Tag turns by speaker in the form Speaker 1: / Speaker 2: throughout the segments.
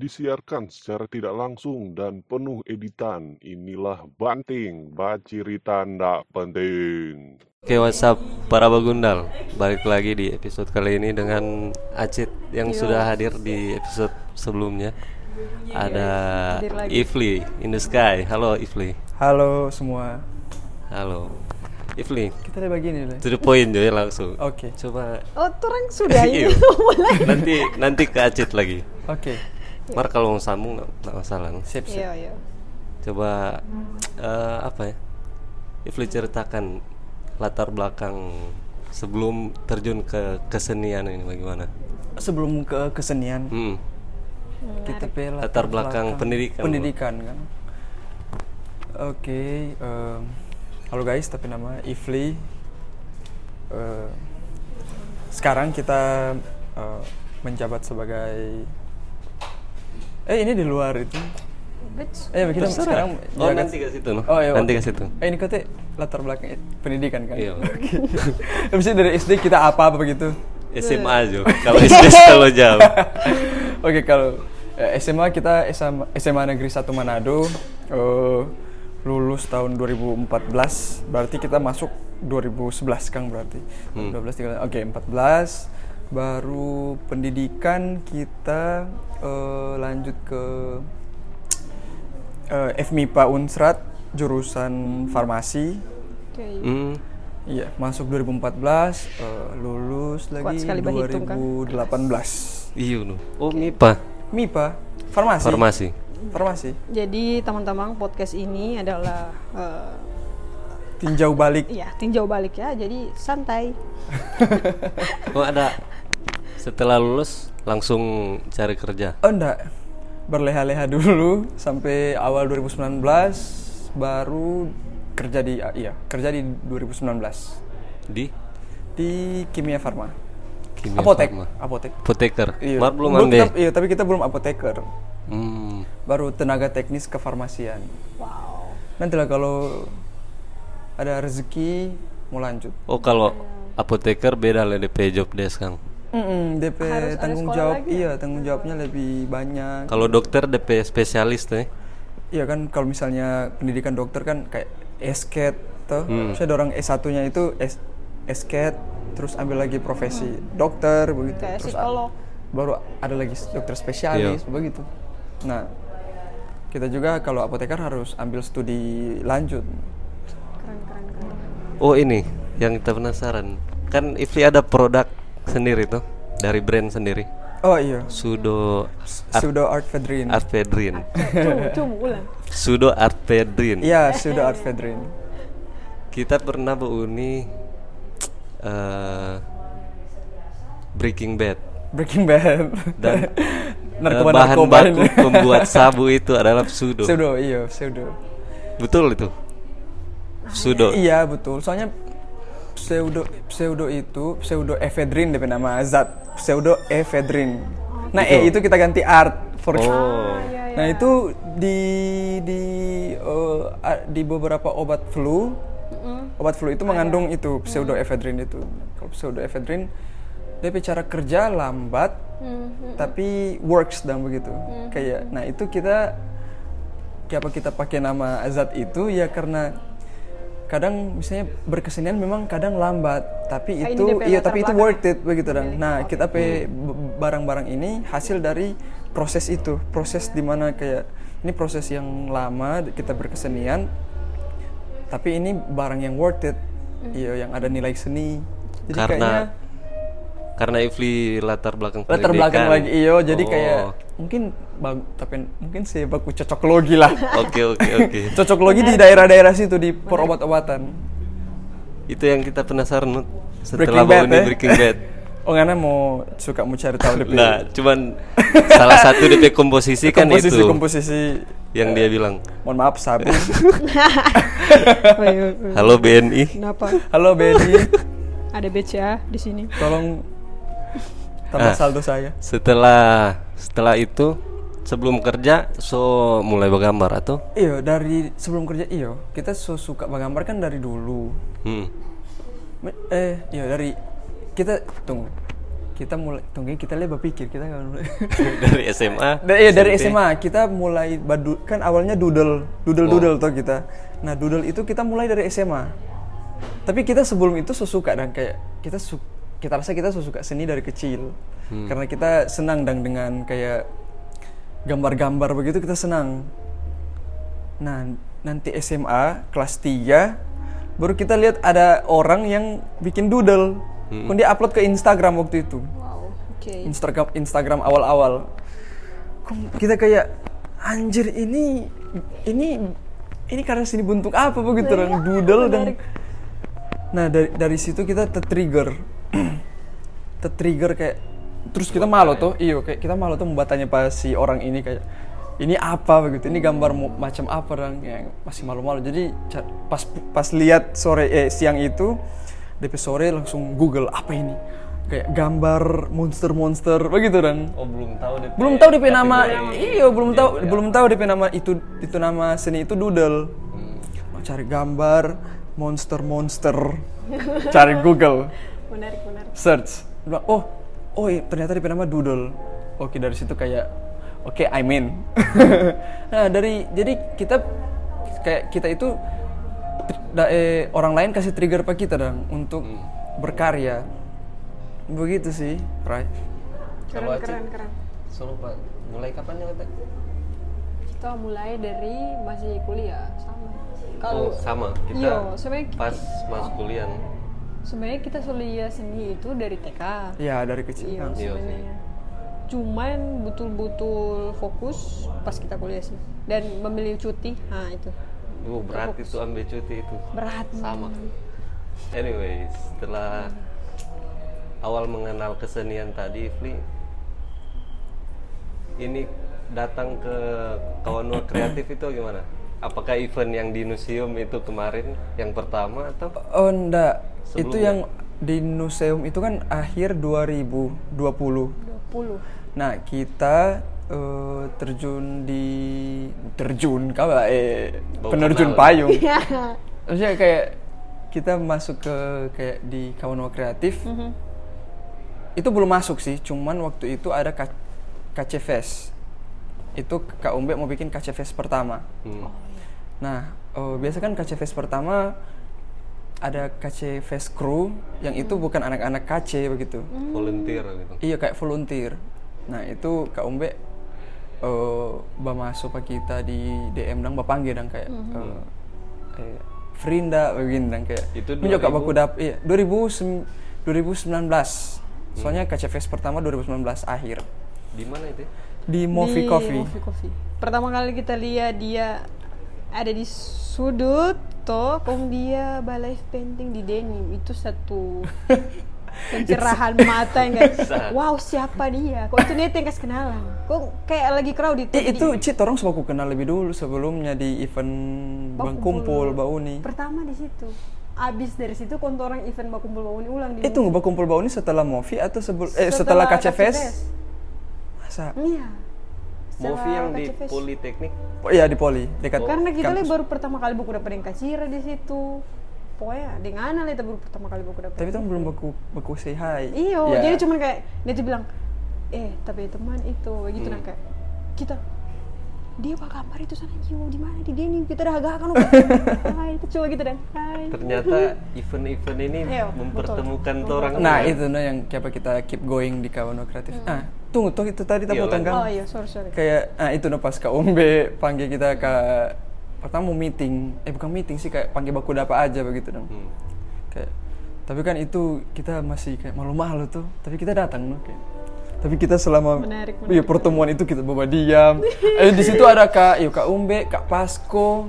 Speaker 1: Disiarkan secara tidak langsung dan penuh editan. Inilah Banting, baciri tanda penting.
Speaker 2: Oke, WhatsApp para bagundal. Balik lagi di episode kali ini dengan Acit yang sudah hadir di episode sebelumnya. Ada
Speaker 3: hadir lagi.
Speaker 2: Ifli in the sky. Halo Ifli.
Speaker 4: Halo semua.
Speaker 2: Halo. Ifli,
Speaker 4: Kita ada begini deh.
Speaker 2: to the point ya langsung.
Speaker 4: Oke.
Speaker 2: Coba
Speaker 3: Oh, orang sudah
Speaker 2: Iya.
Speaker 3: ini mulai.
Speaker 2: nanti nanti ke Acit lagi.
Speaker 4: Oke.
Speaker 2: Mar kalau mau sambung nggak masalah.
Speaker 4: Sip, sip.
Speaker 3: Iya, iya.
Speaker 2: Coba eh, apa ya? Ifli ceritakan latar belakang sebelum terjun ke kesenian ini bagaimana?
Speaker 4: Sebelum ke kesenian,
Speaker 2: Hmm.
Speaker 4: kita pe
Speaker 2: Latar belakang pendidikan,
Speaker 4: Pendidikan kan. Oke. em, halo guys, tapi nama Ifli. Eh, sekarang kita eh, menjabat sebagai Eh ini di luar itu.
Speaker 3: Bitch.
Speaker 4: Eh kita
Speaker 2: Terserah.
Speaker 4: sekarang
Speaker 2: Oh, nanti ke situ, no?
Speaker 4: Oh iya.
Speaker 2: Nanti ke situ.
Speaker 4: Eh ini kata latar belakang pendidikan kan.
Speaker 2: Iya.
Speaker 4: Oke. Habis itu dari SD kita apa apa begitu.
Speaker 2: SMA aja. Kalau SD selalu jauh.
Speaker 4: Oke kalau eh, SMA kita SMA, SMA Negeri 1 Manado eh, lulus tahun 2014 berarti kita masuk 2011 Kang berarti
Speaker 2: Hmm.
Speaker 4: 12 13 oke 14 baru pendidikan kita eh, lanjut ke eh, FMIPA Unsrat jurusan farmasi
Speaker 3: Oke.
Speaker 2: Hmm.
Speaker 4: Iya, masuk 2014, eh, lulus lagi
Speaker 3: sekali berhitung, kan?
Speaker 4: 2018.
Speaker 2: Iya no. Oh MIPA.
Speaker 4: MIPA, farmasi.
Speaker 2: Farmasi.
Speaker 4: Farmasi.
Speaker 3: Jadi teman-teman podcast ini adalah eh,
Speaker 4: Tinjau balik.
Speaker 3: ya tinjau balik ya. Jadi santai.
Speaker 2: Oh ada. Setelah lulus langsung cari kerja.
Speaker 4: Oh enggak. Berleha-leha dulu sampai awal 2019 baru kerja di iya, kerja di 2019
Speaker 2: Di
Speaker 4: di Kimia Farma.
Speaker 2: Kimia
Speaker 4: apotek,
Speaker 2: Farma.
Speaker 4: apotek.
Speaker 2: Apoteker.
Speaker 4: Iya.
Speaker 2: Mar belum
Speaker 4: Belum kita- iya, tapi kita belum apoteker.
Speaker 2: Hmm.
Speaker 4: Baru tenaga teknis kefarmasian.
Speaker 3: Wow.
Speaker 4: Nantilah kalau ada rezeki mau lanjut.
Speaker 2: Oh kalau apoteker beda lah DP job desk Kang.
Speaker 4: Mm-mm, DP
Speaker 3: Harus
Speaker 4: tanggung jawab,
Speaker 3: lagi ya?
Speaker 4: iya tanggung jawabnya lebih banyak.
Speaker 2: Kalau dokter DP spesialis tuh. ya?
Speaker 4: Iya kan kalau misalnya pendidikan dokter kan kayak esket tuh.
Speaker 2: Hmm.
Speaker 4: Saya orang S1-nya itu es esket terus ambil lagi profesi dokter begitu.
Speaker 3: Kayak
Speaker 4: terus
Speaker 3: psikolog.
Speaker 4: a- baru ada lagi dokter spesialis
Speaker 2: Iya.
Speaker 4: begitu. Nah, kita juga kalau apoteker harus ambil studi lanjut.
Speaker 3: Keren keren keren.
Speaker 2: Oh ini yang kita penasaran. Kan Ifli ada produk sendiri tuh dari brand sendiri.
Speaker 4: Oh iya,
Speaker 2: Sudo Art,
Speaker 4: pseudo artfedrin.
Speaker 2: Artvedrin.
Speaker 3: Coba coba ulang.
Speaker 2: Sudo Artvedrin.
Speaker 4: Iya, pseudo artfedrin.
Speaker 2: Kita pernah Bu Uni eh, Breaking Bad
Speaker 4: Breaking Bad.
Speaker 2: dan eh,
Speaker 4: narkoba
Speaker 2: bahan
Speaker 4: narkoba
Speaker 2: baku pembuat sabu itu adalah pseudo.
Speaker 4: Pseudo, iya, pseudo.
Speaker 2: Betul itu. Pseudo.
Speaker 4: Iya betul. Soalnya pseudo pseudo itu pseudo ephedrine DP nama zat pseudo ephedrine. Nah
Speaker 2: Itu.
Speaker 4: E itu kita ganti art for
Speaker 2: Oh.
Speaker 3: Iya, iya.
Speaker 4: Nah itu di di a- di beberapa obat flu obat flu itu mengandung itu pseudo ephedrine itu. Kalau pseudo ephedrine DP cara kerja lambat tapi works dan begitu. Kayak nah itu kita kenapa kita pakai nama zat itu ya karena kadang misalnya berkesenian memang kadang lambat tapi
Speaker 3: Ah, ini
Speaker 4: itu iya tapi itu worth it begitu. Dan nah kita pe b- barang-barang ini hasil dari proses itu proses di mana kayak ini proses yang lama kita berkesenian tapi ini barang yang worth it. Iya yang ada nilai seni. Jadi
Speaker 2: Karena
Speaker 4: kayaknya
Speaker 2: karena Ifli latar belakang
Speaker 4: latar belakang lagi iyo jadi
Speaker 2: Oh.
Speaker 4: kayak mungkin bag, tapi mungkin saya baku cocok logi lah
Speaker 2: Oke oke oke.
Speaker 4: cocok logi di daerah-daerah situ di perobat-obatan
Speaker 2: Itu yang kita penasaran setelah
Speaker 4: Breaking Bad,
Speaker 2: Bauni
Speaker 4: ya?
Speaker 2: Breaking Bad.
Speaker 4: oh ngana mau suka mau cari tahu DP
Speaker 2: Nah, cuman salah satu DP komposisi kan
Speaker 4: komposisi
Speaker 2: itu.
Speaker 4: komposisi
Speaker 2: yang dia bilang
Speaker 4: mohon maaf sabu
Speaker 2: halo BNI
Speaker 3: Kenapa?
Speaker 4: halo Benny
Speaker 3: Ada BCA di sini.
Speaker 4: tolong tambah
Speaker 2: Ah.
Speaker 4: saldo saya.
Speaker 2: setelah setelah itu sebelum kerja so mulai bergambar atau?
Speaker 4: Iyo dari sebelum kerja iyo kita so suka menggambar kan dari dulu.
Speaker 2: Hmm.
Speaker 4: Eh iya dari kita tunggu. Kita mulai tunggu kita lihat berpikir kita nggak mulai.
Speaker 2: Dari SMA
Speaker 4: Da- iya dari. SMA kita mulai badu kan awalnya doodle doodle doodle toh kita. Nah doodle itu kita mulai dari SMA tapi kita sebelum itu so suka dan kayak kita su kita rasa kita suka seni dari kecil. Karena kita senang dan dengan kayak gambar-gambar begitu kita senang. Nah nanti SMA kelas 3 baru kita lihat ada orang yang bikin doodle. Kemudian dia upload ke Instagram waktu itu.
Speaker 3: Wow. Oke.
Speaker 4: Instagram Instagram awal-awal. Kita kayak anjir ini ini ini karena sini bentuk apa? begitu orang doodle dan nah dari dari situ kita tertrigger tertrigger kayak terus kita malu tuh iyo kayak kita malu tuh membatanya pas si orang ini kayak ini apa? Begitu. Ini gambar macam apa dan yang masih malu-malu. Jadi pas pas lihat sore eh siang itu DP sore langsung Google apa ini? Kayak gambar monster-monster begitu dan
Speaker 2: oh belum tahu deh
Speaker 4: belum tahu DP nama iya belum tahu belum tahu DP nama itu itu nama seni itu doodle. Mau cari gambar monster monster cari Google
Speaker 3: Menarik, menarik.
Speaker 4: search. Bilang, oh oh iya, ternyata DP nama doodle. Oke dari situ kayak oke I mean. Nah dari jadi kita kayak kita itu da- eh, orang lain kasih trigger pak kita dong untuk berkarya. Begitu sih right
Speaker 3: Keren, keren, keren.
Speaker 2: Solo pak mulai kapan ya kata
Speaker 3: Kita mulai dari masih kuliah sama.
Speaker 2: oh
Speaker 3: Kalau
Speaker 2: sama. Kita
Speaker 3: Iya, sebenarnya
Speaker 2: pas masuk kuliah
Speaker 3: sebenarnya kita kuliah seni itu dari TK.
Speaker 4: ya dari kecil
Speaker 3: Iya,
Speaker 4: kan.
Speaker 2: Iya
Speaker 3: sebenarnya. Cuman betul-betul fokus pas kita kuliah sih. Dan memilih cuti, nah itu
Speaker 2: oh berat itu ambil cuti itu
Speaker 3: berat.
Speaker 2: sama anyway setelah awal mengenal kesenian tadi Fli ini datang ke kawan kreatif itu gimana apakah event yang di museum itu kemarin yang pertama atau
Speaker 4: Oh enggak, itu
Speaker 2: Sebelumnya?
Speaker 4: yang di museum itu kan akhir 2020.
Speaker 3: 20.
Speaker 4: Nah, kita eh, terjun di terjun kau eh
Speaker 2: Bawa
Speaker 4: penerjun
Speaker 2: kenal.
Speaker 4: payung.
Speaker 3: Iya.
Speaker 4: Maksudnya kayak kita masuk ke kayak di kawan kreatif. Itu belum masuk sih, cuman waktu itu ada K- KC Fest. Itu Kak Umbe mau bikin KC Fest pertama.
Speaker 2: Hmm.
Speaker 4: Nah, eh, biasa kan KC Fest pertama ada KC Fest Crew yang itu bukan anak-anak KC begitu.
Speaker 2: volunteer gitu.
Speaker 4: Iya kayak volunteer. Nah itu Kak Umbe eh bah masuk pak kita di DM dang bah panggil dang kayak eh, kayak Frinda begini dang kayak.
Speaker 2: Itu
Speaker 4: menjok Kak
Speaker 2: 2000?
Speaker 4: baku dap iya 2000 2019 soalnya KC Fest pertama 2019 akhir.
Speaker 2: Di mana itu?
Speaker 4: Di Movie
Speaker 3: Di
Speaker 4: Coffee.
Speaker 3: Movie Coffee. Pertama kali kita lihat dia ada di sudut toh, kemudian dia balai painting di denim itu satu pencerahan mata yang kayak wow siapa dia? Kok itu yang kasih kenalan kok kayak lagi crowded
Speaker 4: Eh, itu Cit orang semua aku kenal lebih dulu sebelumnya di event Bang Kumpul. Bauni.
Speaker 3: pertama di situ. Abis dari situ kontor orang event bakumpul bauni ulang di
Speaker 4: Eh tunggu Bang Kumpul Bauni setelah Movie atau sebelum eh setelah Fest? Masa?
Speaker 3: iya
Speaker 2: movie yang di. Politeknik
Speaker 4: Oh, iya di Poli dekat.
Speaker 3: karena kita
Speaker 4: kampus.
Speaker 3: lihat baru pertama kali buku dapat yang kacira di situ pokoknya dengan lah itu baru pertama kali buku dapat
Speaker 4: Tapi itu belum baku baku say hi.
Speaker 3: iyo
Speaker 4: Ya.
Speaker 3: jadi cuman kayak dia tuh bilang eh tapi teman itu gitu
Speaker 4: Hmm.
Speaker 3: nah kayak kita dia pak gambar itu sana jiwa di mana di denim kita dah agak kan hai itu coba gitu dan hai
Speaker 2: ternyata event-event ini
Speaker 3: Iya,
Speaker 2: mempertemukan
Speaker 3: betul.
Speaker 2: orang
Speaker 4: Nah itu nah yang kayak apa kita keep going di kawan kreatif. Ah tunggu tuh itu tadi
Speaker 2: Iya,
Speaker 4: kita potong kan.
Speaker 3: oh iya sorry sorry
Speaker 4: Kayak ah itu nah pas Kak Ombe panggil kita ke pertama mau meeting. Eh bukan meeting sih kayak panggil baku dapa aja begitu dong.
Speaker 2: Hmm.
Speaker 4: Kayak tapi kan itu kita masih kayak malu-malu tuh. Tapi kita datang loh kayak. Tapi kita selama
Speaker 3: Menarik,
Speaker 4: iya, pertemuan itu kita bawa diam. eh di situ ada Kak, yuk Kak Umbe, Kak Pasko,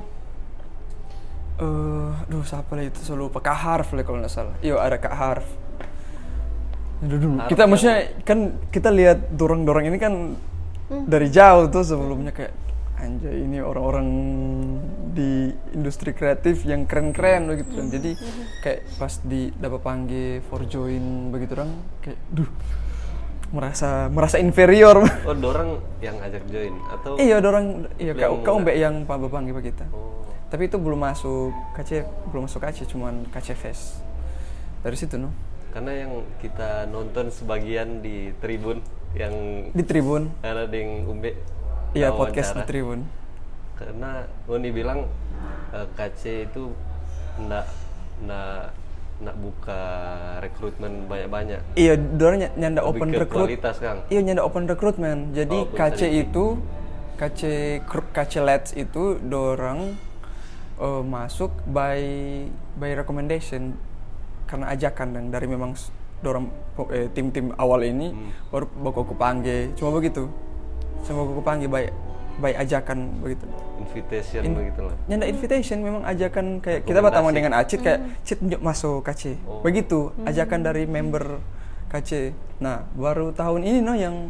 Speaker 4: eh duh siapa lah itu selalu Kak Harf lah kalau nggak salah. Iya ada Kak Harf. Dulu. Kita
Speaker 2: ya.
Speaker 4: maksudnya kan kita lihat dorong-dorong ini kan dari jauh tuh sebelumnya kayak anjay ini orang-orang di industri kreatif yang keren-keren begitu kan. Jadi kayak pas di dapat panggil for join begitu orang kayak duh merasa merasa inferior.
Speaker 2: Oh, dorang yang ajak join atau
Speaker 4: iya, orang iya kau kau mbak yang pak panggil kita.
Speaker 2: Oh.
Speaker 4: Tapi itu belum masuk KC, belum masuk KC, cuman KC Fest. Dari situ no.
Speaker 2: Karena yang kita nonton sebagian di tribun yang
Speaker 4: Di Tribun.
Speaker 2: ada di Umbe.
Speaker 4: Iya, podcast di Tribun.
Speaker 2: Karena Uni bilang eh, KC itu ndak ndak ndak buka rekrutmen banyak-banyak.
Speaker 4: Iya, dorang ny- nyanda
Speaker 2: Lebih
Speaker 4: open
Speaker 2: kualitas, Kang.
Speaker 4: Iya, nyanda open recruitment. Jadi
Speaker 2: Oh,
Speaker 4: KC
Speaker 2: di-
Speaker 4: itu KC KC Lets itu dorang eh, masuk by by recommendation karena ajakan dan dari memang po- eh, tim-tim awal ini
Speaker 2: Hmm.
Speaker 4: baru baku aku panggil. Cuma begitu. Cuma aku panggil by by ajakan begitu.
Speaker 2: Invitation
Speaker 4: In-
Speaker 2: begitu lah.
Speaker 4: Nyanda invitation memang ajakan kayak kita bertemu dengan Acit kayak Cit yuk masuk KC.
Speaker 2: Oh.
Speaker 4: Begitu ajakan dari member KC. Nah, baru tahun ini no yang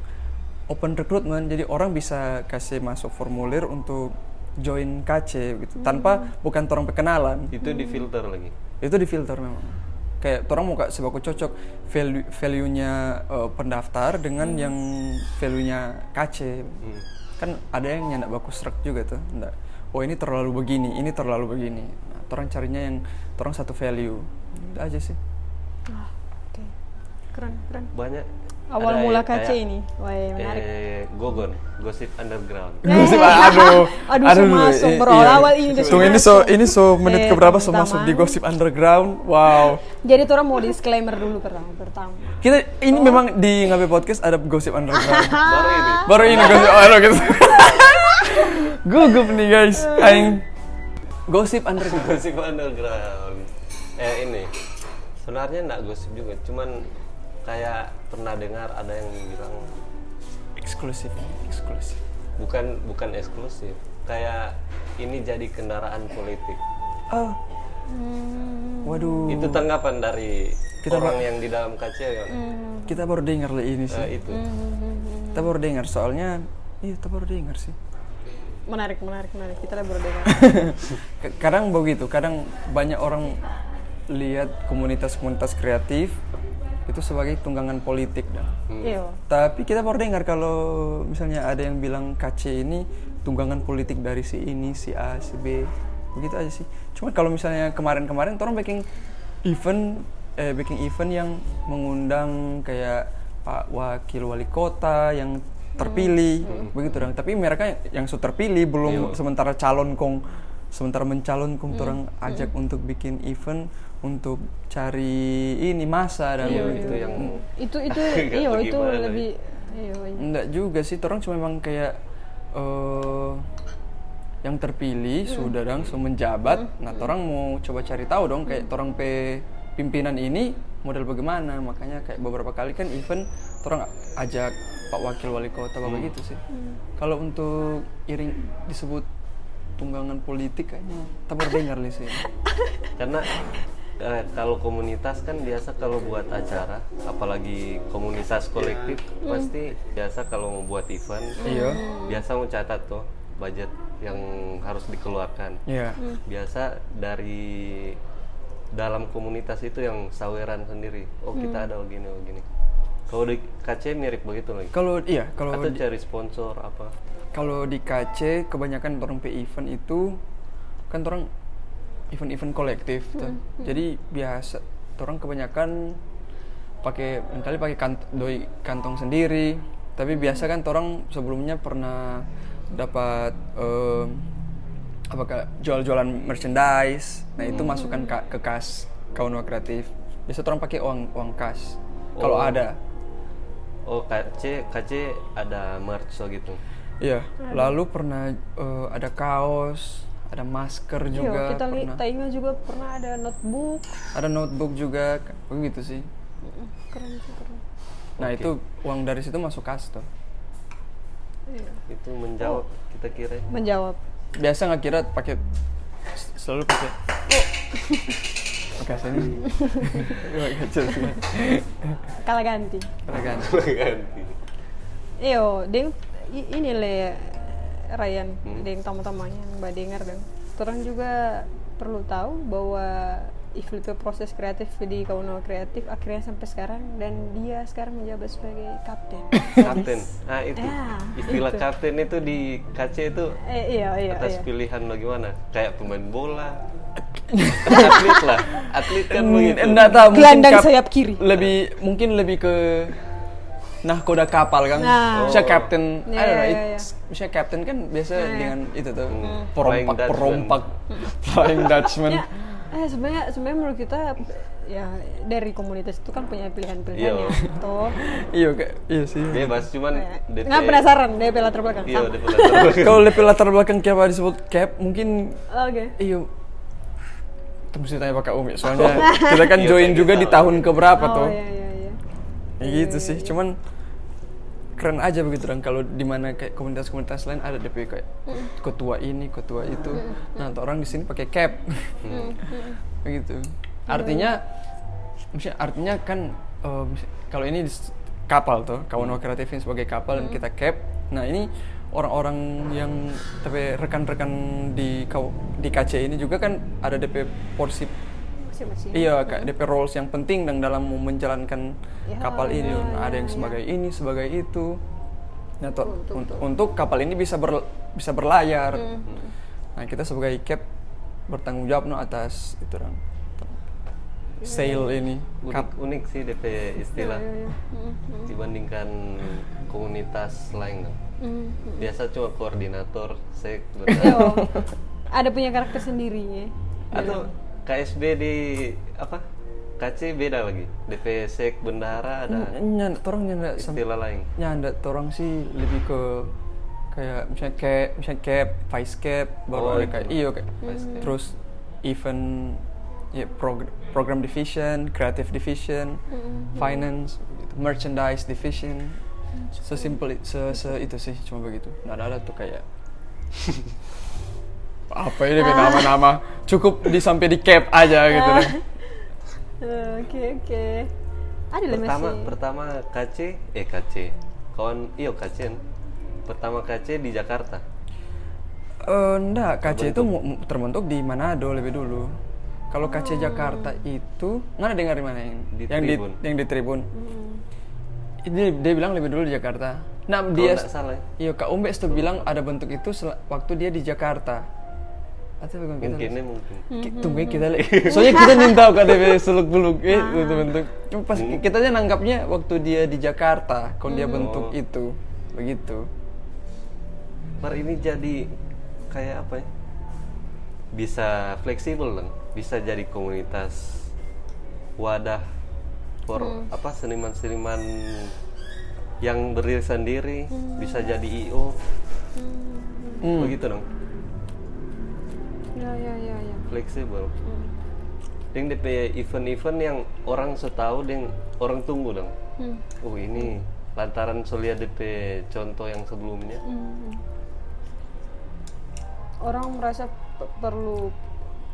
Speaker 4: open recruitment jadi orang bisa kasih masuk formulir untuk join KC gitu tanpa bukan orang perkenalan.
Speaker 2: Itu di filter lagi.
Speaker 4: Itu di filter memang. Kayak orang mau kak sebaku cocok value value-nya eh, pendaftar dengan yang value-nya KC
Speaker 2: Hmm.
Speaker 4: kan ada yang nyandak baku serak juga tuh ndak oh ini terlalu begini ini terlalu begini nah, orang carinya yang orang satu value Udah aja sih
Speaker 3: Ah, Oke. Keren, keren.
Speaker 2: Banyak
Speaker 3: Awal
Speaker 2: ada
Speaker 3: mula KC
Speaker 2: kayak,
Speaker 3: ini. Wah, menarik.
Speaker 2: Eh, Gogon, Gosip Underground.
Speaker 4: Gosip,
Speaker 3: Eh,
Speaker 4: aduh
Speaker 3: aduh, so masuk,
Speaker 4: i-
Speaker 3: bro.
Speaker 4: iya.
Speaker 3: Awal ini
Speaker 4: Tunggu, ini so ini so menit
Speaker 3: Eh,
Speaker 4: keberapa so
Speaker 3: pertama.
Speaker 4: masuk di gosip underground wow
Speaker 3: Jadi tuh orang mau disclaimer dulu pertama. pertama.
Speaker 4: kita ini
Speaker 3: Oh.
Speaker 4: memang di ngabe podcast ada gosip underground
Speaker 2: Baru ini.
Speaker 4: baru ini gosip oh, aduh, gitu gugup nih guys aing gosip underground
Speaker 2: Gosip Underground. Eh ini. Sebenarnya enggak gosip juga, cuman kayak pernah dengar ada yang bilang
Speaker 4: eksklusif eksklusif
Speaker 2: bukan bukan eksklusif. Kayak ini jadi kendaraan politik.
Speaker 4: oh
Speaker 3: Hmm.
Speaker 4: waduh
Speaker 2: Itu tanggapan dari
Speaker 4: Kita
Speaker 2: orang yang di dalam kaca kan?
Speaker 4: kita baru dengar lah ini sih
Speaker 2: Eh, itu.
Speaker 4: kita baru dengar soalnya iya kita baru dengar sih
Speaker 3: Menarik, menarik, menarik. Kita baru dengar.
Speaker 4: Kadang begitu kadang banyak orang lihat komunitas-komunitas kreatif itu sebagai tunggangan politik dah
Speaker 3: Iya.
Speaker 4: tapi kita baru dengar kalau misalnya ada yang bilang KC ini tunggangan politik dari si ini si A si B. Begitu aja sih. Cuma kalau misalnya kemarin-kemarin orang bikin event eh bikin event yang mengundang kayak Pak Wakil Wali Kota yang terpilih. Begitu dong tapi mereka yang sudah terpilih belum sementara calon kong sementara mencalon kong orang ajak untuk bikin event untuk cari ini masa dan
Speaker 2: Iya,
Speaker 4: begitu
Speaker 2: itu yang
Speaker 3: Itu itu iya
Speaker 2: tahu
Speaker 3: itu
Speaker 2: gimana
Speaker 3: lebih iya. iya.
Speaker 4: Enggak juga sih, orang cuma memang kayak eh yang terpilih sudah dong, so menjabat. Nah, orang mau coba cari tahu dong kayak orang pe pimpinan ini model bagaimana. Makanya kayak beberapa kali kan event orang ajak Pak Wakil Wali Kota bapak gitu sih. Kalau untuk iring disebut tunggangan politik kayaknya tak baru dengar li sih.
Speaker 2: karena eh, kalau komunitas kan biasa kalau buat acara apalagi komunitas kolektif pasti biasa kalau mau buat event
Speaker 4: Iya.
Speaker 2: biasa mau catat tuh budget yang harus dikeluarkan.
Speaker 4: Iya.
Speaker 2: biasa dari dalam komunitas itu yang saweran sendiri. Oh kita ada begini begini kalau di KC mirip begitu lagi?
Speaker 4: Kalau iya, kalau
Speaker 2: atau cari sponsor apa?
Speaker 4: Kalau di KC kebanyakan orang pe event itu kan orang event-event kolektif tuh. Jadi biasa orang kebanyakan pakai kali pakai kant doi kantong sendiri. Tapi biasa kan orang sebelumnya pernah dapat eh, apa kak, jual-jualan merchandise. Nah, itu masukkan ka- ke kas kawan kreatif. Biasa orang pakai uang uang kas. Kalau
Speaker 2: Oh.
Speaker 4: ada.
Speaker 2: oh KC KC ada merch so gitu
Speaker 4: Iya, lalu pernah eh, ada kaos, ada masker juga,
Speaker 3: Iya, kita lihat
Speaker 4: pernah.
Speaker 3: Tainga juga pernah ada notebook.
Speaker 4: ada notebook juga, begitu sih.
Speaker 3: Keren sih, keren.
Speaker 4: Nah itu uang dari situ masuk kas tuh.
Speaker 3: Iya.
Speaker 2: itu menjawab kita kira
Speaker 3: Menjawab.
Speaker 4: Biasa nggak kira pakai selalu pakai. Oke, sini. Gak kecil sih.
Speaker 3: Kalah ganti.
Speaker 4: Karena kan.
Speaker 2: ganti
Speaker 3: Iyo, deng i- ini le Ryan
Speaker 2: Hmm.
Speaker 3: yang tamu-tamunya yang mbak dengar dong orang juga perlu tahu bahwa Iflipe proses kreatif di Kauno Kreatif akhirnya sampai sekarang dan dia sekarang menjabat sebagai kapten.
Speaker 2: Kapten? Ah itu.
Speaker 3: Ya,
Speaker 2: istilah
Speaker 3: itu.
Speaker 2: kapten itu di KC itu
Speaker 3: eh, iya iya
Speaker 2: atas
Speaker 3: iya.
Speaker 2: pilihan bagaimana? Kayak pemain bola. Atlet lah. Atlet kan begitu
Speaker 4: Enggak tahu mungkin
Speaker 3: Gelandang sayap kiri.
Speaker 4: Lebih mungkin lebih ke nah koda kapal kan.
Speaker 3: Nah.
Speaker 4: Misalnya captain,
Speaker 3: Iya,
Speaker 4: I don't know,
Speaker 3: iya,
Speaker 4: it-
Speaker 3: iya.
Speaker 4: misalnya captain kan biasa
Speaker 3: Iya, iya.
Speaker 4: dengan itu tuh
Speaker 2: Flying
Speaker 4: perompak perompak flying Dutchman.
Speaker 3: ya eh sebenarnya sebenarnya menurut kita ya dari komunitas itu kan punya pilihan-pilihannya
Speaker 2: Iya.
Speaker 3: toh
Speaker 4: Iya kayak iya sih.
Speaker 2: bebas cuman DP
Speaker 3: nggak penasaran DP latar belakang
Speaker 2: iya DP latar belakang.
Speaker 4: Kalau lebih latar belakang kenapa disebut cap mungkin
Speaker 3: oke
Speaker 4: iya itu mesti tanya Pak Umi soalnya kita kan join juga di tahun keberapa
Speaker 3: oh
Speaker 4: tuh.
Speaker 3: iya iya iya
Speaker 4: Ya gitu sih, cuman keren aja begitu dan kalau di mana kayak komunitas-komunitas lain ada DP kayak ketua ini, ketua itu. Nah, untuk orang di sini pakai cap. begitu. Artinya misalnya artinya kan mis- kalau ini kapal tuh, kawan kreatif ini sebagai kapal dan kita cap. Nah, ini orang-orang yang tapi rekan-rekan di di KC ini juga kan ada DP porsi
Speaker 3: masih masih
Speaker 4: Iya, kayak DP roles yang penting dan dalam menjalankan
Speaker 3: Ya,
Speaker 4: kapal ini.
Speaker 3: ya,
Speaker 4: Nah, ada yang
Speaker 3: ya,
Speaker 4: sebagai ini, sebagai itu. Nah, to-
Speaker 3: Betul,
Speaker 4: untuk, untuk kapal ini bisa ber- bisa berlayar.
Speaker 3: Hmm.
Speaker 4: Nah, kita sebagai cap bertanggung jawab no atas itu kan. Sail ini.
Speaker 2: unik
Speaker 4: Kap.
Speaker 2: unik sih DP istilah
Speaker 3: Iya, iya. Mm, mm,
Speaker 2: dibandingkan komunitas lain dong. biasa cuma koordinator sek
Speaker 3: Oh, ada punya karakter sendiri ya
Speaker 2: atau KSB di apa? KC beda lagi. DP sek bendahara ada.
Speaker 4: Nyanda, orang nyanda
Speaker 2: istilah lain.
Speaker 4: nyanda orang sih lebih ke kayak misalnya cap, misalnya cap, vice cap, baru
Speaker 2: Oh,
Speaker 4: ada kayak iyo kayak.
Speaker 2: Cap.
Speaker 4: terus event ya prog- program division, creative division, finance, gitu, merchandise division, sesimpel i- se, se itu sih cuma begitu. Nggak ada, ada tuh kayak apa ini nama-nama cukup di sampai di cap aja gitu. deh.
Speaker 3: Eh, oke oke ada lah
Speaker 2: pertama
Speaker 3: masih
Speaker 2: pertama KC eh KC kawan iyo KC pertama KC di Jakarta
Speaker 4: Eh, enggak, KC itu terbentuk di Manado lebih dulu. Kalau KC Jakarta itu nggak ada dengar di mana yang
Speaker 2: Di
Speaker 4: yang
Speaker 2: Tribun.
Speaker 4: di yang di Tribun. Dia, dia bilang lebih dulu di Jakarta. Nah dia
Speaker 2: salah ya.
Speaker 4: iya Kak Umbes tuh bilang ada bentuk itu sel- waktu dia di Jakarta. Atau bukan kita
Speaker 2: mungkinnya mungkin
Speaker 4: ya, kita lihat. Soalnya kita nih tahu kan DP seluk beluk eh bentuk bentuk. Cuma pas kita aja nangkapnya waktu dia di Jakarta, kalau dia bentuk
Speaker 2: Oh.
Speaker 4: itu begitu.
Speaker 2: Mar ini jadi kayak apa ya? Bisa fleksibel dong, bisa jadi komunitas wadah for apa seniman-seniman yang berdiri sendiri, bisa jadi IO,
Speaker 4: Hmm.
Speaker 2: begitu dong,
Speaker 3: ya ya ya ya
Speaker 2: fleksibel. Ding DP event-event yang orang setahu ding orang tunggu dong.
Speaker 3: Hmm.
Speaker 2: Oh ini lantaran solia DP contoh yang sebelumnya.
Speaker 3: Hmm. orang merasa pe- perlu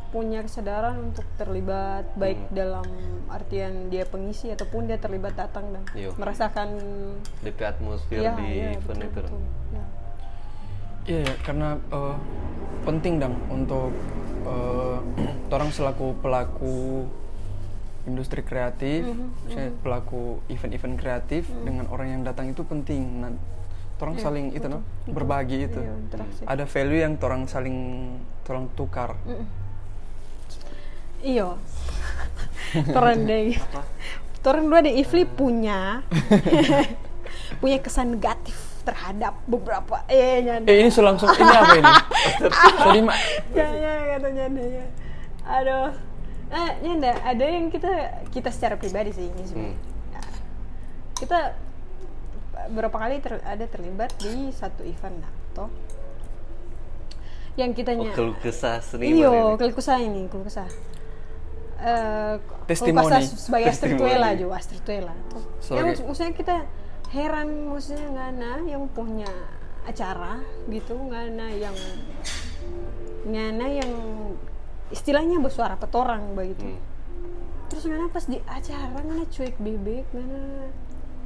Speaker 3: punya kesadaran untuk terlibat baik
Speaker 2: Hmm.
Speaker 3: dalam artian dia pengisi ataupun dia terlibat datang dan
Speaker 2: Iya.
Speaker 3: merasakan
Speaker 2: DP atmosfer
Speaker 3: ya,
Speaker 2: di
Speaker 3: ya,
Speaker 2: event
Speaker 3: betul,
Speaker 2: itu.
Speaker 3: betul. Ya.
Speaker 4: Iya, ya, karena eh, penting dong untuk eh, orang selaku pelaku industri kreatif, misalnya pelaku event-event kreatif dengan orang yang datang itu penting. Nah, orang saling itu no, berbagi itu.
Speaker 3: Iya, interaksi.
Speaker 4: Ada value yang orang saling orang tukar.
Speaker 3: Iyo. Toren deh. Toren dua deh Ifli punya punya kesan negatif terhadap beberapa eh nyanda.
Speaker 4: Eh ini langsung ini apa ini? Sorry mak.
Speaker 3: ya ya kata nyanda ya. Aduh. Eh nyanda ada yang kita kita secara pribadi sih ini sebenarnya. Ya. Kita berapa kali ter- ada terlibat di satu event lah, toh. Yang
Speaker 2: Oh,
Speaker 3: kitanya
Speaker 2: keluh kesah seniman
Speaker 3: Iyo,
Speaker 2: ini.
Speaker 3: keluh kesah ini, keluh kesah. Eh,
Speaker 4: Testimoni.
Speaker 3: keluh kesah sebagai astrituela
Speaker 2: Testimoni.
Speaker 3: juga, astrituela. Ya, maksudnya kita heran, maksudnya ngana yang punya acara gitu, ngana yang ngana yang istilahnya bersuara petorang begitu.
Speaker 2: Hmm.
Speaker 3: Terus ngana pas di acara ngana cuek bebek, ngana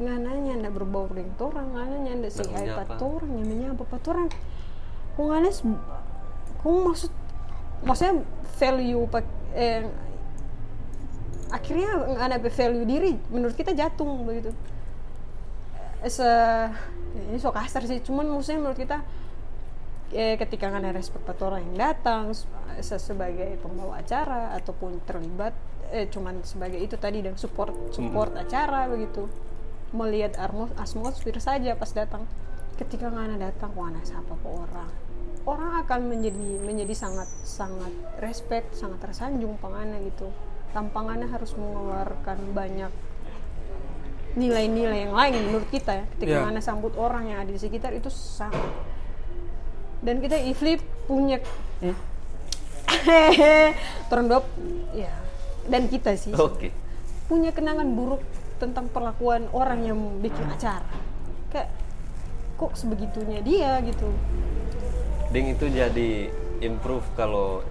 Speaker 3: ngana nyanda berbau dengan torang, ngana nyanda
Speaker 2: Nggak
Speaker 3: hai
Speaker 2: menyapa.
Speaker 3: patorang, nyanda nyapa patorang. kung anes kung maksud maksudnya value pak eh, akhirnya nggak ada value diri menurut kita jatuh begitu se ini so kasar sih. Cuman maksudnya menurut kita eh, ketika nggak ada respect orang yang datang se sebagai pembawa acara ataupun terlibat eh, cuman sebagai itu tadi dan support support acara begitu melihat armos atmosfer saja pas datang. Ketika nggak ada datang anak siapa ke orang. Orang akan menjadi menjadi sangat sangat respect sangat tersanjung pangana gitu. Tampangannya harus mengeluarkan banyak nilai-nilai yang lain menurut kita ya ketika
Speaker 4: Iya.
Speaker 3: mana sambut orang yang ada di sekitar itu sangat dan kita Ifli punya
Speaker 4: Hmm?
Speaker 3: terendop ya dan kita sih
Speaker 2: Oke.
Speaker 3: punya kenangan buruk tentang perlakuan orang yang bikin acara kayak kok sebegitunya dia gitu
Speaker 2: Ding itu jadi improve kalau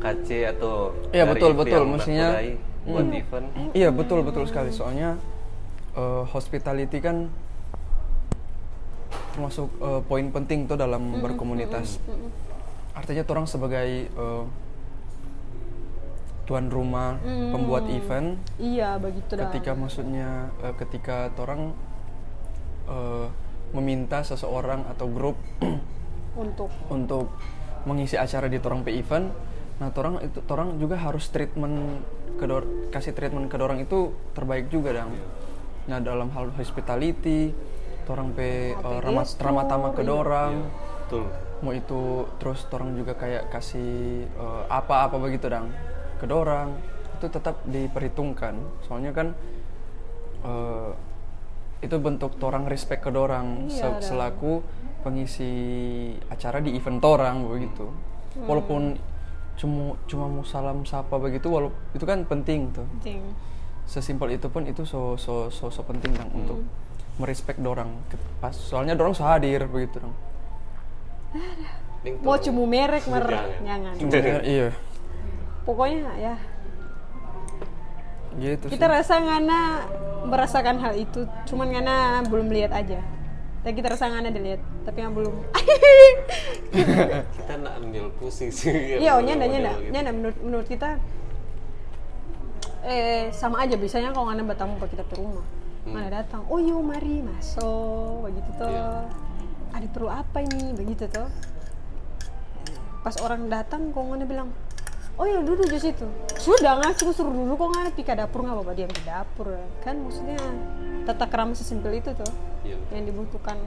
Speaker 2: KC atau
Speaker 4: Iya,
Speaker 2: dari
Speaker 4: betul, betul.
Speaker 2: Bakudai buat event.
Speaker 4: Iya betul betul sekali soalnya eh, hospitality kan termasuk eh, poin penting tuh dalam berkomunitas. Artinya orang sebagai eh, tuan rumah pembuat event
Speaker 3: iya begitu dah.
Speaker 4: ketika maksudnya eh, ketika orang eh, meminta seseorang atau grup
Speaker 3: untuk.
Speaker 4: untuk mengisi acara di torang pe event nah torang itu torang juga harus treatment ke kasih treatment ke dorang itu terbaik juga dong nah dalam hal hospitality torang pe
Speaker 3: Apa
Speaker 4: eh, ramah tamah ke
Speaker 3: iya.
Speaker 4: dorang
Speaker 2: Betul.
Speaker 4: mau itu terus torang juga kayak kasih eh, apa-apa begitu dong ke dorang. Itu tetap diperhitungkan. Soalnya kan eh, itu bentuk torang respect ke dorang
Speaker 3: Iya,
Speaker 4: se- selaku pengisi acara di event torang begitu.
Speaker 3: Hmm.
Speaker 4: walaupun cuma cuma mau salam sapa begitu walaupun itu kan penting tuh.
Speaker 3: Penting
Speaker 4: sesimpel itu pun itu so so so, so penting dong untuk
Speaker 3: Hmm.
Speaker 4: merespek dorang pas soalnya dorang so hadir begitu dong
Speaker 3: mau cuma merek mer
Speaker 2: Jangan.
Speaker 4: iya
Speaker 3: pokoknya ya
Speaker 4: gitu
Speaker 3: kita
Speaker 4: sih.
Speaker 3: rasa ngana merasakan hal itu cuman ngana belum lihat aja dan kita rasa ngana dilihat tapi yang belum
Speaker 2: kita nak ambil pusing sih.
Speaker 3: iya oh nyanda nyanda
Speaker 2: gitu.
Speaker 3: nyanda menurut menurut kita eh sama aja biasanya kalau ngana bertamu ke kita ke rumah. Ngana datang oh yuk mari masuk begitu tuh.
Speaker 2: Iya.
Speaker 3: ada perlu apa ini? Begitu tuh. Pas orang datang kok ngana bilang oh ya duduk di situ. Sudah nggak suruh suruh duduk kok ngana pi ke dapur nggak apa-apa diam di dapur. Kan maksudnya tata kerama sesimpel itu tuh
Speaker 2: Iya.
Speaker 3: yang dibutuhkan.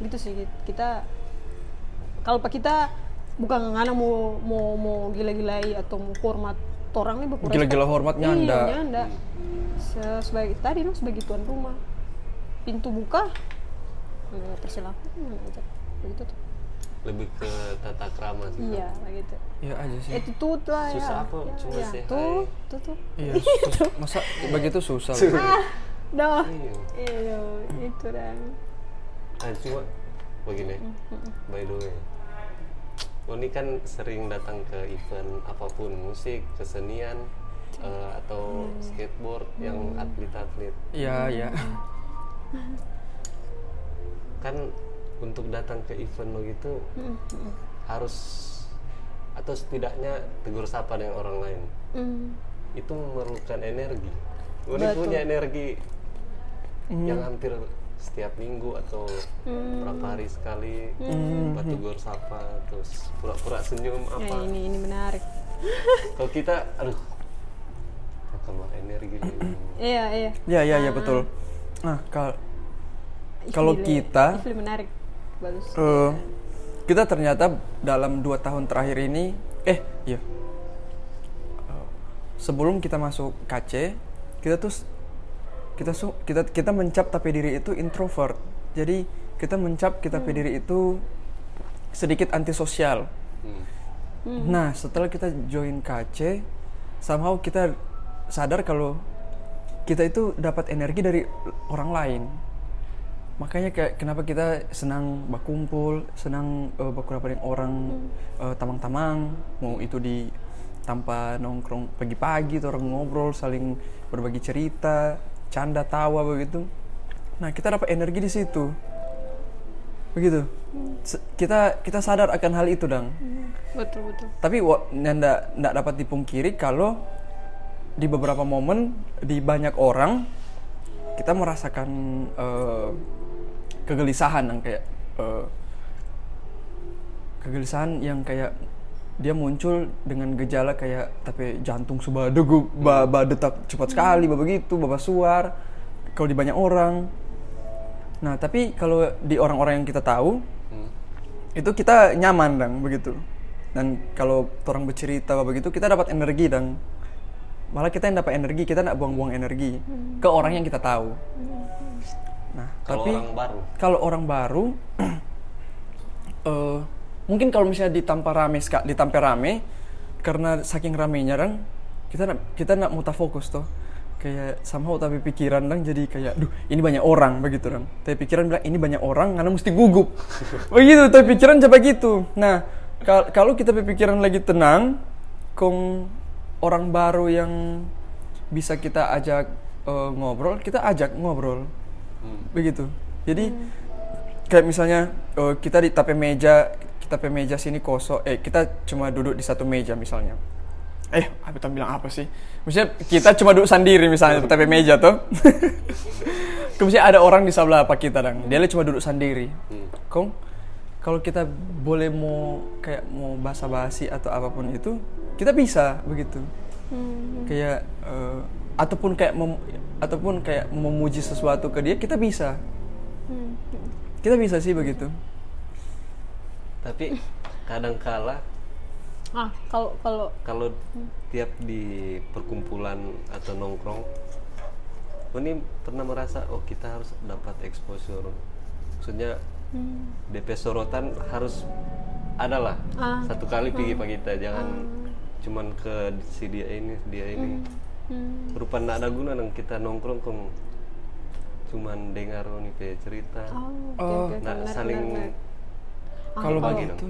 Speaker 3: Gitu sih kita kalau pak kita bukan ngana mau mau mau gila-gilai atau mau hormat orang nih bukan
Speaker 4: Gila-gila hormat nyanda.
Speaker 3: iya, nyanda. Se- sebagai tadi dong sebagai tuan rumah. Pintu buka eh, persilakan gitu. Begitu tuh.
Speaker 2: Lebih ke tata krama sih.
Speaker 3: iya begitu
Speaker 4: iya aja sih.
Speaker 3: Itu tuh lah ya.
Speaker 2: Susah apa?
Speaker 3: Ya,
Speaker 2: Cuma
Speaker 3: ya.
Speaker 2: say
Speaker 3: tuh tuh tuh.
Speaker 4: Iya sus- masa begitu susah.
Speaker 3: Ah dah.
Speaker 2: Iya.
Speaker 3: iya itu dan
Speaker 2: Ah, cuma begini, by the way. Lo ini kan sering datang ke event apa pun, musik, kesenian, eh, atau skateboard yang atlet-atlet.
Speaker 4: iya iya
Speaker 2: Kan untuk datang ke event lo gitu harus atau setidaknya tegur sapa dengan orang lain.
Speaker 3: mm,
Speaker 2: Itu memerlukan energi.
Speaker 3: Betul.
Speaker 2: punya energi yang hampir setiap minggu atau berapa hari sekali buat tegur sapa terus pura-pura senyum
Speaker 3: ya
Speaker 2: apa.
Speaker 3: ini ini menarik.
Speaker 2: Kalau kita aduh keluar energi
Speaker 3: iya iya.
Speaker 4: Iya iya iya betul. Nah kal kalau
Speaker 3: Ifli-
Speaker 4: kita
Speaker 3: Ifli menarik. Bagus.
Speaker 4: eh, kita ternyata dalam dua tahun terakhir ini eh iya. Eh, sebelum kita masuk KC kita tuh kita su- kita kita mencap tapi diri itu introvert. Jadi kita mencap kita pe diri itu sedikit antisosial.
Speaker 2: Hmm.
Speaker 4: Nah, setelah kita join KC, somehow kita sadar kalau kita itu dapat energi dari orang lain. Makanya kayak kenapa kita senang berkumpul, senang uh, berkumpul dengan orang eh, tamang-tamang, mau itu di tanpa nongkrong pagi-pagi, orang ngobrol, saling berbagi cerita, canda, tawa begitu. Nah, kita dapat energi di situ. begitu kita kita sadar akan hal itu dang
Speaker 3: betul betul
Speaker 4: tapi wa- ndak dapat dipungkiri kalau di beberapa momen di banyak orang kita merasakan eh, kegelisahan yang kayak eh, kegelisahan yang kayak dia muncul dengan gejala kayak tapi jantung sudah degup ba, ba detak cepat sekali ba begitu ba suar kalau di banyak orang. Nah tapi kalau di orang-orang yang kita tahu itu kita nyaman dong begitu. Dan kalau orang bercerita apa begitu kita dapat energi dan malah kita yang dapat energi kita tidak buang-buang energi ke orang yang kita tahu. Nah
Speaker 2: Kalau
Speaker 4: tapi
Speaker 2: orang baru.
Speaker 4: kalau orang baru eh, mungkin kalau misalnya ditampa rame ska- ditampa rame karena saking ramenya kan kita nak kita nak muta fokus tuh kayak somehow tapi pikiran dong jadi kayak duh ini banyak orang begitu dong tapi pikiran bilang ini banyak orang karena mesti gugup. Begitu tapi pikiran coba gitu. Nah kal- kalau kita pikiran lagi tenang kong orang baru yang bisa kita ajak eh, ngobrol kita ajak ngobrol. Begitu. Jadi kayak misalnya eh, kita di tape meja kita tape meja sini kosong. Eh kita cuma duduk di satu meja misalnya. Eh apa kita bilang apa sih? Maksudnya kita cuma duduk sendiri misalnya di tape meja tuh kemudian ada orang di sebelah apa kita dong dia cuma duduk sendiri. Kong kalau kita boleh mau kayak mau basa-basi atau apa pun itu kita bisa begitu. Kayak eh, ataupun kayak mem- ataupun kayak memuji sesuatu ke dia kita bisa. Kita bisa sih begitu
Speaker 2: Tapi kadang kala
Speaker 3: ah kalau kalau
Speaker 2: kalau tiap di perkumpulan atau nongkrong oh ini pernah merasa oh kita harus dapat exposure. Maksudnya DP sorotan harus adalah
Speaker 3: Ah.
Speaker 2: satu kali pergi pak kita jangan cuman ke si dia ini dia ini.
Speaker 3: Hmm,
Speaker 2: rupa nggak ada guna nang kita nongkrong kong cuman dengar nih kayak cerita.
Speaker 3: Oh,
Speaker 4: Oh.
Speaker 2: nah saling.
Speaker 4: Kalau
Speaker 2: bagi
Speaker 4: begitu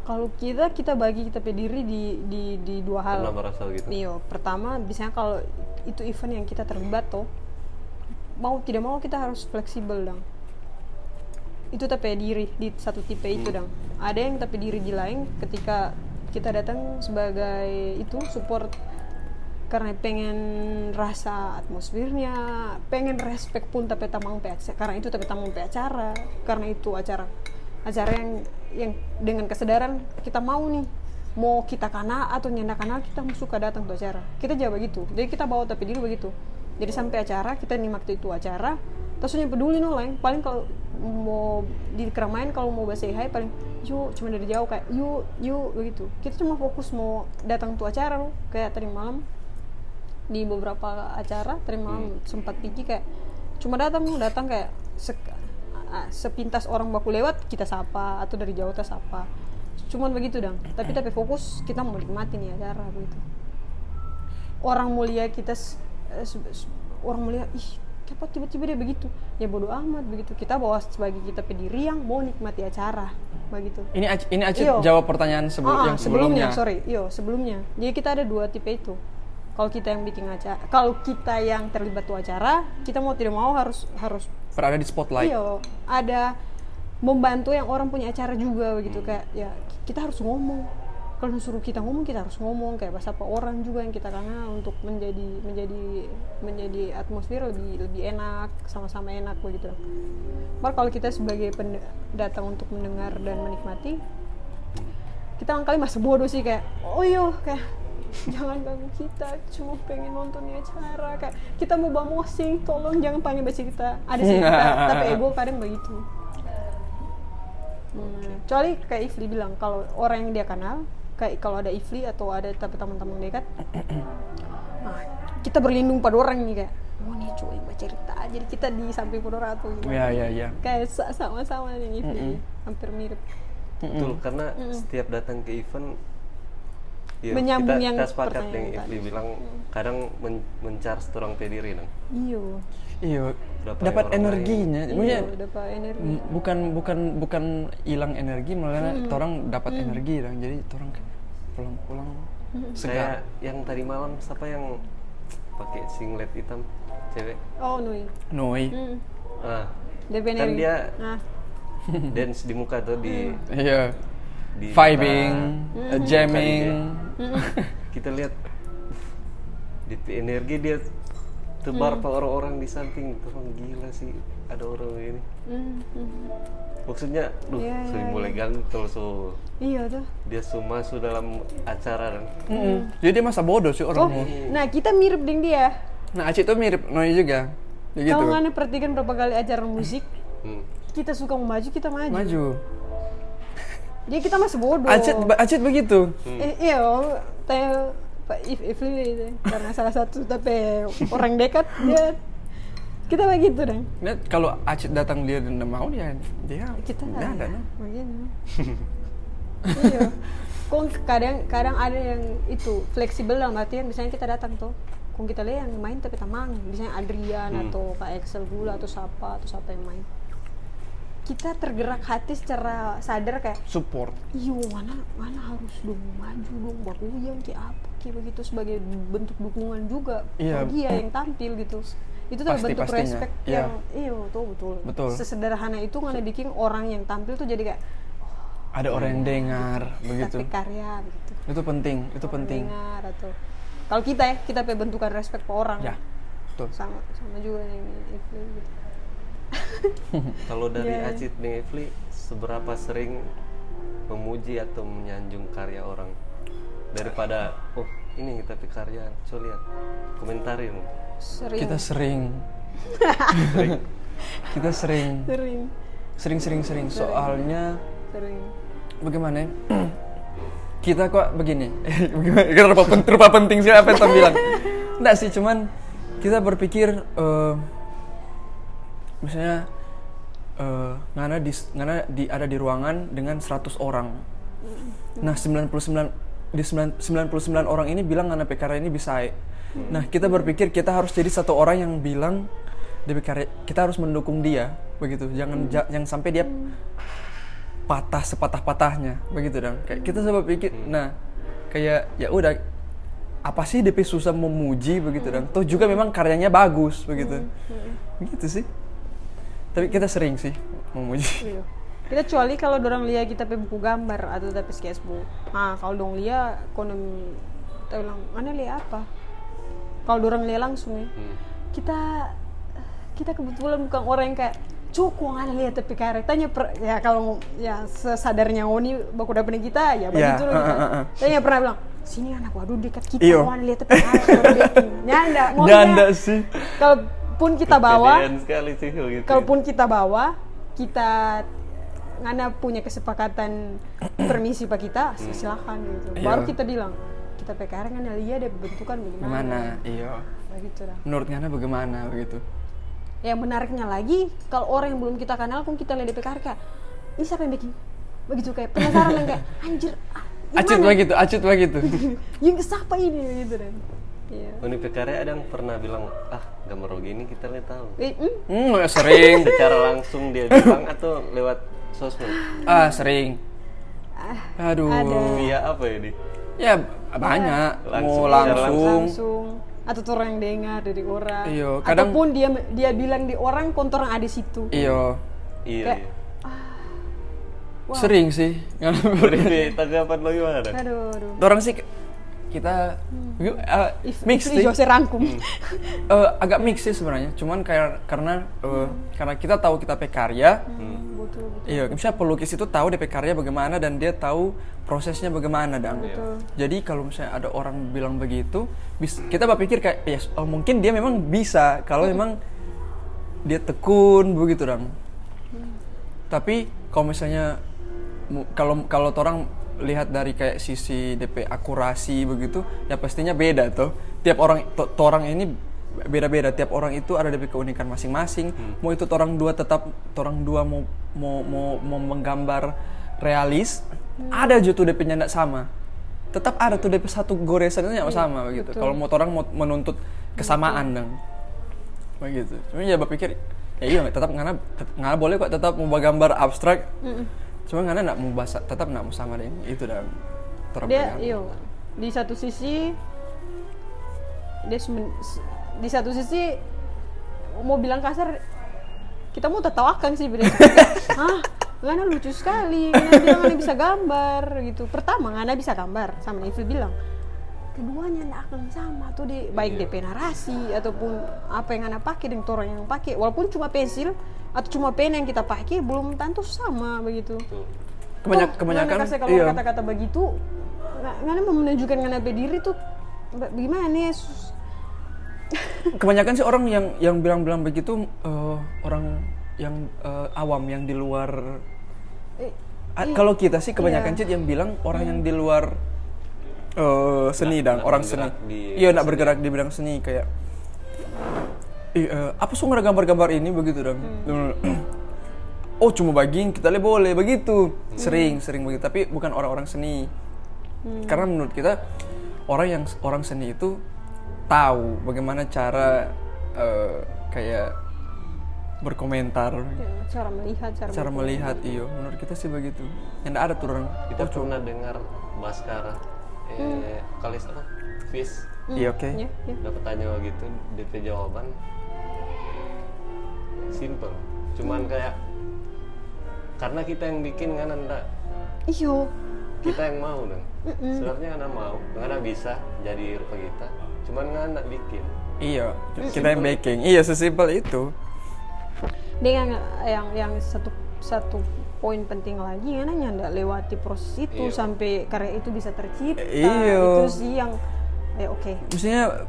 Speaker 3: kalau kita kita bagi kita punya diri di di di dua hal
Speaker 2: pernah merasa gitu
Speaker 3: Iya, pertama biasanya kalau itu event yang kita terlibat tuh mau tidak mau kita harus fleksibel dong. Itu tapi diri di satu tipe itu dong. Ada yang tapi diri di lain ketika kita datang sebagai itu support karena pengen rasa atmosfernya, pengen respect pun tapi tamang pe acara- karena itu tapi tamang pe acara, karena itu acara acara yang yang dengan kesadaran kita mau nih mau kita kana atau nyenda kana kita suka datang ke acara. Kita jawab begitu. Jadi kita bawa tapi diri begitu. Jadi sampai acara kita nikmat itu acara terus yang peduli no lain paling kalau mau di keramaian kalau mau bahasa hai paling yuk cuma dari jauh kayak yuk yuk begitu. Kita cuma fokus mau datang tuh acara loh. Kayak tadi malam di beberapa acara tadi malam sempat pergi kayak cuma datang datang kayak sepintas orang baku lewat kita sapa atau dari jauh kita sapa. Cuman begitu dong tapi tapi fokus kita mau nikmati nih acara begitu orang mulia kita eh, orang mulia ih kenapa tiba-tiba dia begitu? Ya bodoh amat begitu. Kita bawa sebagai kita pediri yang mau nikmati acara begitu.
Speaker 4: Ini ini
Speaker 3: Iyo.
Speaker 4: jawab pertanyaan sebelum
Speaker 3: Ah,
Speaker 4: yang sebelumnya,
Speaker 3: sorry, iyo sebelumnya. Jadi kita ada dua tipe itu. Kalau kita yang bikin acara, kalau kita yang terlibat tuh acara, kita mau tidak mau harus harus
Speaker 4: berada di spotlight
Speaker 3: iyo ada membantu yang orang punya acara juga begitu kayak ya kita harus ngomong. Kalau suruh kita ngomong kita harus ngomong kayak bahasa apa orang juga yang kita kenal untuk menjadi menjadi menjadi atmosfer lebih lebih enak sama-sama enak begitu. Baru kalau kita sebagai pen- datang untuk mendengar dan menikmati, kita kali masa bodoh sih kayak oh iyo kayak jangan ganggu kita cuma pengen nonton di acara. Kayak kita mau bawa mosing tolong jangan panggil baca kita. Ada sih kita, tapi ego kadang begitu. Hmm, kecuali kayak Ifli bilang kalau orang yang dia kenal kayak kalau ada Ifli atau ada tapi teman-teman dekat nah, kita berlindung pada orang nih kayak oh nih cuy baca cerita. Jadi kita di samping pada orang atau gimana?
Speaker 4: Ya ya ya
Speaker 3: kayak sa- sama-sama yang Ifli. Hampir mirip.
Speaker 2: Betul, karena setiap datang ke event ya,
Speaker 3: Menyambung
Speaker 2: kita,
Speaker 3: yang
Speaker 2: kita sepakat
Speaker 3: pertanyaan
Speaker 2: yang
Speaker 3: tadi.
Speaker 2: Ifli bilang kadang men mencari orang pediri nang.
Speaker 3: iyo.
Speaker 4: Iya
Speaker 2: Berapa
Speaker 4: dapat energinya.
Speaker 3: iyo
Speaker 4: Maksudnya,
Speaker 3: dapat energi.
Speaker 4: bukan bukan bukan hilang energi malah orang dapat energi dong jadi orang pulang-pulang. Segar
Speaker 2: Saya yang tadi malam siapa yang pakai singlet hitam? Cewek?
Speaker 3: oh nui.
Speaker 4: Noi
Speaker 3: hmm.
Speaker 2: Ah,
Speaker 3: DP
Speaker 2: kan dia
Speaker 3: nah
Speaker 2: dance di muka tuh di
Speaker 4: Iya.
Speaker 2: Di
Speaker 4: Vibing,
Speaker 2: mata.
Speaker 4: uh, jamming.
Speaker 2: kita lihat di energi dia tebar
Speaker 3: Hmm.
Speaker 2: ke orang-orang di samping orang gila sih ada orang ini
Speaker 3: Hmm, hmm.
Speaker 2: maksudnya duh
Speaker 3: Iya,
Speaker 2: so
Speaker 3: iya,
Speaker 2: mulai ganggu kalau so
Speaker 3: Iya tuh.
Speaker 2: dia so masuk dalam acara kan
Speaker 4: Mm-mm. Jadi dia masa bodoh sih
Speaker 3: Oh,
Speaker 4: orangmu.
Speaker 3: nah kita mirip dengan dia.
Speaker 4: Nah Acit tuh mirip Noi juga. Ya gitu.
Speaker 3: Kalau nggak perhatikan berapa kali acara musik,
Speaker 2: Hmm.
Speaker 3: kita suka mau maju, kita maju.
Speaker 4: Maju.
Speaker 3: Dia kita masih bodoh.
Speaker 4: Acit, Acit begitu.
Speaker 3: Eh, iya, tanya Pak If Ifli itu karena salah satu tapi orang dekat dia kita begitu dong.
Speaker 4: Nah, kalau Acit datang dia dan mau dia dia
Speaker 3: Kita
Speaker 4: nggak ada.
Speaker 3: Begini. iya. Kok kadang kadang ada yang itu fleksibel dalam artian misalnya kita datang tuh kok kita lihat yang main tapi tamang misalnya Adrian atau Kak Excel Gula atau siapa atau siapa yang main kita tergerak hati secara sadar kayak
Speaker 4: Support.
Speaker 3: iyo mana mana harus dong maju dong bakuyang kayak apa kayak begitu sebagai bentuk dukungan juga
Speaker 4: Iya.
Speaker 3: bagi dia yang tampil gitu itu tuh
Speaker 4: Pasti-
Speaker 3: bentuk
Speaker 4: pastinya.
Speaker 3: respect
Speaker 4: Iya.
Speaker 3: yang iyo tuh betul
Speaker 4: Betul.
Speaker 3: sesederhana itu nggak bikin orang yang tampil tuh jadi kayak
Speaker 4: Ada orang yang dengar begitu.
Speaker 3: tapi karya begitu
Speaker 4: Itu penting, itu penting.
Speaker 3: dengar atau kalau kita ya kita pe bentukan respect ke orang
Speaker 4: Ya. Betul.
Speaker 3: sama sama juga yang itu gitu.
Speaker 2: kalau dari
Speaker 3: Iya.
Speaker 2: Acit nih Evli seberapa sering memuji atau menyanjung karya orang daripada oh ini tapi karya coba lihat komentarin
Speaker 3: sering
Speaker 4: Kita sering. kita sering.
Speaker 3: sering
Speaker 4: Sering sering sering. Soalnya
Speaker 3: sering
Speaker 4: bagaimana? ya? kita kok begini. bagaimana? Kenapa penting sih apa yang bilang? Enggak sih, cuman kita berpikir eh, misalnya eh ngana di ngana di ada di ruangan dengan 100 orang. Nah, 99 di 9 99 orang ini bilang ngana PKR ini bisa. Nah, kita berpikir kita harus jadi satu orang yang bilang DPKR kita harus mendukung dia begitu. Jangan ja- jangan sampai dia patah sepatah-patahnya begitu dong. Kayak kita coba pikir nah kayak ya udah apa sih DP susah memuji? begitu dong. Toh juga memang karyanya bagus begitu. Begitu sih tapi kita sering sih memuji
Speaker 3: Iya. Kita kecuali kalau dorang lihat kita pe buku gambar atau tapi sketchbook. Nah, kalau dong lihat konon kita bilang, "Mana lihat apa?" Kalau dorang lihat langsung ya. Kita kita kebetulan bukan orang yang kayak cukup ada lihat tapi karet tanya per, ya kalau ya sesadarnya Oni baku dapat kita ya begitu
Speaker 4: Ya,
Speaker 3: loh
Speaker 4: uh,
Speaker 3: kita.
Speaker 4: uh, uh.
Speaker 3: Tanya pernah bilang sini anak waduh dekat kita
Speaker 4: Iyo.
Speaker 3: mau lihat tapi dating." Nyanda, maksudnya
Speaker 4: Nyanda sih.
Speaker 3: Kalaupun kita bawa
Speaker 2: Kepedean sekali sih gitu
Speaker 3: kalaupun kita bawa kita ngana punya kesepakatan permisi pak kita silakan gitu.
Speaker 4: Iya.
Speaker 3: baru kita bilang kita PKR ngana lihat deh bentukan bagaimana?
Speaker 4: Gimana? Iya.
Speaker 3: Begitu dah.
Speaker 4: Menurut Ngana bagaimana begitu?
Speaker 3: Yang menariknya lagi kalau orang yang belum kita kenal pun kita lihat di PKR kayak ini siapa yang bikin? Begitu kayak penasaran yang kayak anjir ah,
Speaker 4: acut
Speaker 3: mana?"
Speaker 4: begitu acut begitu.
Speaker 3: Yang siapa ini gitu dan iya.
Speaker 2: Uni PKR ada yang pernah bilang ah gambar gini kita lihat tahu.
Speaker 3: Hmm,
Speaker 4: hmm sering.
Speaker 2: Secara langsung dia bilang atau lewat sosmed?
Speaker 4: Ah sering. Aduh.
Speaker 2: via apa ya di
Speaker 4: ya banyak.
Speaker 2: Langsung,
Speaker 4: mau
Speaker 2: secara
Speaker 4: langsung.
Speaker 3: Langsung. Atau orang yang dengar dari orang.
Speaker 4: Iya, kadang-
Speaker 3: ataupun dia dia bilang di orang kontor yang ada di situ.
Speaker 4: Iyo
Speaker 2: iya
Speaker 3: Kayak-
Speaker 2: iya.
Speaker 3: Wah.
Speaker 4: sering sih.
Speaker 2: Beri tanggapan lo gimana?
Speaker 3: Aduh aduh.
Speaker 4: Orang sih kita uh,
Speaker 3: If,
Speaker 4: mix sih
Speaker 3: Jose rangkum
Speaker 4: Eh, agak mix sih sebenarnya. Cuman kayak karena eh, karena kita tahu kita pe karya.
Speaker 3: Hmm, betul betul.
Speaker 4: Iya misalnya pelukis itu tahu DP karya bagaimana dan dia tahu prosesnya bagaimana dang.
Speaker 3: Betul.
Speaker 4: Jadi kalau misalnya ada orang bilang begitu bis- kita berpikir kayak ya oh, mungkin dia memang bisa kalau memang dia tekun begitu dong tapi kalau misalnya kalau kalau orang lihat dari kayak sisi DP akurasi begitu ya pastinya beda tuh tiap orang to, to orang ini beda-beda. Tiap orang itu ada DP keunikan masing-masing. Mau itu to orang dua tetap to orang dua mau mau mau, mau menggambar realis ada juga tuh DP nya nggak sama. Tetap ada tuh DP satu goresan itu nggak sama begitu. kalau mau orang mau menuntut kesamaan dong. Begitu. Cuma ya berpikir ya iya tetap ngana tet- ngana boleh kok tetap mau gambar abstrak cuma ngana nggak mau bahasa tetap nggak mau sama deh itu dah orang
Speaker 3: dia iyo di satu sisi dia di satu sisi mau bilang kasar kita mau tertawakan sih beda Hah? Ngana lucu sekali. Ngana bilang Ngana bisa gambar gitu. Pertama Ngana bisa gambar sama Neville bilang keduanya nggak akan sama tuh di baik DP narasi ataupun apa yang Ngana pakai dengan orang yang pakai walaupun cuma pensil atau cuma pena yang kita pakai belum tentu sama begitu.
Speaker 4: Kebanyak, kebanyakan
Speaker 3: kasih kalau
Speaker 4: iya.
Speaker 3: kata-kata begitu Ngana mau menunjukkan Ngana berdiri tuh gimana nih sus-
Speaker 4: kebanyakan sih orang yang yang bilang-bilang begitu eh, orang yang eh, awam yang di luar
Speaker 3: eh,
Speaker 4: Ah, kalau kita sih kebanyakan
Speaker 3: Iya.
Speaker 4: Cid yang bilang orang yang di luar eh, seni dan
Speaker 2: nggak
Speaker 4: orang seni. Iya, nak bergerak di bidang seni kayak eh, apa ada gambar-gambar ini? Begitu dong. oh, cuma bagian kita lihat boleh begitu. Sering, sering begitu, tapi bukan orang-orang seni. Karena menurut kita orang yang orang seni itu tahu bagaimana cara eh, kayak berkomentar.
Speaker 3: Ya, cara melihat cara,
Speaker 4: cara melihat iyo. Menurut kita sih begitu. Yang ada tuh orang
Speaker 2: Kita pernah dengar Baskara eh kalis apa? Fish.
Speaker 4: Iya oke.
Speaker 3: Ya, ya.
Speaker 2: dapat tanya gitu DP jawaban. Simple. Cuman kayak karena kita yang bikin kan anda.
Speaker 3: Iyo.
Speaker 2: Kita yang mau dong sebenarnya anda mau. Anda bisa jadi rupa kita. Cuman anda bikin.
Speaker 4: Iya kita yang baking iya sesimpel itu.
Speaker 3: Dengan yang yang satu satu poin penting lagi kan nggak lewati proses itu
Speaker 2: Iya.
Speaker 3: sampai karya itu bisa tercipta.
Speaker 4: Iya.
Speaker 3: itu sih yang eh oke.
Speaker 4: Maksudnya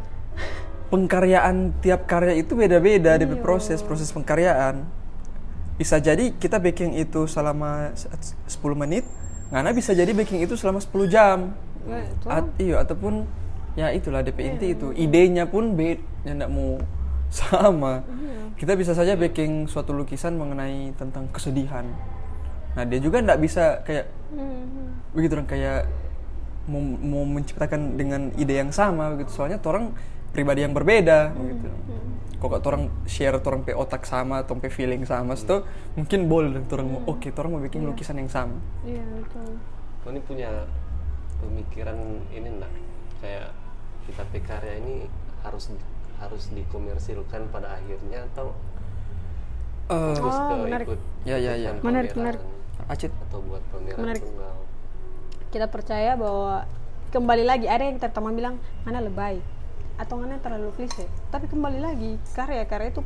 Speaker 4: pengkaryaan tiap karya itu beda-beda dari proses proses pengkaryaan. Bisa jadi kita baking itu selama se- 10 menit Ngana bisa jadi baking itu selama 10 jam.
Speaker 3: Ya, itu.
Speaker 4: At- iya ataupun ya itulah DP inti itu. Idenya pun beda yang nggak mau sama. Kita bisa saja baking suatu lukisan mengenai tentang kesedihan nah dia juga nggak bisa kayak
Speaker 3: Hmm,
Speaker 4: begitu orang kayak mau, mau menciptakan dengan ide yang sama begitu. Soalnya orang pribadi yang berbeda begitu kok kok orang share orang pe otak sama orang pe feeling sama itu mungkin boleh orang mau oke orang mau bikin lukisan yang sama.
Speaker 3: Iya betul.
Speaker 2: Kau ini punya pemikiran ini enggak kayak kita pe karya ini harus harus dikomersilkan pada akhirnya atau
Speaker 4: Eh,
Speaker 2: terus
Speaker 3: Oh, menarik.
Speaker 2: ikut
Speaker 4: Ya, ya, ya.
Speaker 3: Menarik, menarik.
Speaker 4: Acit
Speaker 2: atau buat pameran
Speaker 3: Menarik.
Speaker 2: tunggal.
Speaker 3: Kita percaya bahwa kembali lagi ada yang pertama bilang mana lebay? Atau mana terlalu klise. Tapi kembali lagi karya-karya itu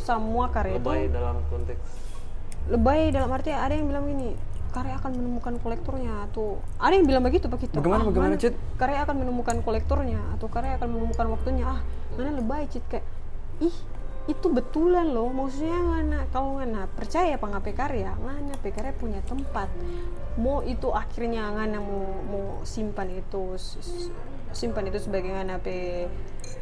Speaker 3: semua karya
Speaker 2: lebay
Speaker 3: itu
Speaker 2: dalam konteks
Speaker 3: lebay dalam arti ada yang bilang gini karya akan menemukan kolektornya atau ada yang bilang begitu kita
Speaker 4: Bagaimana, bagaimana, Cid?
Speaker 3: karya akan menemukan kolektornya atau karya akan menemukan waktunya ah mana lebay cit kayak ih itu betulan loh maksudnya ngana kalau ngana percaya apa ngape karya ngana pe karya punya tempat. Mau itu akhirnya ngana mau mau simpan itu simpan itu sebagai ngana pe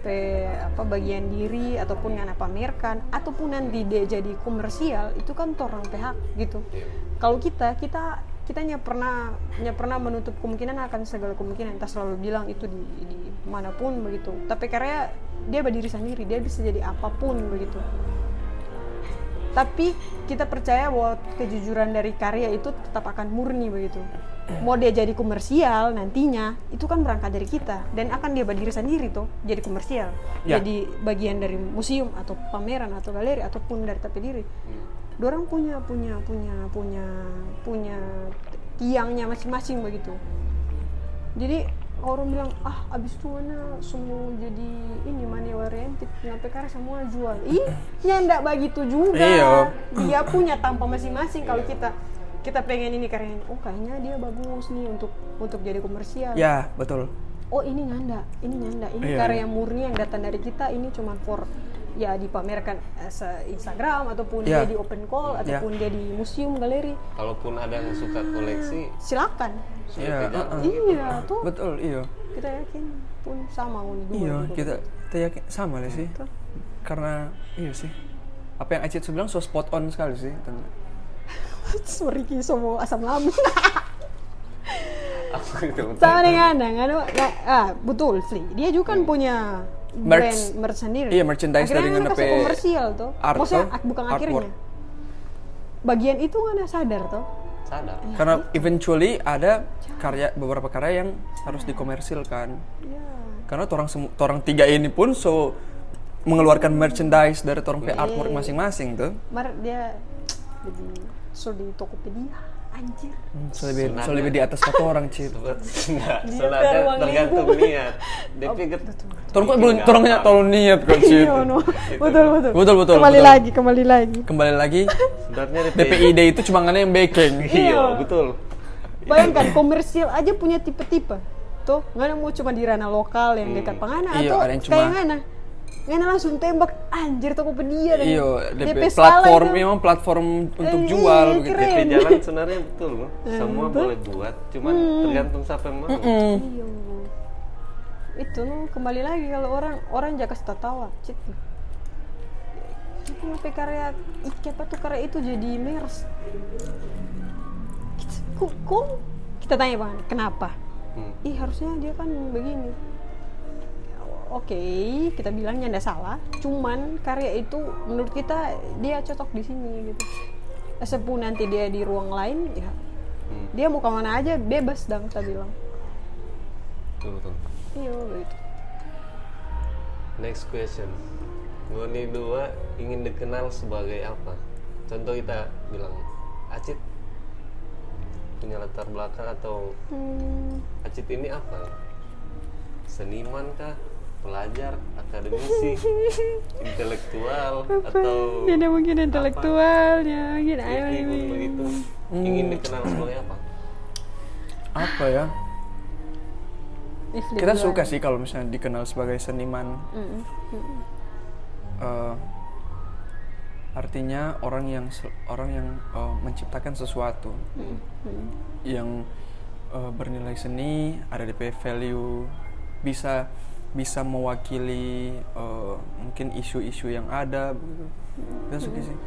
Speaker 3: pe apa bagian diri ataupun ngana pamerkan ataupun nanti dia jadi komersial itu kan torang pihak gitu.
Speaker 2: Iya.
Speaker 3: kalau kita kita kita hanya pernah hanya pernah menutup kemungkinan akan segala kemungkinan. Kita selalu bilang itu di, di mana pun begitu. Tapi karya dia berdiri sendiri dia bisa jadi apa pun begitu. Tapi kita percaya bahwa kejujuran dari karya itu tetap akan murni begitu. Mau dia jadi komersial nantinya itu kan berangkat dari kita. Dan akan dia berdiri sendiri tuh jadi komersial.
Speaker 4: Ya.
Speaker 3: jadi bagian dari museum atau pameran atau galeri ataupun dari tapi diri Dorang punya punya punya punya punya tiangnya masing-masing begitu. Jadi orang bilang ah abis itu mana semua jadi ini money oriented kenapa karena semua jual. Ih ya ndak begitu juga.
Speaker 4: Iya.
Speaker 3: dia punya tanpa masing-masing kalau kita kita pengen ini karyanya oh kayaknya dia bagus nih untuk untuk jadi komersial.
Speaker 4: Ya betul.
Speaker 3: Oh ini nyanda ini nyanda. Ini
Speaker 4: Iya,
Speaker 3: karya murni yang datang dari kita ini cuma for ya dipamerkan as a Instagram ataupun
Speaker 4: Iya.
Speaker 3: dia di open call
Speaker 4: Iya.
Speaker 3: ataupun dia di museum galeri.
Speaker 2: Kalaupun ada yang suka koleksi
Speaker 3: silakan.
Speaker 4: Iya,
Speaker 2: dijalan
Speaker 4: uh-uh.
Speaker 2: gitu.
Speaker 3: iya tuh.
Speaker 4: Betul iya.
Speaker 3: Kita yakin pun sama uni dua
Speaker 4: iya kita kita yakin sama lah sih.
Speaker 3: Betul.
Speaker 4: karena iya sih. Apa yang Acit bilang so spot on sekali sih.
Speaker 3: Sorry ki semua asam lambung. Sama dengan ah betul Fli. Dia juga kan punya brand
Speaker 4: Merch.
Speaker 3: merch sendiri?
Speaker 4: Iya, merchandise
Speaker 3: akhirnya
Speaker 4: dari
Speaker 3: kan
Speaker 4: ngana
Speaker 3: kasih
Speaker 4: pe
Speaker 3: komersial tuh.
Speaker 4: Art
Speaker 3: maksudnya
Speaker 4: tuh,
Speaker 3: ak- bukan
Speaker 4: artwork.
Speaker 3: akhirnya. Bagian itu kan sadar tuh.
Speaker 2: Sadar.
Speaker 4: Karena eventually ada karya beberapa karya yang harus dikomersilkan.
Speaker 3: Ya
Speaker 4: karena orang orang tiga ini pun so mengeluarkan merchandise dari orang pe
Speaker 3: Iya.
Speaker 4: artwork masing-masing tuh.
Speaker 3: Mar dia jadi so di Tokopedia anjir.
Speaker 4: Hmm, so lebih, so
Speaker 2: Sunatnya-
Speaker 4: lebih di atas satu orang cip.
Speaker 2: Sebenarnya
Speaker 3: kan
Speaker 2: tergantung niat. Dia pikir
Speaker 4: Tolong kok belum tolongnya tolong niat kok cip.
Speaker 3: Iya no. Betul betul.
Speaker 4: Betul, betul,
Speaker 3: kembali
Speaker 4: betul.
Speaker 3: lagi kembali lagi.
Speaker 4: Kembali lagi.
Speaker 2: Sebenarnya DP.
Speaker 4: DPID itu cuma ngana yang backing.
Speaker 2: Iya, betul.
Speaker 3: bayangkan komersial aja punya tipe-tipe. Tuh ngana mau cuma di ranah lokal yang dekat pangana
Speaker 4: Iya,
Speaker 3: atau kayak ngana ngana langsung tembak anjir Tokopedia dan
Speaker 4: Iyo,
Speaker 3: DP
Speaker 4: DP platform
Speaker 3: itu.
Speaker 4: memang platform untuk
Speaker 3: Eh,
Speaker 4: jual
Speaker 3: iya,
Speaker 4: begitu.
Speaker 3: keren.
Speaker 2: DP jalan sebenarnya betul, loh. Semua boleh buat, cuman tergantung siapa yang mau.
Speaker 4: Mm.
Speaker 3: Iya. Itu no, kembali lagi kalau orang orang jaga tawa, cit. Itu ngapain karya apa tuh karya itu jadi mers. Kok kita tanya bang, kenapa?
Speaker 2: Hmm.
Speaker 3: Ih harusnya dia kan begini. Oke, kita bilangnya ndak salah. Cuman karya itu menurut kita dia cocok di sini gitu. Sepun nanti dia di ruang lain, ya
Speaker 2: Hmm.
Speaker 3: dia mau ke mana aja bebas dong kita bilang.
Speaker 2: Betul, betul.
Speaker 3: Iya gitu.
Speaker 2: Next question. Gue nih dua ingin dikenal sebagai apa? Contoh kita bilang, Acit punya latar belakang atau
Speaker 3: Hmm,
Speaker 2: Acit ini apa? Seniman kah? Pelajar, akademisi, intelektual, atau
Speaker 3: Ini mungkin intelektualnya, mungkin ayo
Speaker 2: Iya,
Speaker 3: ini.
Speaker 2: begitu. Ingin dikenal sebagai apa?
Speaker 4: Apa ya? Kita suka sih kalau misalnya dikenal sebagai seniman. Eh, artinya orang yang orang yang eh, menciptakan sesuatu yang eh, bernilai seni, ada DP value, bisa bisa mewakili eh, mungkin isu-isu yang ada. begitu. Suka sih.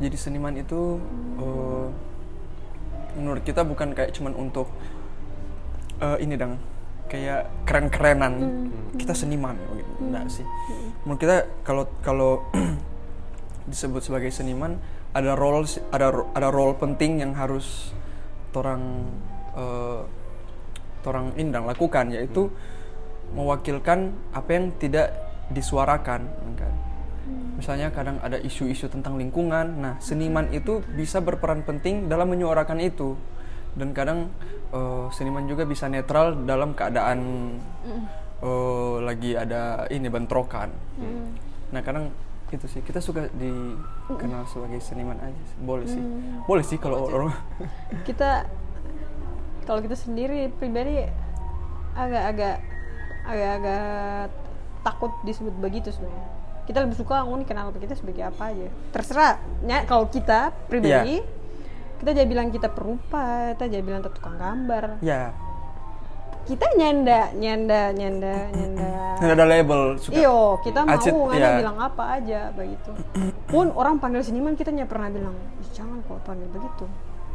Speaker 4: Jadi seniman itu eh, menurut kita bukan kayak cuman untuk eh, ini dong kayak keren-kerenan kita seniman gitu. enggak sih menurut kita kalau kalau disebut sebagai seniman ada role ada ada role penting yang harus orang eh, orang indang lakukan yaitu mewakilkan apa yang tidak disuarakan kan? Misalnya kadang ada isu-isu tentang lingkungan. Nah seniman itu bisa berperan penting dalam menyuarakan itu. Dan kadang eh, seniman juga bisa netral dalam keadaan eh, lagi ada ini bentrokan. Nah kadang itu sih. Kita suka dikenal sebagai seniman aja boleh sih. Boleh sih kalau orang
Speaker 3: Kita kalau kita sendiri pribadi agak-agak agak-agak takut disebut begitu sebenarnya. Kita lebih suka ngomong kenal kita sebagai apa aja. Terserah. Ya, kalau kita pribadi kita jadi bilang kita perupa, kita jadi bilang kita tukang gambar.
Speaker 4: ya
Speaker 3: Kita nyanda, nyanda, nyanda, nyanda.
Speaker 4: nggak ada label suka
Speaker 3: Iyo, kita mau
Speaker 4: Acit,
Speaker 3: ada
Speaker 4: ya.
Speaker 3: bilang apa aja begitu. Pun orang panggil seniman kita nggak pernah bilang, "Ih, jangan kok panggil begitu.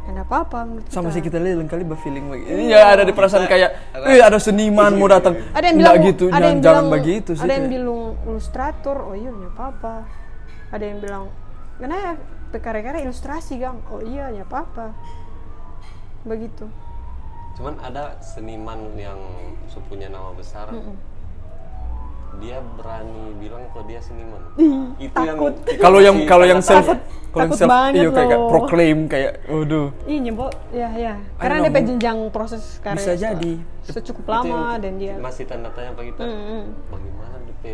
Speaker 3: Enggak apa-apa menurut
Speaker 4: sama sih
Speaker 3: kita.
Speaker 4: kita lihat kali berfeeling begitu ya ada di perasaan kayak eh ada seniman mau datang
Speaker 3: Ada yang
Speaker 4: Nggak
Speaker 3: bilang
Speaker 4: gitu
Speaker 3: ada
Speaker 4: jangan,
Speaker 3: yang
Speaker 4: jangan
Speaker 3: bilang,
Speaker 4: begitu sih
Speaker 3: Ada yang bilang ilustrator, oh iya nggak apa-apa. Ada yang bilang, "Kenapa karya-karya ilustrasi, Gang?" Oh iya nggak apa-apa. Begitu.
Speaker 2: Cuman ada seniman yang punya nama besar, dia berani bilang kalau dia seniman. Itu
Speaker 3: takut.
Speaker 2: yang
Speaker 4: kalau yang kalau yang self kalau yang self iya kayak, kayak
Speaker 3: loh.
Speaker 4: proclaim kayak waduh
Speaker 3: Ih nyebok, ya ya. Karena dia jenjang proses karya
Speaker 4: Bisa jadi.
Speaker 3: secukup lama dan dia
Speaker 2: masih tanda tanya apa kita
Speaker 3: Mm-mm.
Speaker 2: bagaimana DP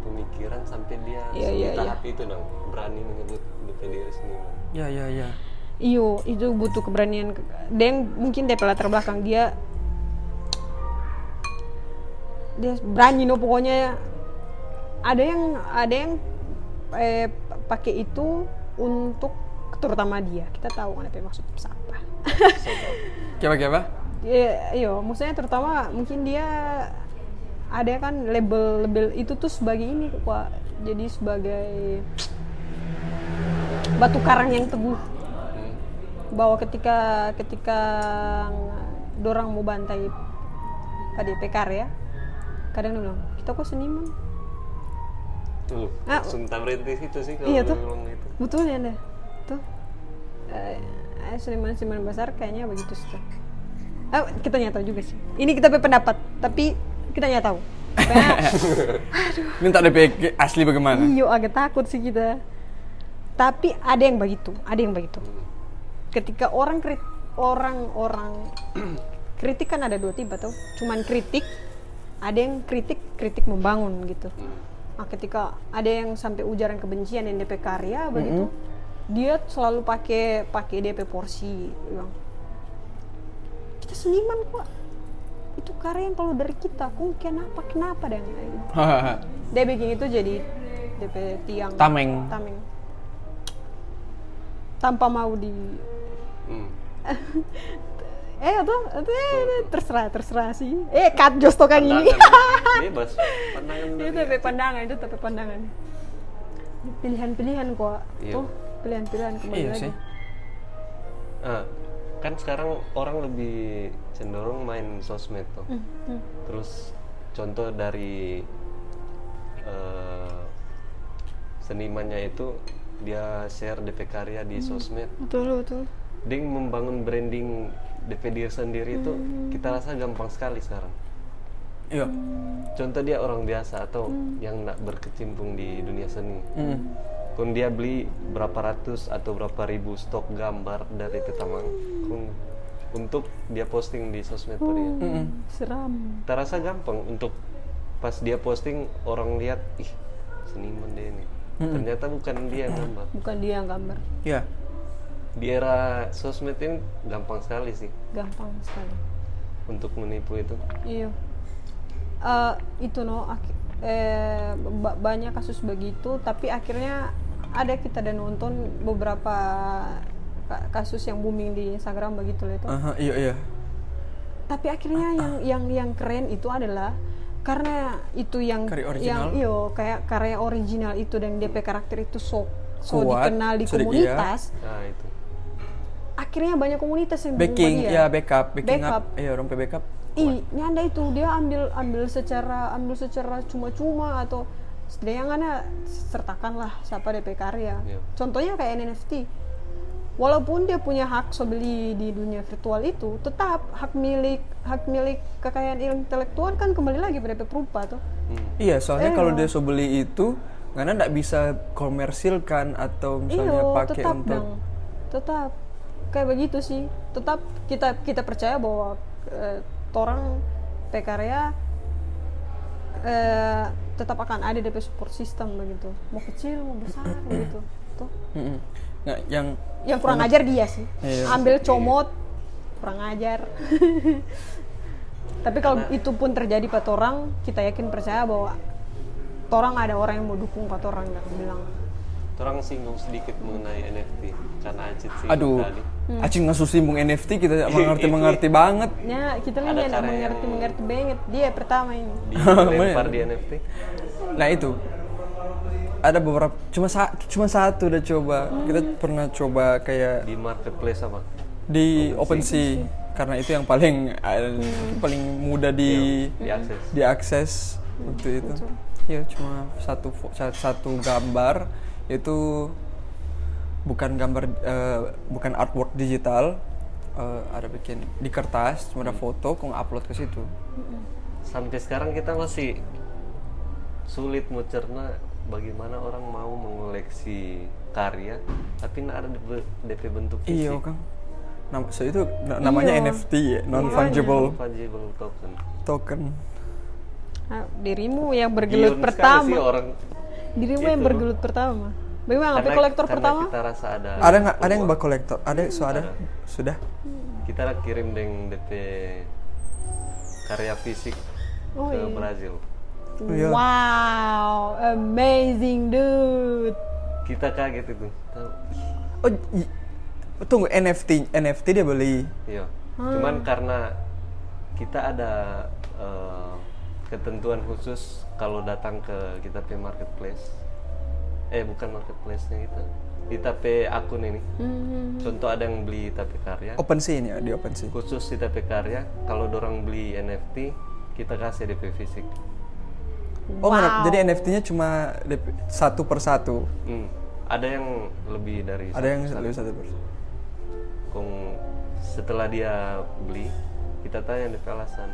Speaker 2: pemikiran sampai dia
Speaker 3: Iya,
Speaker 2: di
Speaker 3: iya,
Speaker 2: tahap itu dong berani menyebut DP diri seniman.
Speaker 4: ya ya ya
Speaker 3: Iyo, itu butuh keberanian. Dan mungkin dari latar belakang dia dia berani no pokoknya. Ada yang ada yang eh, pakai itu untuk terutama dia. Kita tahu kan apa yang maksud siapa
Speaker 4: Kiapa kiapa?
Speaker 3: ya iyo maksudnya terutama mungkin dia ada kan label label itu tuh sebagai ini pak. Jadi sebagai batu karang yang teguh. Bahwa ketika ketika dorang mau bantai KDP karya kadang dia bilang kita kok seniman
Speaker 2: Tuh,
Speaker 3: Ah.
Speaker 2: langsung tak berhenti situ sih kalau
Speaker 3: Iya
Speaker 2: dia
Speaker 3: tuh.
Speaker 2: bilang gitu.
Speaker 3: betul ya anda tuh eh, eh, seniman-seniman besar kayaknya begitu sih. Ah, kita nyata juga sih ini kita pendapat tapi kita nyata tahu Kayak,
Speaker 4: Minta DP asli bagaimana?
Speaker 3: iyo agak takut sih kita tapi ada yang begitu ada yang begitu ketika orang krit orang orang kritik kan ada dua tipe tuh cuman kritik ada yang kritik kritik membangun gitu. Nah ketika ada yang sampai ujaran kebencian yang DP karya begitu dia selalu pakai pakai DP porsi bilang kita seniman kok itu karya yang kalau dari kita. Kok kenapa kenapa dan dia bikin itu jadi DP tiang.
Speaker 4: Tameng.
Speaker 3: tameng. Tanpa mau di
Speaker 2: Hmm.
Speaker 3: eh itu itu eh, terserah terserah sih eh cut jos tokan ini
Speaker 2: bebas. Pandangan
Speaker 3: itu tapi pandangan itu tapi pandangan pilihan-pilihan kok
Speaker 2: Iya.
Speaker 3: tuh pilihan-pilihan kembali
Speaker 4: Iya
Speaker 3: lagi
Speaker 4: sih.
Speaker 2: Ah, kan sekarang orang lebih cenderung main sosmed tuh.
Speaker 3: Hmm,
Speaker 2: Terus contoh dari eh, senimannya itu dia share DP karya di sosmed.
Speaker 3: betul betul
Speaker 2: Dia membangun branding DP diri sendiri itu kita rasa gampang sekali sekarang.
Speaker 4: Iya.
Speaker 2: Contoh dia orang biasa atau yang nak berkecimpung di dunia seni.
Speaker 4: Mm.
Speaker 2: Kun dia beli berapa ratus atau berapa ribu stok gambar dari Tetamang kun untuk dia posting di sosmed tuh dia.
Speaker 4: Mm-mm.
Speaker 3: seram
Speaker 2: Terasa gampang untuk pas dia posting orang lihat ih seniman dia ini. Ternyata bukan dia yang gambar.
Speaker 3: bukan dia yang gambar
Speaker 4: Iya.
Speaker 2: Di era sosmed ini gampang sekali sih
Speaker 3: gampang sekali
Speaker 2: untuk menipu itu.
Speaker 3: iya Eh, itu no ak- eh, ba- banyak kasus begitu tapi akhirnya ada kita dan nonton beberapa ka- kasus yang booming di Instagram begitu lah itu
Speaker 4: Aha, iya iya.
Speaker 3: tapi akhirnya yang yang yang keren itu adalah karena itu yang
Speaker 4: Karya original.
Speaker 3: yang iyo kayak karya original itu dan DP karakter itu so so
Speaker 4: Kuat,
Speaker 3: dikenal di
Speaker 4: di-
Speaker 3: komunitas
Speaker 2: Nah, itu.
Speaker 3: Akhirnya banyak komunitas yang
Speaker 4: Backing,
Speaker 3: dia.
Speaker 4: ya backup, backing
Speaker 3: Backup.
Speaker 4: up. Iya, orang pe backup.
Speaker 3: Ih, nyanda itu dia ambil ambil secara ambil secara cuma-cuma atau sedangkan sertakan lah siapa DP karya.
Speaker 2: Iya.
Speaker 3: Contohnya kayak NFT. Walaupun dia punya hak so beli di dunia virtual itu, tetap hak milik hak milik kekayaan intelektual kan kembali lagi pada DP perupa tuh.
Speaker 2: Hmm.
Speaker 4: Iya, soalnya
Speaker 3: Iya.
Speaker 4: kalau dia so beli itu karena nggak bisa komersilkan atau misalnya
Speaker 3: Iyo,
Speaker 4: pakai
Speaker 3: tetap
Speaker 4: untuk
Speaker 3: dong. Tetap kayak begitu sih. Tetap kita kita percaya bahwa eh, orang pekarya eh, tetap akan ada DP support system begitu. Mau kecil mau besar begitu. Tuh.
Speaker 4: Nah, yang
Speaker 3: Yang kurang ajar dia sih.
Speaker 4: Iya.
Speaker 3: Ambil comot kurang ajar. Tapi kalau itu pun terjadi pada orang, kita yakin percaya bahwa orang ada orang yang mau dukung pada orang dan bilang
Speaker 2: Orang singgung sedikit mengenai NFT karena Acit singgung
Speaker 4: aduh,
Speaker 2: tadi.
Speaker 3: Hmm.
Speaker 4: acing nggak simbung NFT kita mengerti mengerti banget.
Speaker 3: Ya, kita nggak
Speaker 2: cara
Speaker 3: mengerti
Speaker 2: yang-
Speaker 3: mengerti banget. Dia pertama ini.
Speaker 2: Dilempar di NFT.
Speaker 4: Nah itu ada beberapa cuma sa- cuma satu udah coba kita pernah coba kayak
Speaker 2: di marketplace apa?
Speaker 4: di OpenSea karena itu yang paling eh, paling mudah di
Speaker 2: Diakses.
Speaker 4: diakses untuk itu. Ya cuma satu satu gambar itu bukan gambar eh, bukan artwork digital eh, ada bikin di kertas cuma ada foto kong upload ke situ.
Speaker 2: Sampai sekarang kita masih sulit mencerna bagaimana orang mau mengoleksi karya tapi nggak ada DP, DP bentuk fisik.
Speaker 4: Iya kang. Nam- so itu na- namanya
Speaker 3: Iya.
Speaker 4: NFT ya, non fungible
Speaker 2: Fungible token.
Speaker 4: token.
Speaker 3: Ah, dirimu yang bergelut pertama.
Speaker 2: sih orang
Speaker 3: Dirimu yang
Speaker 2: Itu.
Speaker 3: bergelut pertama. Bagaimana?
Speaker 2: Karena-
Speaker 3: kolektor
Speaker 2: karena
Speaker 3: pertama?
Speaker 2: kita rasa ada
Speaker 4: Ada nggak? Ada yang bak kolektor? Ada, so ada,
Speaker 2: Ada.
Speaker 4: sudah.
Speaker 2: kita kirim dengan DP karya fisik
Speaker 3: Oh,
Speaker 2: ke
Speaker 3: iya.
Speaker 2: Brazil
Speaker 4: Iya.
Speaker 3: Wow, amazing dude.
Speaker 2: kita kaget itu tahu
Speaker 4: Oh, i- tunggu NFT, NFT dia beli.
Speaker 2: iya
Speaker 3: Hmm.
Speaker 2: cuman karena kita ada eh, ketentuan khusus kalau datang ke kita pe marketplace eh bukan marketplace-nya kita kita pe akun ini
Speaker 3: Hmm.
Speaker 2: contoh ada yang beli tapi karya
Speaker 4: OpenSea ini ya, di OpenSea.
Speaker 2: khusus kita pe karya kalau dorang beli NFT kita kasih DP fisik
Speaker 4: Oh,
Speaker 3: Wow.
Speaker 4: jadi NFT-nya cuma DP satu per satu.
Speaker 2: Hmm. ada yang lebih dari
Speaker 4: Ada yang
Speaker 2: satu-
Speaker 4: lebih satu per satu.
Speaker 2: Kong setelah dia beli kita tanya DP alasan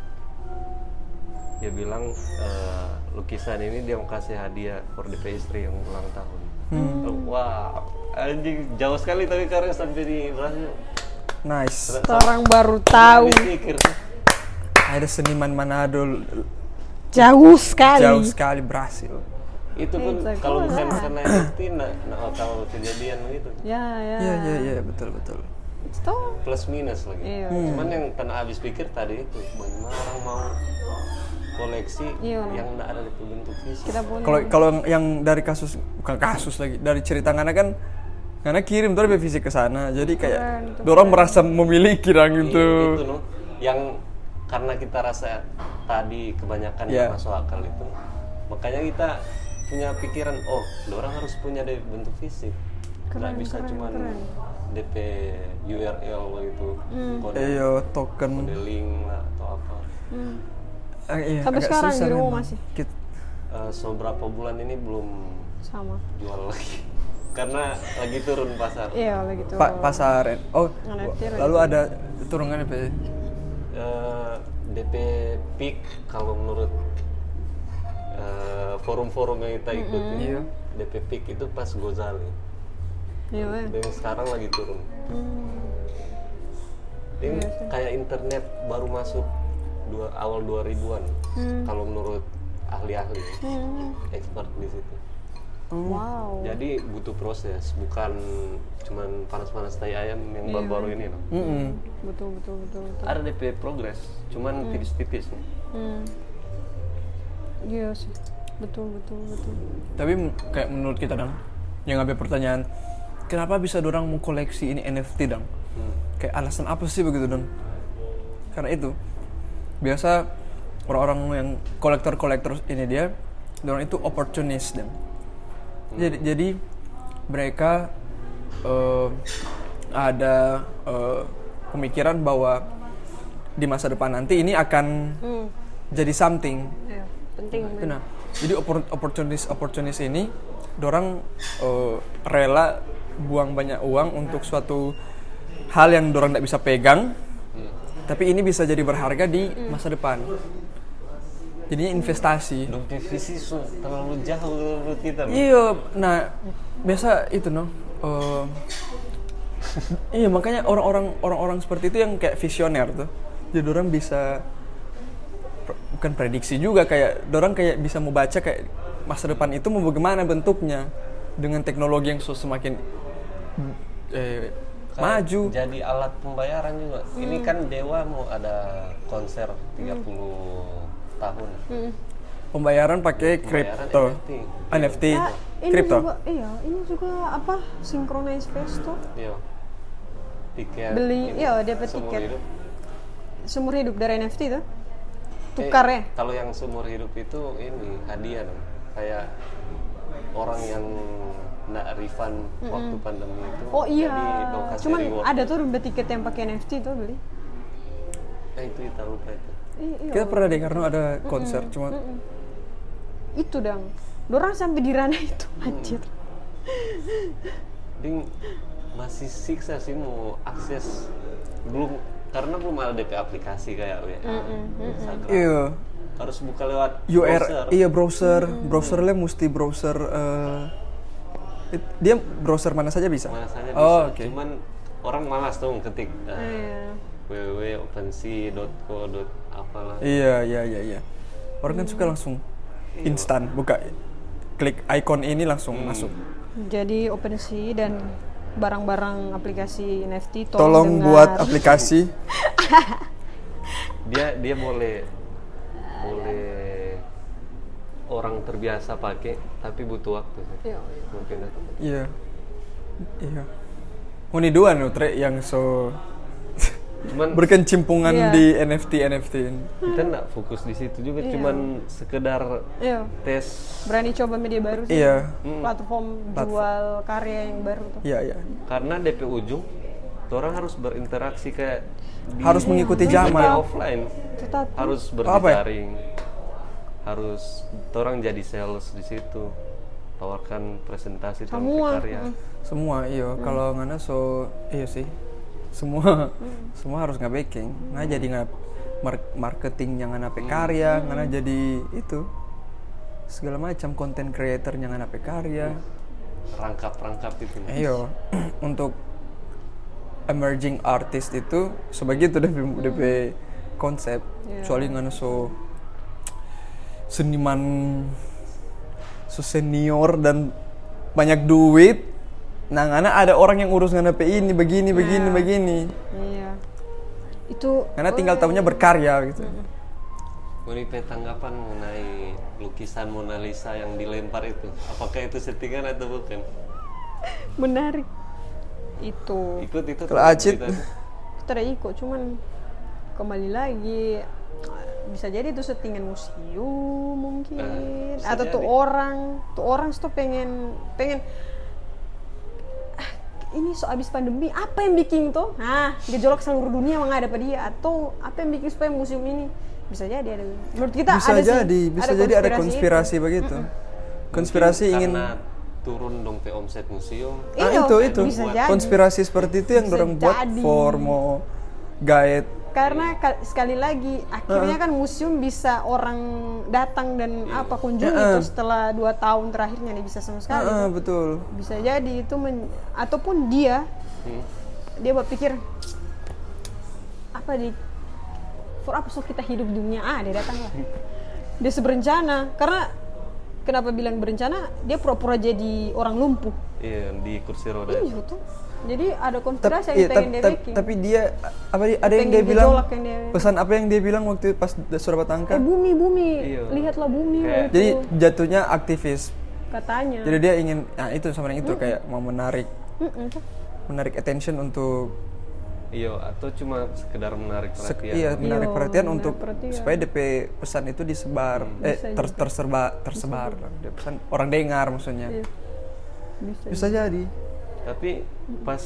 Speaker 2: dia bilang eh, lukisan ini dia mau kasih hadiah for DP istri yang ulang tahun wah anjing jauh sekali tapi karena sampai di Brazil
Speaker 4: nice
Speaker 3: Orang baru tahu.
Speaker 4: Ada seniman Manado
Speaker 3: Jauh sekali.
Speaker 4: jauh sekali berhasil
Speaker 2: itu pun
Speaker 3: a
Speaker 2: kalau bukan karena NFT nah, nah, kalau kejadian gitu
Speaker 3: Ya, ya.
Speaker 4: iya iya iya betul betul
Speaker 3: Stop.
Speaker 2: plus minus lagi
Speaker 3: Iya.
Speaker 2: cuman yang tanah habis pikir tadi itu bagaimana orang mau koleksi
Speaker 3: Iya.
Speaker 2: yang tidak ada di bentuk fisik.
Speaker 4: Kalau kalau yang- yang dari kasus bukan kasus lagi dari cerita Ngana kan Ngana kirim tuh lebih fisik ke sana. Jadi kayak
Speaker 3: Keren, itu
Speaker 4: dorong merasa memiliki dong
Speaker 2: Iya,
Speaker 4: gitu
Speaker 2: itu loh. Yang karena kita rasa tadi kebanyakan
Speaker 4: Iya.
Speaker 2: yang masuk akal itu makanya kita punya pikiran oh orang harus punya dari bentuk fisik. Nggak bisa cuman DP URL begitu kode,
Speaker 4: Iya token.
Speaker 2: kode link lah atau apa.
Speaker 3: Hmm.
Speaker 4: Eh, iya,
Speaker 3: Sampai
Speaker 4: agak
Speaker 3: sekarang di rumah masih?
Speaker 4: Kit-
Speaker 2: Eh, so berapa bulan ini belum
Speaker 3: Sama.
Speaker 2: jual lagi karena lagi turun pasar
Speaker 3: Iya, begitu.
Speaker 4: pa- pasar oh lalu ada turungan apa ya?
Speaker 2: Eh, DP peak kalau menurut eh, forum-forum yang kita ikutin
Speaker 4: Iya.
Speaker 2: DP peak itu pas Gozali
Speaker 3: Iya, ya.
Speaker 2: dan sekarang lagi turun
Speaker 3: Hmm.
Speaker 2: ini kayak internet baru masuk dua, awal 2000-an kalau menurut ahli-ahli
Speaker 3: Hmm.
Speaker 2: expert di situ
Speaker 3: Wow.
Speaker 2: jadi butuh proses bukan cuman panas-panas tai ayam yang
Speaker 3: Iya.
Speaker 2: baru-baru ini loh
Speaker 4: Mm-mm.
Speaker 3: Betul, betul, betul, betul.
Speaker 2: ada DP progres cuman tipis-tipis nih
Speaker 3: Hmm. Iya sih. Betul, betul, betul.
Speaker 4: Tapi kayak menurut kita dong, yang ada pertanyaan, kenapa bisa dorang mau koleksi ini NFT dong?
Speaker 2: Hmm.
Speaker 4: Kayak alasan apa sih begitu dong? Karena itu biasa orang-orang yang kolektor-kolektor ini dia, dorang itu opportunis dan. Jadi jadi mereka eh, ada eh, pemikiran bahwa di masa depan nanti ini akan
Speaker 3: Hmm.
Speaker 4: jadi something.
Speaker 3: Iya, penting.
Speaker 4: Nah, jadi oppor- opportunis opportunis ini, dorang eh, rela buang banyak uang untuk suatu hal yang dorang tidak bisa pegang, tapi ini bisa jadi berharga di masa depan. Jadinya investasi.
Speaker 2: Su- terlalu jauh menurut kita.
Speaker 4: Iya, nah biasa itu no. eh, iya makanya orang-orang orang-orang seperti itu yang kayak visioner tuh. Jadi orang bisa bukan prediksi juga kayak orang kayak bisa membaca kayak masa depan itu mau bagaimana bentuknya dengan teknologi yang semakin eh,
Speaker 2: Kayak
Speaker 4: maju.
Speaker 2: Jadi alat pembayaran juga. Ini kan Dewa mau ada konser 30 tahun.
Speaker 3: Hmm.
Speaker 4: Pembayaran pakai kripto,
Speaker 2: NFT.
Speaker 4: NFT,
Speaker 3: Ya, ini
Speaker 4: kripto.
Speaker 3: juga, iya, ini juga apa? Synchronize Festo.
Speaker 2: Iya. Tiket.
Speaker 3: Beli, iya, dapat
Speaker 2: seumur
Speaker 3: tiket.
Speaker 2: hidup.
Speaker 3: Seumur hidup dari NFT tuh. Tukar
Speaker 2: Eh,
Speaker 3: ya?
Speaker 2: Kalau yang seumur hidup itu ini hadiah dong. Kayak orang yang nggak refund waktu pandemi itu.
Speaker 3: Oh iya.
Speaker 2: Jadi
Speaker 3: Cuman
Speaker 2: reward.
Speaker 3: ada tuh beli tiket yang pakai NFT tuh beli.
Speaker 2: Eh, itu kita lupa itu.
Speaker 3: I- iya.
Speaker 4: Kita pernah deh karena ada konser, cuma
Speaker 3: Itu dong. Dorang sampai di ranah itu,
Speaker 2: Hmm.
Speaker 3: anjir.
Speaker 2: Ding masih siksa sih mau akses belum karena belum ada DP aplikasi kayak WA, Instagram.
Speaker 4: iya.
Speaker 2: Harus buka lewat
Speaker 4: UR
Speaker 2: browser.
Speaker 4: iya browser browsernya mesti browser eh, it- dia browser mana saja bisa
Speaker 2: Mana saja bisa.
Speaker 4: oh oke
Speaker 2: Cuman orang malas tuh ngetik uh,
Speaker 3: Iya.
Speaker 2: www.opensea.co. apalah.
Speaker 4: iya iya iya iya orang kan suka langsung instan buka klik icon ini langsung
Speaker 2: Hmm.
Speaker 4: masuk
Speaker 3: Jadi OpenSea dan barang-barang aplikasi NFT
Speaker 4: tolong
Speaker 3: dengar.
Speaker 4: buat aplikasi
Speaker 2: Dia dia boleh boleh orang terbiasa pakai tapi butuh waktu sih.
Speaker 3: Iya,
Speaker 2: Mungkin ya.
Speaker 4: iya iya Ini dua nih Tre, yang so
Speaker 2: Cuman
Speaker 4: berkecimpungan
Speaker 3: Iya.
Speaker 4: di NFT NFT ini.
Speaker 2: kita nggak fokus di situ juga
Speaker 3: Iya.
Speaker 2: cuman sekedar
Speaker 3: Iya.
Speaker 2: tes
Speaker 3: Berani coba media baru sih.
Speaker 4: Iya.
Speaker 3: Platform jual karya yang baru tuh.
Speaker 4: Iya iya.
Speaker 2: karena DP ujung orang harus berinteraksi kayak di
Speaker 4: Harus mengikuti zaman.
Speaker 2: offline
Speaker 3: Tetap
Speaker 2: harus
Speaker 4: Apa ya?
Speaker 2: Harus orang jadi sales di situ tawarkan presentasi tentang karya
Speaker 3: Mm.
Speaker 4: Semua iya. Kalau ngana so iya sih. Semua semua harus nggak backing. Nah jadi nggak mar- marketing yang ngana pe karya ngana jadi itu. Segala macam konten creator yang ngana karya.
Speaker 2: Rangkap-rangkap itu.
Speaker 4: Ayo, untuk emerging artist itu sebegitu DP, DP konsep. Soalnya ngana so seniman so senior dan banyak duit. Nah, ngana ada orang yang urus ngana pe ini begini begini begini.
Speaker 3: Iya. Itu
Speaker 4: Ngana tinggal tahunya berkarya gitu.
Speaker 2: Monipe tanggapan mengenai lukisan Mona Lisa yang dilempar itu apakah itu settingan atau bukan
Speaker 3: menarik. Itu
Speaker 2: ikut itu
Speaker 4: Kalau Acit-
Speaker 3: kita ikut cuman kembali lagi bisa jadi itu settingan museum mungkin
Speaker 2: Nah,
Speaker 3: atau tuh
Speaker 2: jadi.
Speaker 3: orang tuh orang tuh pengen pengen "Ah, ini so abis pandemi apa yang bikin tuh nah gejolak seluruh dunia menghadap dia atau apa yang bikin supaya museum ini bisa jadi ada menurut kita
Speaker 4: Bisa
Speaker 3: ada sih,
Speaker 4: jadi, bisa jadi ada
Speaker 3: itu.
Speaker 4: konspirasi begitu. Konspirasi
Speaker 2: Mungkin
Speaker 4: ingin
Speaker 2: karena turun dong pe omset museum
Speaker 4: Ah,
Speaker 3: Iya,
Speaker 4: itu itu
Speaker 3: bisa jadi.
Speaker 4: konspirasi seperti itu yang
Speaker 3: Bisa
Speaker 4: dorong buat
Speaker 3: jadi.
Speaker 4: for mau guide
Speaker 3: karena ka- sekali lagi akhirnya kan museum bisa orang datang dan apa kunjungi
Speaker 4: Iya.
Speaker 3: itu setelah dua tahun terakhirnya dia bisa sama sekali.
Speaker 4: Ah, betul.
Speaker 3: Bisa jadi itu men- ataupun dia
Speaker 2: Hmm.
Speaker 3: dia berpikir apa di for apa so kita hidup di dunia? Ah dia datang lah. Dia seberencana karena kenapa bilang berencana? Dia pura-pura jadi orang lumpuh.
Speaker 2: Iya di kursi roda itu.
Speaker 3: iya betul jadi ada
Speaker 4: Tapi,
Speaker 3: konspirasi yang
Speaker 4: iya,
Speaker 3: pengen dia bikin
Speaker 4: tapi dia apa dia- ada yang dia bilang
Speaker 3: yang dia-
Speaker 4: pesan apa yang dia bilang waktu pas surat
Speaker 3: eh
Speaker 4: Batangka
Speaker 3: bumi bumi.
Speaker 2: Iya.
Speaker 3: lihatlah bumi
Speaker 2: Kayak-
Speaker 4: jadi jatuhnya aktivis.
Speaker 3: Katanya.
Speaker 4: Jadi dia ingin nah itu sama yang itu kayak mau menarik.
Speaker 3: Mm-mm, tuh.
Speaker 4: menarik attention untuk
Speaker 2: iya atau cuma sekedar menarik
Speaker 4: sek-
Speaker 2: perhatian.
Speaker 4: iya menarik
Speaker 3: Iya,
Speaker 4: perhatian
Speaker 3: menarik
Speaker 4: untuk
Speaker 3: perhatian.
Speaker 4: supaya DP pesan itu disebar. Eh
Speaker 3: Bisa
Speaker 4: ter- terserba tersebar. Dia pesan orang dengar maksudnya.
Speaker 3: Iya. bisa
Speaker 4: bisa jadi
Speaker 2: tapi pas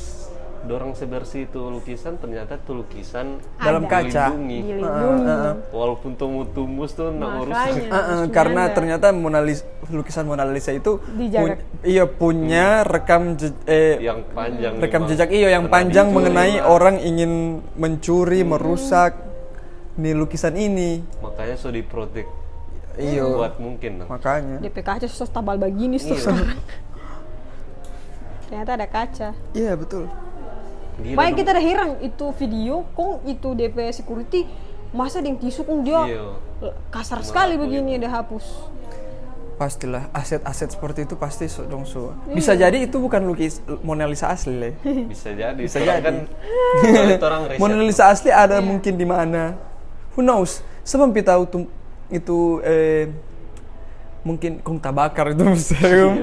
Speaker 2: dorong sebersih itu lukisan ternyata tuh lukisan
Speaker 4: dalam kaca.
Speaker 2: Dilindungi.
Speaker 3: Dilindungi.
Speaker 2: Walaupun tumbuh-tumbuh tuh nggak urus
Speaker 4: ah,
Speaker 3: harus
Speaker 4: karena
Speaker 3: ada.
Speaker 4: ternyata Mona Lisa, lukisan Mona Lisa itu iya punya rekam je- eh
Speaker 2: yang panjang
Speaker 4: rekam jejak iyo yang
Speaker 2: Pernah
Speaker 4: panjang
Speaker 2: dicuri,
Speaker 4: mengenai
Speaker 2: Pak.
Speaker 4: orang ingin mencuri, merusak nih lukisan ini.
Speaker 2: makanya so diprotek.
Speaker 4: Iyo,
Speaker 2: buat mungkin
Speaker 4: makanya.
Speaker 3: DP kaca sos tabal begini
Speaker 4: Iya.
Speaker 3: sos sekarang ternyata ada kaca
Speaker 4: Iya betul.
Speaker 2: Gila dong.
Speaker 3: kita udah heran itu video kong itu DP security masa ada yang tisu kong dia
Speaker 2: Iya.
Speaker 3: kasar sekali begini dia hapus
Speaker 4: Pastilah aset-aset seperti itu pasti so, dong so.
Speaker 3: Iya.
Speaker 4: Bisa jadi itu bukan lukis Mona Lisa asli, Le.
Speaker 2: bisa jadi
Speaker 4: Bisa jadi.
Speaker 2: kan orang
Speaker 4: Mona Lisa asli ada mungkin di mana. Who knows? Sebab kita tahu itu eh mungkin kong tabakar itu museum.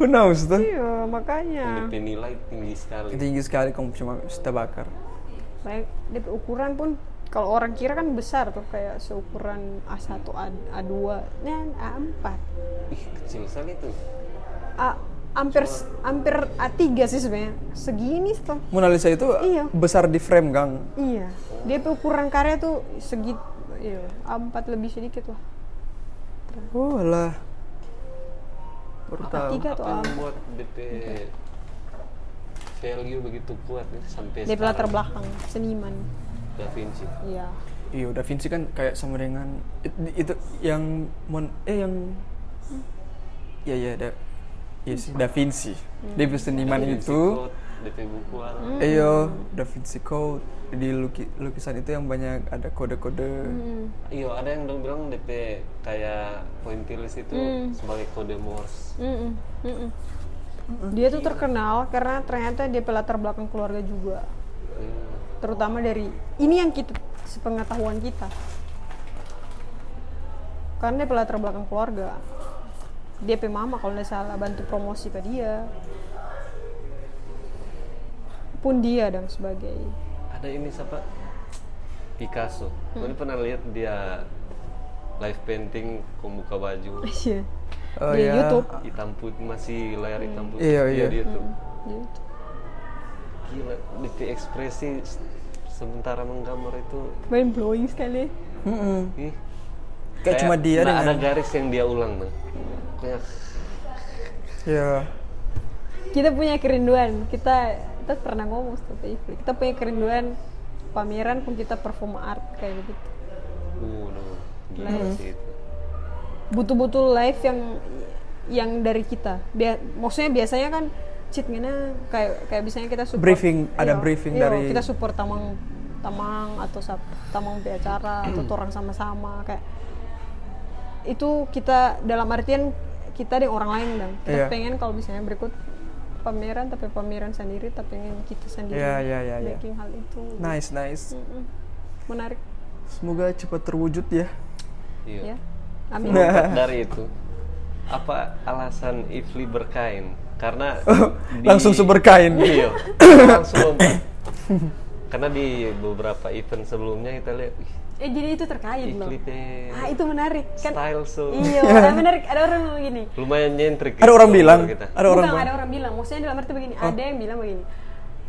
Speaker 4: Who knows tuh?
Speaker 3: iya makanya
Speaker 2: DP nilai tinggi sekali
Speaker 4: Tinggi sekali kong cuma tabakar.
Speaker 3: baik DP ukuran pun kalau orang kira kan besar tuh kayak seukuran A1 A, A2 dan A4
Speaker 2: ih kecil sekali tuh
Speaker 3: A, hampir hampir A3 sih sebenarnya segini tuh
Speaker 4: Mona Lisa itu
Speaker 3: Iya.
Speaker 4: besar di frame, Kang.
Speaker 3: iya DP ukuran karya tuh segit iya A4 lebih sedikit lah
Speaker 4: Oh, lah. Baru tahu.
Speaker 3: A3 tuh
Speaker 2: apa
Speaker 3: A4
Speaker 2: yang membuat DP value begitu kuat nih sampai
Speaker 3: DP latar belakang seniman.
Speaker 2: Da Vinci.
Speaker 3: Iya.
Speaker 4: Iya, Da Vinci kan kayak sama dengan it- itu yang mon eh yang Iya, iya, da Iya sih, Da Vinci. Dia seniman
Speaker 2: Da Vinci
Speaker 4: itu.
Speaker 2: Code, DP buku ada.
Speaker 4: Iya, Da Vinci Code di luki- lukisan itu yang banyak ada kode-kode.
Speaker 2: Iya, ada yang dong bilang DP kayak pointillis itu sebagai kode Morse.
Speaker 3: Mm-mm, mm-mm. dia tuh terkenal karena ternyata dia latar belakang keluarga juga
Speaker 2: Hmm.
Speaker 3: terutama dari ini yang kita sepengetahuan kita karena dia latar belakang keluarga DP mama kalau nggak salah bantu promosi ke dia pun dia dan sebagai
Speaker 2: Ada ini siapa? Picasso. Gue pernah lihat dia live painting kombuka baju
Speaker 3: Iya.
Speaker 4: Oh,
Speaker 3: di
Speaker 4: iya.
Speaker 3: YouTube
Speaker 2: hitam putih masih layar hitam putih.
Speaker 4: Iya, iya.
Speaker 2: di YouTube.
Speaker 3: Di YouTube.
Speaker 2: Gila, DP ekspresi sementara menggambar itu
Speaker 3: mind blowing sekali
Speaker 4: Mm-mm.
Speaker 2: ih,
Speaker 4: Kayak cuma dia dengan
Speaker 2: ada garis yang dia ulang bang. Kayak
Speaker 4: Iya.
Speaker 3: kita punya kerinduan kita kita pernah ngomong seperti itu kita punya kerinduan pameran pun kita perform art kayak begitu
Speaker 2: Waduh, gila
Speaker 3: Nice.
Speaker 2: sih itu.
Speaker 3: butuh-butuh live yang yang dari kita Bia- maksudnya biasanya kan cheat ngena kayak kayak biasanya kita support
Speaker 4: Briefing, ada
Speaker 3: Iya,
Speaker 4: briefing
Speaker 3: iya,
Speaker 4: dari-
Speaker 3: kita support tamang tamang atau sap, tamang di acara atau orang sama-sama kayak itu kita dalam artian kita dengan orang lain dan kita
Speaker 4: Iya.
Speaker 3: pengen kalau misalnya berikut pameran tapi pameran sendiri tapi pengen kita sendiri
Speaker 4: Iya, iya, iya, iya.
Speaker 3: making hal itu
Speaker 4: Nice, nice.
Speaker 3: Mm-mm. menarik
Speaker 4: Semoga cepat terwujud ya.
Speaker 2: Iya.
Speaker 3: ya amin
Speaker 2: dari itu, apa alasan Ifli berkain? Karena di-
Speaker 4: Langsung seberkain.
Speaker 2: Iya, langsung. Karena di beberapa event sebelumnya kita lihat "Wih,
Speaker 3: eh jadi itu terkait loh
Speaker 2: teh
Speaker 3: ah itu menarik kan
Speaker 2: style so
Speaker 3: iya ada menarik ada orang ngomong begini
Speaker 2: lumayan nyentrik.
Speaker 4: Ada
Speaker 2: gitu
Speaker 4: orang bilang,
Speaker 2: kita.
Speaker 4: ada orang
Speaker 3: bukan
Speaker 4: bilang.
Speaker 3: ada orang bilang maksudnya dalam arti begini ada yang bilang begini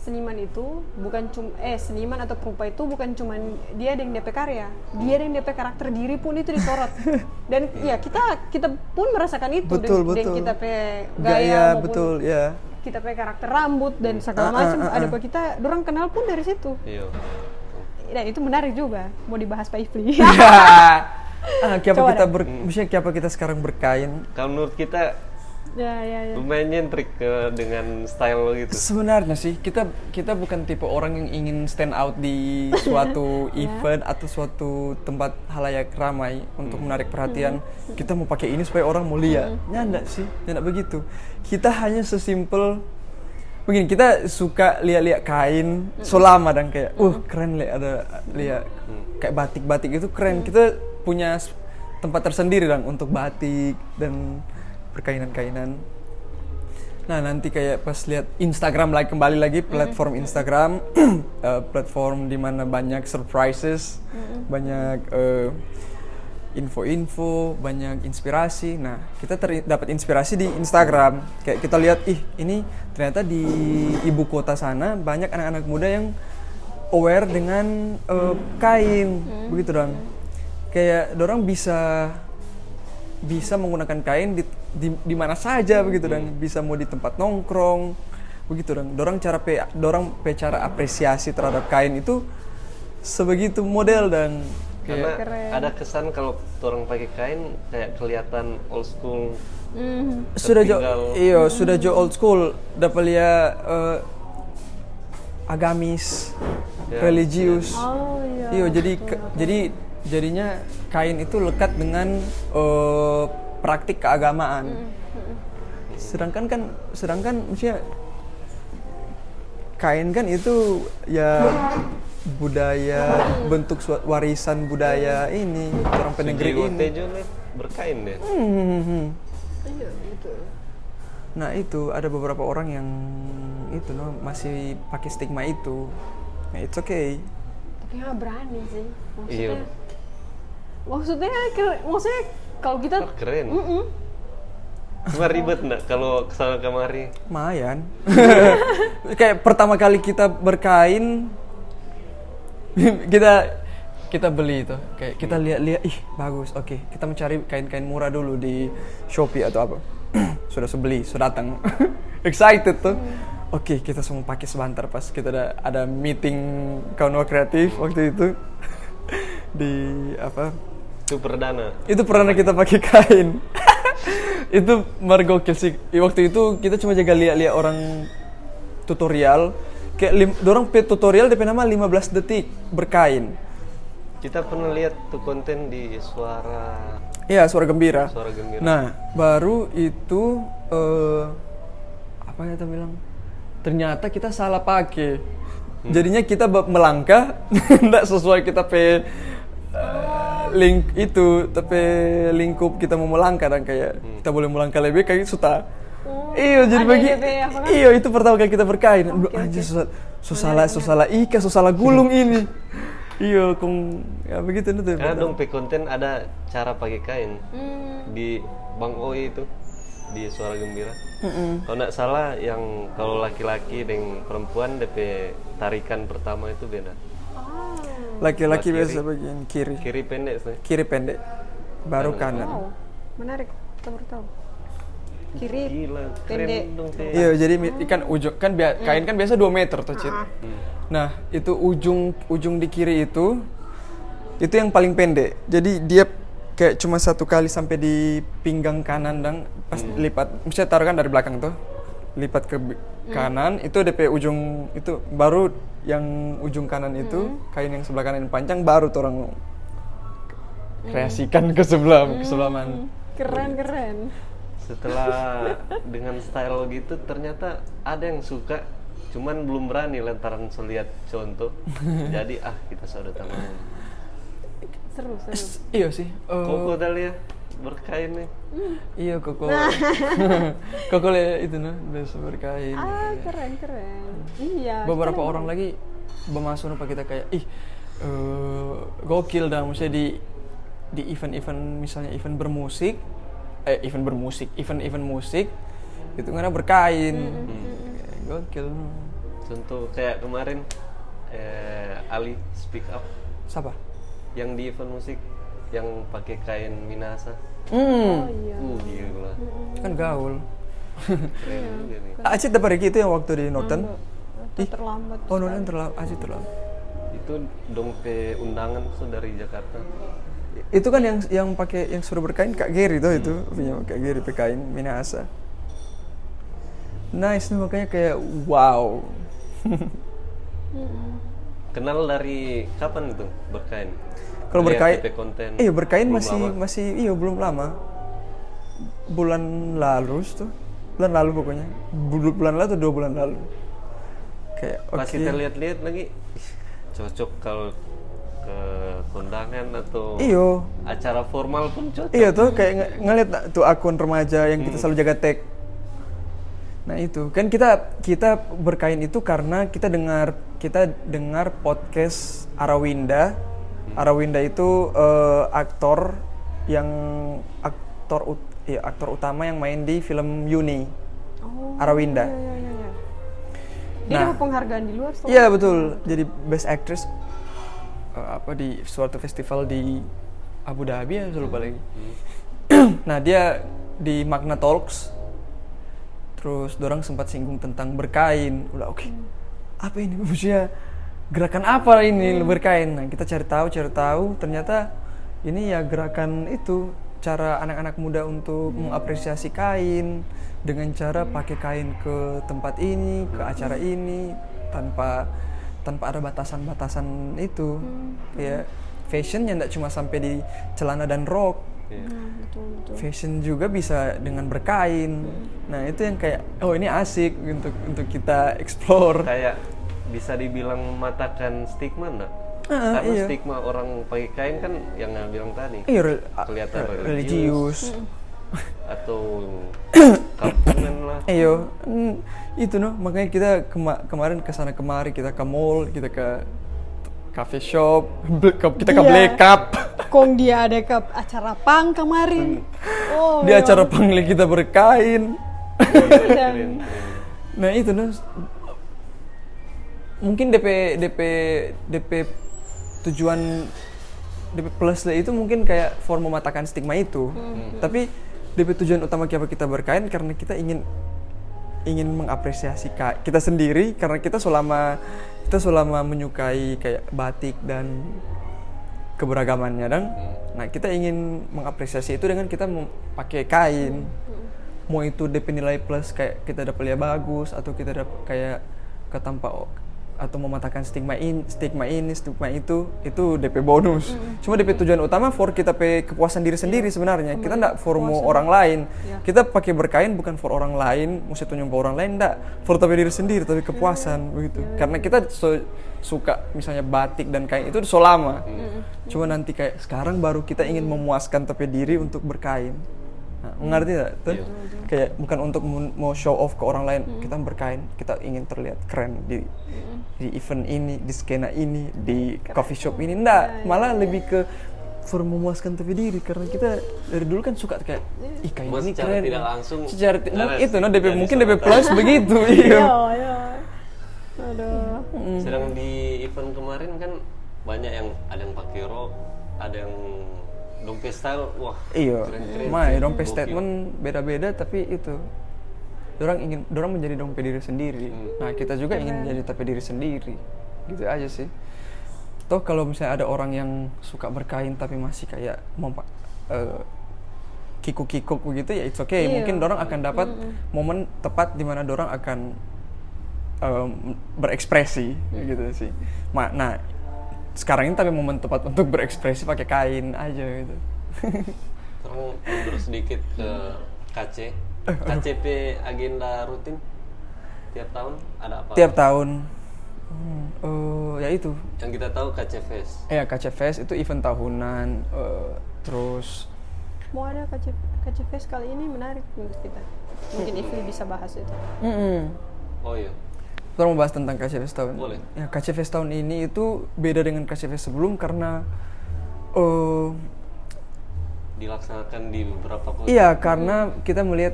Speaker 3: seniman itu bukan cuma eh seniman atau perupa itu bukan cuma dia yang DP karya dia yang DP karakter diri pun itu disorot dan ya kita kita pun merasakan itu
Speaker 4: Betul,
Speaker 3: dan, dan
Speaker 4: betul.
Speaker 3: kita pe gaya,
Speaker 4: Gaya,
Speaker 3: maupun
Speaker 4: betul, ya.
Speaker 3: kita pe karakter rambut dan segala
Speaker 4: Ah, ah,
Speaker 3: macam
Speaker 4: ah,
Speaker 3: ada kok kita orang kenal pun dari situ
Speaker 2: Iya.
Speaker 3: Dan itu menarik juga mau dibahas Pak Ifli
Speaker 4: ah, kenapa kita ber, maksudnya kenapa kita sekarang berkain?
Speaker 2: Kalau menurut kita
Speaker 3: ya ya ya
Speaker 2: lumayan nyentrik ke dengan style lo gitu.
Speaker 4: Sebenarnya sih kita kita bukan tipe orang yang ingin stand out di suatu event atau suatu tempat halayak ramai untuk menarik perhatian. Kita mau pakai ini supaya orang mau lihat. Ya enggak sih, ya enggak begitu. Kita hanya sesimpel begini, kita suka lihat-lihat kain selama dan kayak, uh keren lihat ada lihat kayak batik-batik itu keren. Kita punya tempat tersendiri dan untuk batik dan perkainan-kainan. Nah nanti kayak pas lihat Instagram lagi kembali lagi platform Instagram, eh, platform di mana banyak surprises, banyak eh, info-info, banyak inspirasi. Nah kita ter- dapat inspirasi di Instagram. Kayak kita lihat, ih ini ternyata di ibu kota sana banyak anak-anak muda yang aware dengan eh, kain, begitu dong. Kayak dorang bisa bisa menggunakan kain di, di, di mana saja begitu dan bisa mau di tempat nongkrong begitu dan dorang cara pe dorang pe cara apresiasi terhadap kain itu sebegitu model dan kayak
Speaker 3: Keren.
Speaker 2: ada kesan kalau orang pakai kain kayak kelihatan old school.
Speaker 3: Mhm.
Speaker 4: sudah jo iyo sudah jo old school dapat lihat eh, agamis
Speaker 2: Ya,
Speaker 4: religius.
Speaker 3: Oh iya.
Speaker 4: Iya, jadi ke- jadi jadinya kain itu lekat dengan eh, praktik keagamaan. Sedangkan kan sedangkan maksudnya kain kan itu ya budaya bentuk suatu warisan budaya ini orang penegri ini.
Speaker 2: Tejo berkain deh.
Speaker 4: Hmm.
Speaker 3: iya gitu
Speaker 4: Nah itu ada beberapa orang yang itu no masih pakai stigma itu. Nah it's okay.
Speaker 3: tapi nggak berani sih maksudnya
Speaker 2: Iya.
Speaker 3: maksudnya keren- maksudnya kalau kita
Speaker 2: Oh, keren.
Speaker 3: Mm-mm.
Speaker 2: Cuma ribet nggak kalau ke sana kemari.
Speaker 4: Lumayan. Kayak pertama kali kita berkain kita kita beli itu. Kayak kita lihat-lihat ih bagus. Oke, kita mencari kain-kain murah dulu di Shopee atau apa. sudah sebeli, sudah datang. Excited tuh. Oke, kita semua pakai sebentar pas kita ada ada meeting kawan kreatif waktu itu di apa
Speaker 2: Itu perdana.
Speaker 4: itu pernah kita pakai kain itu mergokil sih waktu itu kita cuma jaga lihat-lihat orang tutorial kayak lim, dorang pe tutorial DP nama 15 detik berkain.
Speaker 2: Kita pernah lihat tuh konten di suara
Speaker 4: Iya suara gembira.
Speaker 2: Suara gembira.
Speaker 4: nah baru itu eh apa ya kita bilang? Ternyata kita salah pakai. Jadinya kita melangkah tidak sesuai kita pe eh, link itu tapi lingkup kita mau melangkah dan kayak kita boleh melangkah lebih kayak suta iya jadi bagi
Speaker 3: apa kan?
Speaker 4: iya itu pertama kali kita berkain. Aduh, anjir susah susah susah ika susah gulung ini. Iya kong ya begitu nih tuh.
Speaker 2: Karena dong pe konten ada cara pakai kain.
Speaker 3: Hmm.
Speaker 2: di Bang Oi itu di suara gembira. Kalau nggak salah yang kalau laki-laki dan perempuan DP tarikan pertama itu beda.
Speaker 3: Ah.
Speaker 4: laki-laki
Speaker 2: Sebelah
Speaker 4: biasa bagian kiri.
Speaker 2: Kiri pendek sih.
Speaker 4: kiri pendek baru kanan.
Speaker 3: Wow menarik. Kita baru tahu kiri
Speaker 2: Gila,
Speaker 3: pendek.
Speaker 4: Iya, jadi mi- kan ujung kan bia- kain kan biasa 2 meter tuh, Cit. Nah, itu ujung ujung di kiri itu itu yang paling pendek. Jadi dia kayak cuma satu kali sampai di pinggang kanan dan pas lipat, misalnya taruh kan dari belakang tuh. Lipat ke bi- kanan itu DP ujung itu baru yang ujung kanan itu kain yang sebelah kanan yang panjang baru tuh orang kreasikan ke sebelah ke sebelah mana.
Speaker 3: Keren keren.
Speaker 2: Setelah dengan style gitu ternyata ada yang suka cuman belum berani lantaran lihat contoh. Jadi ah kita sudah tangan.
Speaker 3: Seru seru.
Speaker 4: Iya sih. eh,
Speaker 2: Koko Dahlia berkain nih.
Speaker 4: Iya koko. koko le itu nah biasa berkain.
Speaker 3: Ah keren keren. Iya.
Speaker 4: Beberapa
Speaker 3: keren.
Speaker 4: orang lagi bermasuk apa kita kayak ih eh, gokil dah maksudnya di di event-event misalnya event bermusik eh event bermusik event-event musik itu karena berkain. Kayak gokil.
Speaker 2: Contoh kayak kemarin eh, Ali Speak Up.
Speaker 4: Siapa?
Speaker 2: Yang di event musik yang pakai kain minasa.
Speaker 3: Oh
Speaker 4: hmm
Speaker 3: iya.
Speaker 2: Uh, gila.
Speaker 4: kan gaul.
Speaker 2: Keren juga nih.
Speaker 4: Acit dapat Ricky itu yang waktu di Norton?
Speaker 3: Atau terlambat.
Speaker 4: oh Norton terlalu Acit terlalu
Speaker 2: Itu dong ke undangan so dari Jakarta.
Speaker 4: Itu kan yang yang pakai yang suruh berkain Kak Geri tuh itu punya Kak Geri pakai kain Minasa nice nih makanya kayak wow.
Speaker 2: Kenal dari kapan itu berkain?
Speaker 4: kalau berkain
Speaker 2: konten.
Speaker 4: iya berkain
Speaker 2: belum
Speaker 4: masih
Speaker 2: lama.
Speaker 4: masih iya belum lama. Bulan lalu tuh. Bulan lalu pokoknya. Bul- bulan lalu atau dua bulan lalu. Kayak oke.
Speaker 2: Pas kita lihat-lihat lagi cocok kalau ke kondangan atau
Speaker 4: iyo
Speaker 2: acara formal pun cocok.
Speaker 4: Iya tuh kayak ng- ngeliat tuh akun remaja yang kita selalu jaga tag. Nah itu kan kita kita berkain itu karena kita dengar kita dengar podcast Arawinda. Arawinda itu eh, aktor yang aktor ut- iya, aktor utama yang main di film Yuni.
Speaker 3: Oh.
Speaker 4: Arawinda.
Speaker 3: Iya iya iya. Dia
Speaker 4: Nah.
Speaker 3: dapat penghargaan di luar.
Speaker 4: Iya betul. Jadi best actress eh, apa di suatu festival di Abu Dhabi ya lupa lagi. nah dia di Magna Talks. Terus dorang sempat singgung tentang berkain. Udah oke. Apa ini? Maksudnya gerakan apa ini berkain? Nah kita cari tahu cari tahu. Ternyata ini ya gerakan itu cara anak-anak muda untuk mengapresiasi kain dengan cara pakai kain ke tempat ini ke acara ini tanpa tanpa ada batasan-batasan itu ya fashionnya tidak cuma sampai di celana dan rok
Speaker 2: Iya.
Speaker 3: Nah, betul betul.
Speaker 4: fashion juga bisa dengan berkain nah itu yang kayak oh ini asik untuk untuk kita explore
Speaker 2: Kayak bisa dibilang mematahkan stigma enggak?
Speaker 4: Ah,
Speaker 2: Karena
Speaker 4: iya.
Speaker 2: stigma orang pakai kain kan yang bilang tadi
Speaker 4: iya
Speaker 2: Kelihatan
Speaker 4: eh,
Speaker 2: religius.
Speaker 4: religius
Speaker 2: atau kampungan lah.
Speaker 4: Iyo, mm, itu noh makanya kita kema- kemarin ke sana kemari kita ke mall, kita ke cafe shop, kita ke
Speaker 3: Iya.
Speaker 4: Black Cup.
Speaker 3: Kong dia ada ke acara pang kemarin. Oh.
Speaker 4: Di
Speaker 3: memang.
Speaker 4: acara panggil kita berkain.
Speaker 3: Dan
Speaker 2: keren.
Speaker 4: Nah itu noh mungkin DP DP DP tujuan DP plus itu mungkin kayak form mematahkan stigma itu. Tapi DP tujuan utama kenapa kita berkain? Karena kita ingin ingin mengapresiasi kita sendiri. Karena kita selama kita selama menyukai kayak batik dan keberagamannya dan nah kita ingin mengapresiasi itu dengan kita pakai kain. Mau itu DP nilai plus kayak kita dapat lihat bagus atau kita dapat kayak ketampa atau mematahkan stigma ini stigma ini stigma itu itu DP bonus. Cuma DP tujuan utama for kita pe kepuasan diri sendiri sebenarnya. Kita ndak for mau orang lain.
Speaker 3: Iya.
Speaker 4: kita pakai berkain bukan for orang lain mesti tunjuk ke orang lain ndak. For tapi diri sendiri tapi kepuasan begitu. Karena kita so- suka misalnya batik dan kain itu so lama. Cuma nanti kayak sekarang baru kita ingin memuaskan tapi diri untuk berkain Nah, mengerti tak? Tuh? Kayak bukan untuk mau show off ke orang lain, kita berkain, kita ingin terlihat keren di di event ini, di skena ini, di coffee shop ini, enggak, malah lebih ke for memuaskan tapi diri karena kita dari dulu kan suka kayak ih kayak ini
Speaker 2: secara
Speaker 4: keren.
Speaker 2: tidak langsung
Speaker 4: secara ti- nah, itu no DP mungkin DP plus begitu iya.
Speaker 3: Iya, iya. Aduh.
Speaker 2: Sedang di event kemarin kan banyak yang ada yang pakai rok, ada yang dompet style wah
Speaker 4: Iya, mah
Speaker 2: sih.
Speaker 4: dompet statement beda-beda tapi itu orang ingin orang menjadi dompet diri sendiri.
Speaker 2: Hmm.
Speaker 4: Nah kita juga ingin menjadi dompet diri sendiri, gitu aja sih. Toh kalau misalnya ada orang yang suka berkain tapi masih kayak mempa- eh, kikuk-kikuk begitu ya it's okay.
Speaker 3: Iya.
Speaker 4: Mungkin orang akan dapat momen tepat di mana orang akan em, berekspresi gitu sih. Ma- Nah sekarang ini tapi momen tepat untuk berekspresi pakai kain aja gitu.
Speaker 2: Terus mundur sedikit ke KC KCP agenda rutin? Tiap tahun ada apa?
Speaker 4: Tiap tahun. Hmm, eh, ya itu.
Speaker 2: Yang kita tahu KC Fest.
Speaker 4: Ya KC Fest itu event tahunan eh, terus
Speaker 3: Mau ada KC, KC Fest kali ini menarik menurut kita. Mungkin Ifli bisa bahas itu.
Speaker 2: oh iya
Speaker 4: kita mau bahas tentang KC Fest tahun
Speaker 2: Boleh.
Speaker 4: ya KC Fest tahun ini itu beda dengan KC Fest sebelum karena eh
Speaker 2: dilaksanakan di beberapa kota
Speaker 4: iya karena kita melihat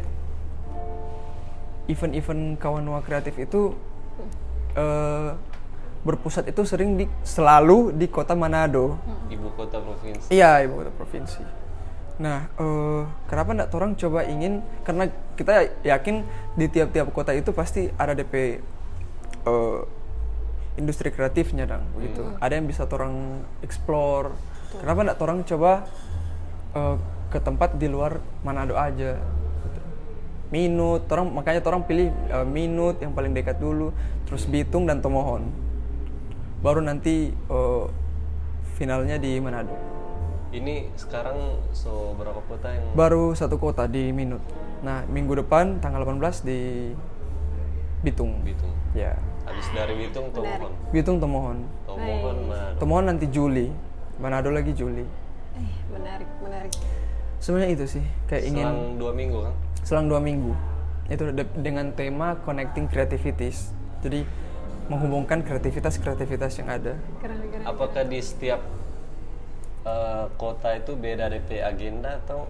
Speaker 4: event-event kawan kreatif itu eh berpusat itu sering di selalu di kota Manado
Speaker 2: ibu kota provinsi
Speaker 4: Iya, ibu kota provinsi. Nah, eh, kenapa nggak orang coba ingin? Karena kita yakin di tiap-tiap kota itu pasti ada DP eh, industri kreatifnya, dong, begitu. Ada yang bisa orang explore. Kenapa nggak orang coba eh, ke tempat di luar Manado aja? gitu. Minut, orang makanya orang pilih eh, Minut yang paling dekat dulu, terus Bitung dan Tomohon. Baru nanti eh, finalnya di Manado.
Speaker 2: ini sekarang so berapa kota yang
Speaker 4: Baru satu kota di Minut. Nah, minggu depan tanggal 18 di Bitung.
Speaker 2: Bitung
Speaker 4: Ya.
Speaker 2: habis dari Bitung Tomohon
Speaker 4: Bitung Tomohon.
Speaker 2: Tomohon Manado
Speaker 4: Tomohon nanti Juli. Manado lagi Juli.
Speaker 3: Eh, menarik, menarik.
Speaker 4: Sebenarnya itu sih, kayak ingin
Speaker 2: selang dua minggu kan
Speaker 4: selang dua minggu. Itu de- dengan tema connecting creativities. Jadi menghubungkan kreativitas-kreativitas yang ada.
Speaker 3: Keren, keren.
Speaker 2: apakah di setiap eh, kota itu beda DP agenda atau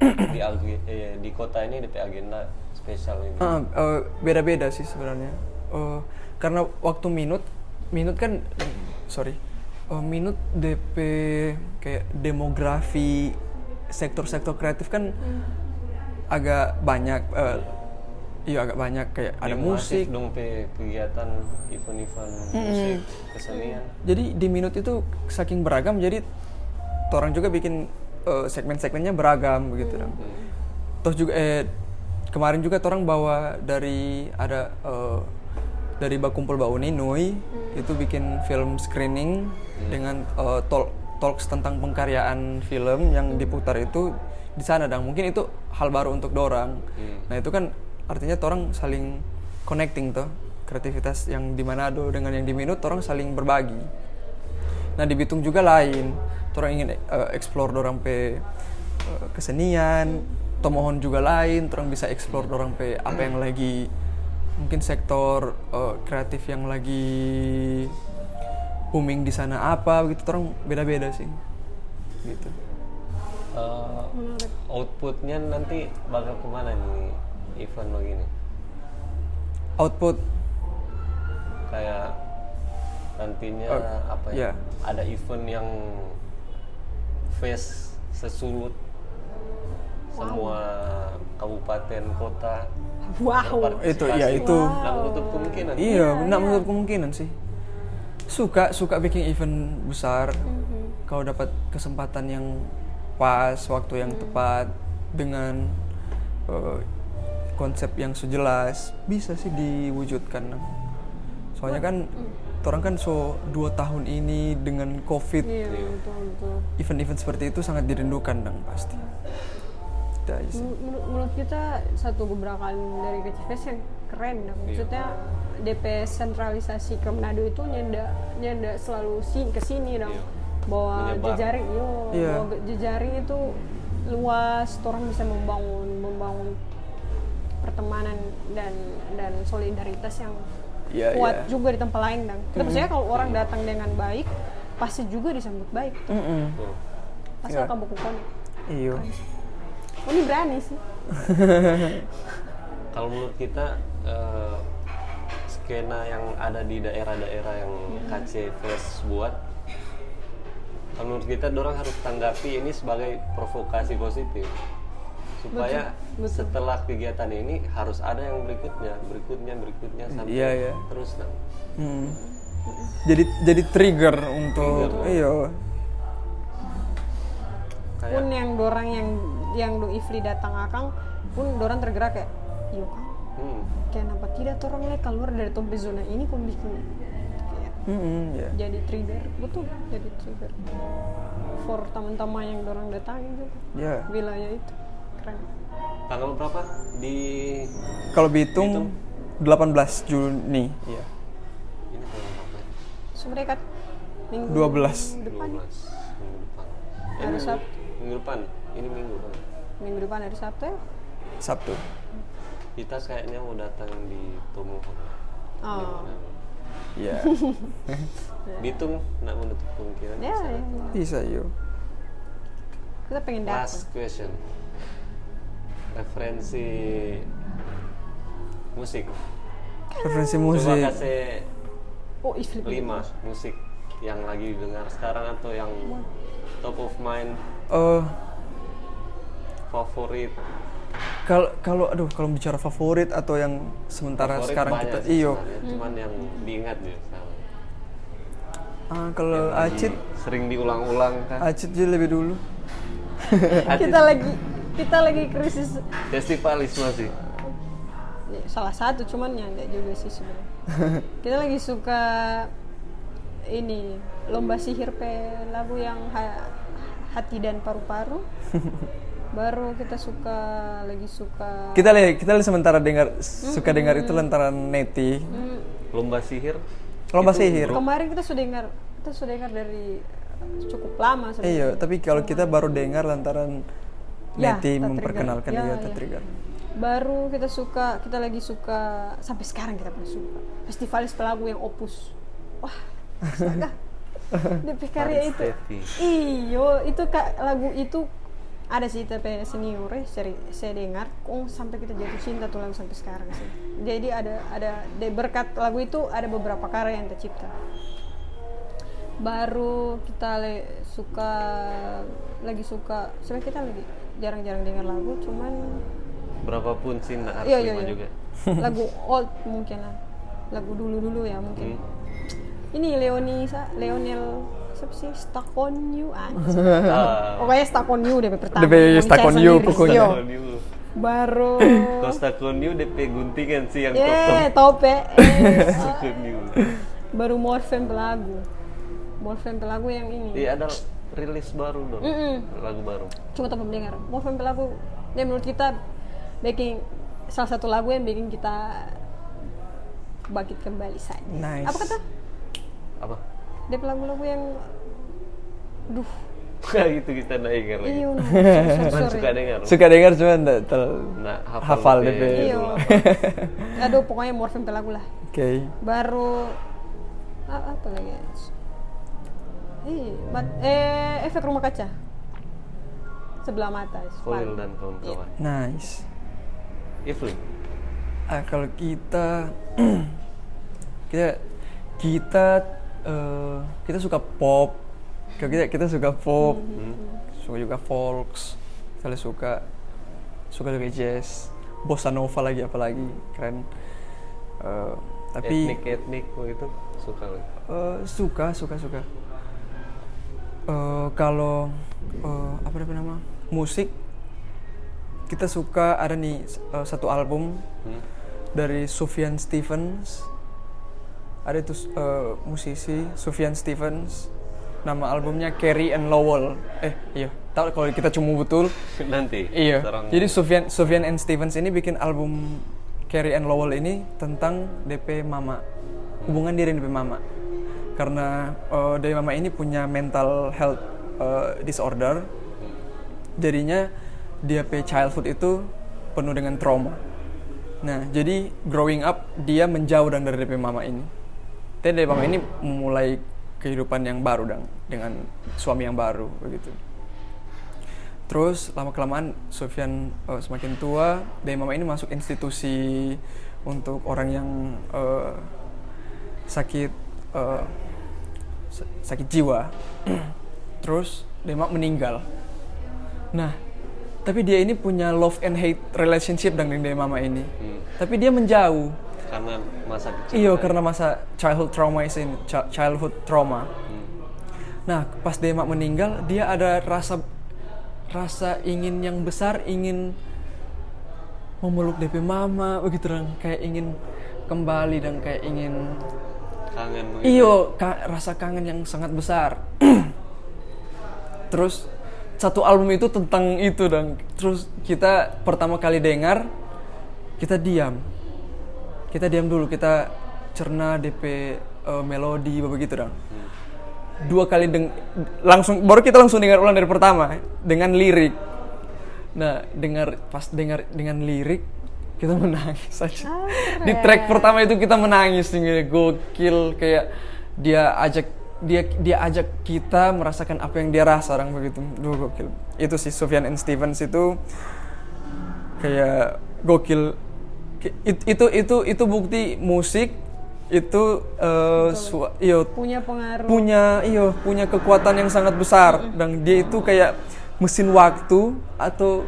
Speaker 2: di eh, di kota ini DP agenda spesial ini
Speaker 4: Ah, eh, beda-beda sih sebenarnya. Eh, karena waktu minut, minut kan, sorry, eh, minut DP kayak demografi sektor-sektor kreatif kan agak banyak. eh, iya agak banyak kayak ada musik.
Speaker 2: dong pe kegiatan event-event musik kesenian
Speaker 4: Jadi di minut itu saking beragam, jadi orang juga bikin eh, segmen-segmennya beragam begitu dong. Terus juga eh kemarin juga orang bawa dari ada eh, dari Bakumpul Bau Ninoi itu bikin film screening dengan eh, talk talks tentang pengkaryaan film yang diputar itu di sana dan mungkin itu hal baru untuk dorang. Nah itu kan artinya orang saling connecting tuh kreativitas yang di Manado dengan yang di Minut orang saling berbagi. Nah di Bitung juga lain. Orang ingin eh, explore dorang pe eh, kesenian. Tomohon juga lain. Orang bisa explore dorang pe apa yang lagi mungkin sektor eh, kreatif yang lagi booming di sana apa gitu. Orang beda-beda sih. Gitu.
Speaker 2: Eh, outputnya nanti bakal ke mana nih event begini
Speaker 4: Output
Speaker 2: kayak nantinya
Speaker 4: Oh,
Speaker 2: apa ya
Speaker 4: iya.
Speaker 2: ada event yang face sesulut semua kabupaten kota
Speaker 3: Wow.
Speaker 4: itu ya itu.
Speaker 2: nggak menutup kemungkinan
Speaker 4: Iya, nggak menutup kemungkinan sih. Suka suka bikin event besar. Kalau dapat kesempatan yang pas, waktu yang tepat dengan eh, konsep yang sejelas, bisa sih diwujudkan. Soalnya kan orang kan so dua tahun ini dengan covid
Speaker 3: Iya,
Speaker 4: event-event seperti itu sangat dirindukan dong pasti. Itu aja sih.
Speaker 3: Menur- menurut, kita satu gebrakan dari KCFS yang keren dah. maksudnya DP sentralisasi ke Manado itu nyenda nyenda selalu si ke sini dong bahwa
Speaker 2: Menyebar.
Speaker 3: jejaring yo
Speaker 4: Iya.
Speaker 3: bahwa ge- jejaring itu luas orang bisa membangun membangun pertemanan dan dan solidaritas yang
Speaker 4: Iya,
Speaker 3: kuat
Speaker 4: iya.
Speaker 3: juga di tempat lain dong kita percaya kalau orang datang dengan baik pasti juga disambut baik tuh.
Speaker 4: Mm-mm.
Speaker 2: Tuh.
Speaker 3: pasti
Speaker 4: Iya.
Speaker 3: akan buku konek
Speaker 4: Iya.
Speaker 3: Ini berani sih
Speaker 2: kalau menurut kita eh, skena yang ada di daerah-daerah yang KC Fest buat Kalau menurut kita orang harus tanggapi ini sebagai provokasi positif supaya
Speaker 3: betul.
Speaker 2: setelah kegiatan ini harus ada yang berikutnya berikutnya berikutnya sampai
Speaker 4: Iya, iya.
Speaker 2: terus nah.
Speaker 4: Hmm. Jadi jadi trigger untuk iya.
Speaker 2: kayak
Speaker 3: pun yang dorang yang yang do Ifli datang akang pun dorang tergerak kayak iya kang.
Speaker 2: Hmm,
Speaker 3: kenapa tidak orang lagi keluar dari tombe zona ini kok bikin kayak
Speaker 4: Hmm, ya.
Speaker 3: jadi trigger. Betul jadi trigger. For teman-teman yang dorang datangi juga.
Speaker 4: Ya.
Speaker 3: wilayah itu. Keren.
Speaker 2: Tanggal berapa? Di
Speaker 4: Kalau Bitung 18 Juni, iya.
Speaker 2: ini tanggal berapa? Ya?
Speaker 3: semereka minggu
Speaker 2: 12
Speaker 3: depan.
Speaker 2: Minggu depan.
Speaker 3: Hari
Speaker 2: minggu, minggu depan ini minggu kan
Speaker 3: minggu depan hari Sabtu ya
Speaker 4: Sabtu.
Speaker 2: kita kayaknya mau datang di Tomohon
Speaker 3: oh
Speaker 4: Iya.
Speaker 2: Bitung nggak menutup kemungkinan
Speaker 3: ya,
Speaker 2: bisa.
Speaker 3: ya, ya.
Speaker 4: Bisa yuk.
Speaker 3: kita pengen datang
Speaker 2: Last question. Referensi musik.
Speaker 4: Referensi
Speaker 2: Coba
Speaker 4: musik.
Speaker 2: kasih
Speaker 3: oh Ifli
Speaker 2: lima musik yang lagi dengar sekarang atau yang top of mind,
Speaker 4: Eh,
Speaker 2: favorit.
Speaker 4: kalau kalau aduh kalau bicara favorit atau yang sementara
Speaker 2: Favorit
Speaker 4: sekarang kita iyo.
Speaker 2: Cuman yang diingat ya. sekarang.
Speaker 4: Ah, kalau
Speaker 2: Yang
Speaker 4: Acit,
Speaker 2: sering diulang-ulang kan.
Speaker 4: Acit aja lebih dulu.
Speaker 3: Kita lagi kita lagi krisis
Speaker 2: festivalisme sih.
Speaker 3: salah satu cuman ya enggak juga sih sebenarnya kita lagi suka ini lomba sihir pe lagu yang ha- hati dan paru-paru baru kita suka lagi suka.
Speaker 4: Kita lihat kita lihat sementara dengar suka dengar itu lantaran neti.
Speaker 3: Hmm,
Speaker 2: Lomba sihir.
Speaker 4: Lomba
Speaker 2: Itu
Speaker 4: sihir.
Speaker 3: kemarin kita sudah dengar kita sudah dengar dari cukup lama sebenarnya.
Speaker 4: Iya, tapi kalau kita baru dengar lantaran
Speaker 3: Ya,
Speaker 4: neti memperkenalkan
Speaker 3: Ya,
Speaker 4: dia
Speaker 3: ya.
Speaker 4: tertrigger.
Speaker 3: baru kita suka kita lagi suka sampai sekarang kita masih suka. Festivalis pelagu yang opus. Wah astaga DP karya itu. Iyo itu kak lagu itu ada sih tapi senior seri saya dengar oh sampai kita jatuh cinta tuh lagu sampai sekarang sih jadi ada ada de- berkat lagu itu ada beberapa karya yang tercipta baru kita le- suka lagi suka sebenarnya kita lagi jarang-jarang dengar lagu cuman
Speaker 2: Berapapun sih nggak harus
Speaker 3: Iya, iya, iya.
Speaker 2: juga.
Speaker 3: lagu old mungkin lah lagu dulu dulu ya mungkin
Speaker 2: Hmm.
Speaker 3: ini Leonisa Leonel siapa sih Stuck on You ah,
Speaker 2: Ah,
Speaker 3: pokoknya Stuck on You deh pertama
Speaker 4: DP Stuck on You pokoknya.
Speaker 3: Yo,
Speaker 2: Costa New.
Speaker 3: baru
Speaker 2: Costa Conyu DP guntingan sih yang top
Speaker 3: yeah
Speaker 2: top.
Speaker 3: tope eh.
Speaker 2: Costa Conyu.
Speaker 3: baru Morphem pelagu Morphem pelagu yang ini
Speaker 2: Iya ada rilis baru dong.
Speaker 3: Mm-mm.
Speaker 2: Lagu baru.
Speaker 3: cuma tanpa mendengar Morphem pelagu dia menurut kita bikin salah satu lagu yang bikin kita bangkit kembali saja
Speaker 4: Nice.
Speaker 3: apa kata
Speaker 2: Apa?
Speaker 3: Dia lagu-lagu yang duh
Speaker 2: Kayak gitu kita nggak ingat lagi.
Speaker 3: iya
Speaker 2: Cuman suka dengar.
Speaker 4: Suka dengar cuma enggak terlalu
Speaker 2: Nah,
Speaker 4: hafal
Speaker 2: DP
Speaker 4: DP.
Speaker 3: Iya.
Speaker 2: apa.
Speaker 3: aduh pokoknya morfem pelagu lah
Speaker 4: Oke.
Speaker 3: baru a- apa lagi bat- eh efek rumah kaca sebelah mata
Speaker 2: Khalil dan kawan-kawan.
Speaker 4: Nice.
Speaker 2: Ifli.
Speaker 4: Ah, kalau kita kita kita eh, kita suka pop. Kita kita suka pop, suka juga folks, kita suka suka juga jazz, bossa nova lagi apalagi keren. Eh, tapi
Speaker 2: etnik-etnik begitu suka
Speaker 4: eh, suka suka suka. Eh, kalau eh, apa namanya musik kita suka ada nih eh, satu album
Speaker 2: Hmm?
Speaker 4: dari Sufjan Stevens ada itu eh, musisi Sufjan Stevens. Nama albumnya Carrie and Lowell. Eh iya. Tahu kalau kita cuma betul?
Speaker 2: Nanti.
Speaker 4: iya.
Speaker 2: sekarang-
Speaker 4: jadi Sufjan Sufjan and Stevens ini bikin album Carrie and Lowell ini tentang DP mama. Hubungan diri DP mama. Karena eh, DP mama ini punya mental health eh, disorder. Jadinya dia pe childhood itu penuh dengan trauma. Nah jadi growing up dia menjauh dari DP mama ini dan DP mama ini memulai kehidupan yang baru dong dengan suami yang baru begitu. Terus lama kelamaan Sofyan eh, semakin tua, dan mama ini masuk institusi untuk orang yang eh, sakit sa- sakit jiwa. terus Demak meninggal. Nah tapi dia ini punya love and hate relationship dengan dia mama ini. Tapi dia menjauh
Speaker 2: Karena masa kecil.
Speaker 4: Iya karena masa childhood trauma ini, chi- childhood trauma. Nah pas Demak meninggal dia ada rasa rasa ingin yang besar, ingin memeluk DP mama begitu dong, kayak ingin kembali dan kayak ingin
Speaker 2: Kangen. gitu.
Speaker 4: iyo ka- rasa kangen yang sangat besar. Terus satu album itu tentang itu dan terus kita pertama kali dengar kita diam kita diam dulu kita cerna DP eh, melodi begitu dong. Dua kali deng langsung baru kita langsung dengar ulang dari pertama dengan lirik. Nah dengar pas dengar dengan lirik kita menangis saja di track pertama itu kita menangis nih gokil kayak dia ajak dia dia ajak kita merasakan apa yang dia rasa orang begitu. Duh, gokil. Itu sih Sufjan and Stevens itu kayak gokil Ki- it- itu itu itu bukti musik itu sua- iyo
Speaker 3: punya pengaruh.
Speaker 4: punya iyo punya kekuatan yang sangat besar. Dan dia itu kayak mesin waktu atau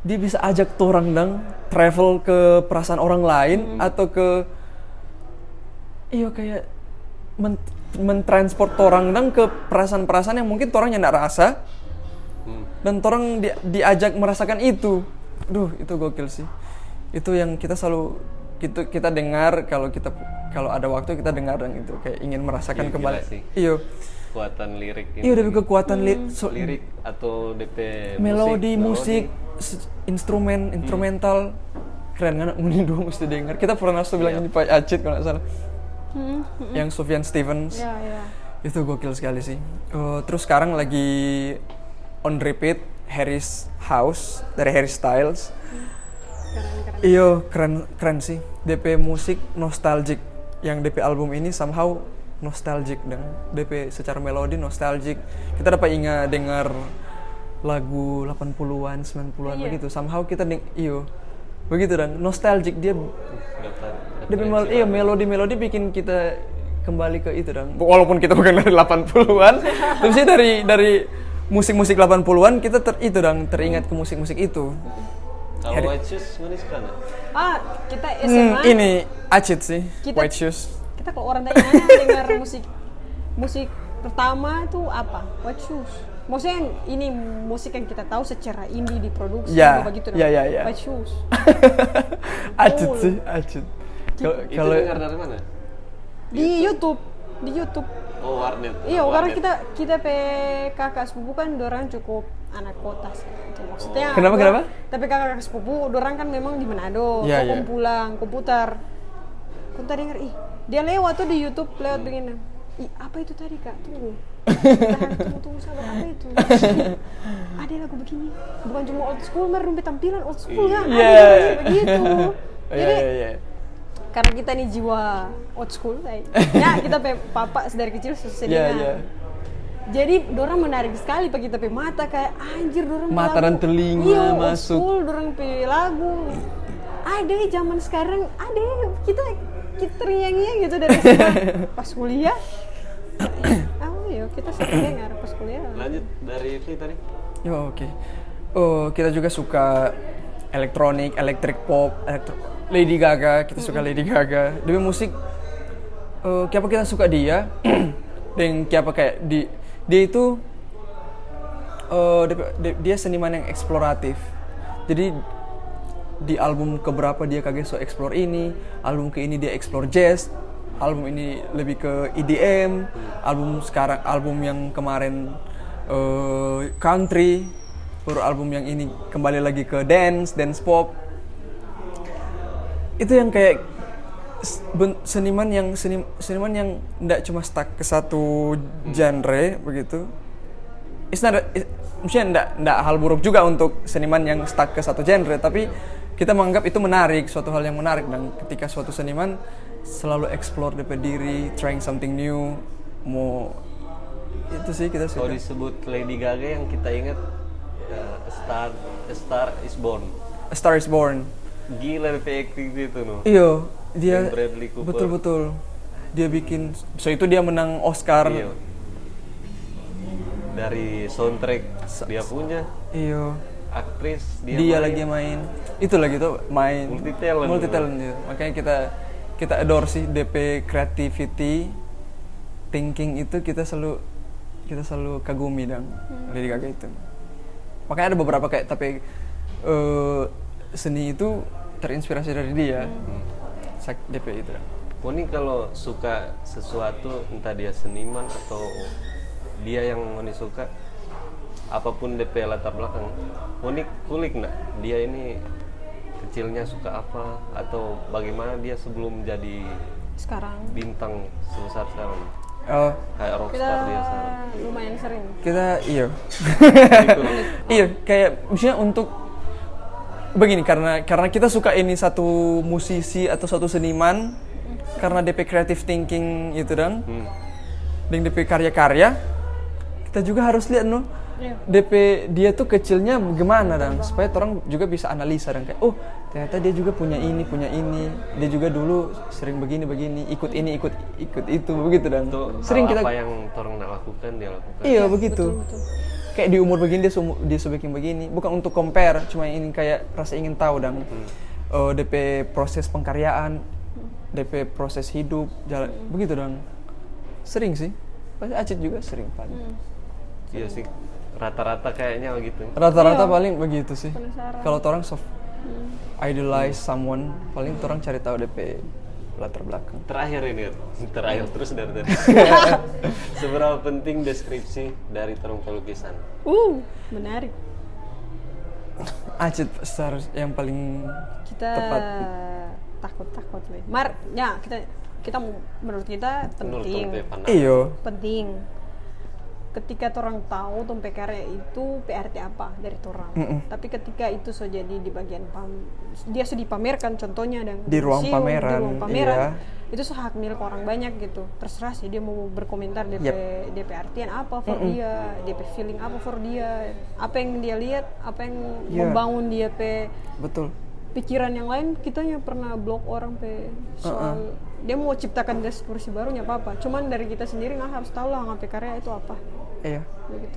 Speaker 4: dia bisa ajak orang dang travel ke perasaan orang lain atau ke iyo kayak men mentransport orang dang ke perasaan-perasaan yang mungkin orang yang tidak rasa. Dan orang di, diajak merasakan itu. Duh itu gokil sih itu yang kita selalu kita kita dengar kalau kita kalau ada waktu kita dengar dan itu kayak ingin merasakan
Speaker 2: Iya, gila
Speaker 4: kembali.
Speaker 2: sih.
Speaker 4: iyo
Speaker 2: Kekuatan lirik ini.
Speaker 4: iya dari kekuatan li- so-
Speaker 2: lirik atau DP
Speaker 4: melodi
Speaker 2: musik,
Speaker 4: musik, instrumen instrumental. Keren kan ini dua mesti dengar. Kita pernah tuh bilang ini Pak Acit kalau nggak salah. Yang Sufjan Stevens.
Speaker 3: Ya ya
Speaker 4: itu gokil sekali sih. Eh, terus sekarang lagi on repeat Harry's House dari Harry Styles
Speaker 3: keren keren.
Speaker 4: Iyo keren keren sih. DP musik nostalgic. Yang DP album ini somehow nostalgic dan DP secara melodi nostalgic. Kita dapat ingat dengar lagu 80-an 90-an
Speaker 3: Iya.
Speaker 4: begitu. Somehow kita deng iyo. Begitu dan nostalgic dia DP mel iya melodi melodi bikin kita kembali ke itu dan walaupun kita bukan dari 80-an tapi sih dari dari musik-musik 80-an kita ter itu dan teringat ke musik-musik itu
Speaker 2: Kalau White Shoes mana sekarang?
Speaker 3: ah kita
Speaker 4: Hmm,
Speaker 3: SMA
Speaker 4: ini Acit sih,
Speaker 3: Kita-
Speaker 4: White Shoes.
Speaker 3: kita kalau orang tanya dengar musik musik pertama itu apa What Shoes maksudnya yang ini musik yang kita tahu secara indie diproduksi
Speaker 4: Ya,
Speaker 3: begitu
Speaker 4: ya, ya, ya.
Speaker 3: What Shoes
Speaker 4: Acit sih, Acit. Kalau
Speaker 2: dengar dari mana?
Speaker 3: di YouTube di YouTube
Speaker 2: Oh Warnet.
Speaker 3: Iya,
Speaker 2: Warnet.
Speaker 3: karena kita kita pe kakak sepupu kan dorang cukup anak kota sih. Itu maksudnya.
Speaker 4: Kenapa,
Speaker 3: dorang-
Speaker 4: kenapa?
Speaker 3: Tapi kakak kakak sepupu dorang kan memang di Manado.
Speaker 4: Iya,
Speaker 3: Kok
Speaker 4: iya.
Speaker 3: pulang, komputer. Kau tadi denger, ih dia lewat tuh di YouTube lewat begini. Ih apa itu tadi kak? Tunggu. Tahan, tunggu tunggu sabar apa itu? Ada lagu begini. Bukan cuma old school, rumpi tampilan old school kan? Ada
Speaker 4: Iya.
Speaker 3: begitu.
Speaker 4: Iya,
Speaker 3: Jadi
Speaker 4: iya, iya.
Speaker 3: Karena kita nih jiwa old school, ya kita pe papa dari kecil susah
Speaker 4: Iya,
Speaker 3: dengar.
Speaker 4: iya.
Speaker 3: Jadi dorang menarik sekali pakai tapi mata kayak anjir dorang pe
Speaker 4: Mata dan telinga
Speaker 3: iya, old
Speaker 4: masuk.
Speaker 3: school dorang pe lagu. Ada zaman sekarang ada kita kita terngiang-ngiang gitu dari pas kuliah. Oh iya kita sering dengar pas kuliah.
Speaker 2: Lanjut dari itu tadi.
Speaker 4: Yo, oke. Oh, kita juga suka elektronik, electric pop, elektro Lady Gaga, kita suka Lady Gaga. Dia musik eh kenapa kita suka dia? Dan kenapa kayak di dia itu eh dia, dia- seniman yang eksploratif. Jadi di album keberapa dia kaget so explore ini, album ke ini dia explore jazz, album ini lebih ke EDM, album sekarang album yang kemarin eh, country, baru album yang ini kembali lagi ke dance, dance pop. Itu yang kayak seniman yang seni- seniman yang tidak cuma stuck ke satu genre begitu. It's not it- maksudnya enggak, enggak hal buruk juga untuk seniman yang stuck ke satu genre, tapi kita menganggap itu menarik, suatu hal yang menarik dan ketika suatu seniman selalu explore DP diri, trying something new, mau itu sih kita
Speaker 2: Kalau
Speaker 4: suka.
Speaker 2: disebut Lady Gaga yang kita ingat eh, A Star A Star is Born.
Speaker 4: A Star is Born.
Speaker 2: Gila DP acting itu no.
Speaker 4: Iyo, dia
Speaker 2: Yang Bradley Cooper.
Speaker 4: betul betul. Dia bikin, so itu dia menang Oscar.
Speaker 2: Iya. dari soundtrack dia punya
Speaker 4: Iyo.
Speaker 2: aktris dia,
Speaker 4: Dia,
Speaker 2: main.
Speaker 4: lagi main. Itu lagi tuh main.
Speaker 2: Multi talent.
Speaker 4: Multi talent dia. Makanya kita kita adore sih DP creativity, thinking itu kita selalu kita selalu kagumi dan Lady Gaga itu. Makanya ada beberapa kayak tapi eh, seni itu terinspirasi dari dia. Sak- DP itu.
Speaker 2: Moni kalau suka sesuatu entah dia seniman atau dia yang Moni suka apa pun DP latar belakang Moni kulik nggak dia ini kecilnya suka apa atau bagaimana dia sebelum jadi
Speaker 3: sekarang
Speaker 2: bintang sebesar sekarang
Speaker 4: Oh,
Speaker 2: kayak
Speaker 3: kita
Speaker 2: rockstar dia sekarang
Speaker 3: lumayan sering
Speaker 4: kita iya.
Speaker 2: Kulik.
Speaker 4: iya, kayak misalnya untuk begini karena karena kita suka ini satu musisi atau satu seniman karena DP creative thinking itu dan
Speaker 2: Hmm.
Speaker 4: dengan DP karya-karya kita juga harus lihat no.
Speaker 3: Iya.
Speaker 4: DP dia tuh kecilnya gimana dan supaya orang juga bisa analisa dan kayak oh ternyata dia juga punya ini punya ini. Dia juga dulu sering begini begini ikut ini ikut ikut itu. Begitu dan sering kita
Speaker 2: apa yang orang nak lakukan dia lakukan.
Speaker 4: Iya begitu kayak di umur begini dia sumu- dia sebikin begini. Bukan untuk compare cuma ingin kayak rasa ingin tahu dan eh, DP proses pengkaryaan DP proses hidup jalan begitu dan sering sih. Pasti Acit juga sering paling.
Speaker 2: Iya sih. Rata-rata kayaknya gitu
Speaker 4: rata-rata paling begitu sih. Kalau orang soft idolize someone paling orang cari tahu DP latar belakang.
Speaker 2: Terakhir ini terakhir terus dari tadi. Seberapa penting deskripsi dari terung pelukisan?
Speaker 3: Uh menarik.
Speaker 4: Acit secara yang paling
Speaker 3: kita
Speaker 4: Tepat.
Speaker 3: takut takut weh. Mar ya kita kita menurut kita penting.
Speaker 4: Iyo
Speaker 3: penting ketika orang tahu tumpeng karya itu PRT apa dari orang tapi ketika itu so jadi di bagian pam dia sudah dipamerkan contohnya dan
Speaker 4: Di ruang
Speaker 3: museum,
Speaker 4: pameran,
Speaker 3: di ruang pameran
Speaker 4: iya.
Speaker 3: itu so hak milik orang banyak gitu. Terserah sih dia mau berkomentar DP
Speaker 4: Yep.
Speaker 3: DP artian apa for dia DP feeling apa for dia apa yang dia lihat apa yang
Speaker 4: Iya.
Speaker 3: membangun dia pe
Speaker 4: betul.
Speaker 3: pikiran yang lain. Kita yang pernah blok orang pe soal dia mau ciptakan diskusi baru nggak apa-apa. Cuman dari kita sendiri nggak harus tahu lah ngapain karya itu apa.
Speaker 4: Iya.
Speaker 3: Begitu.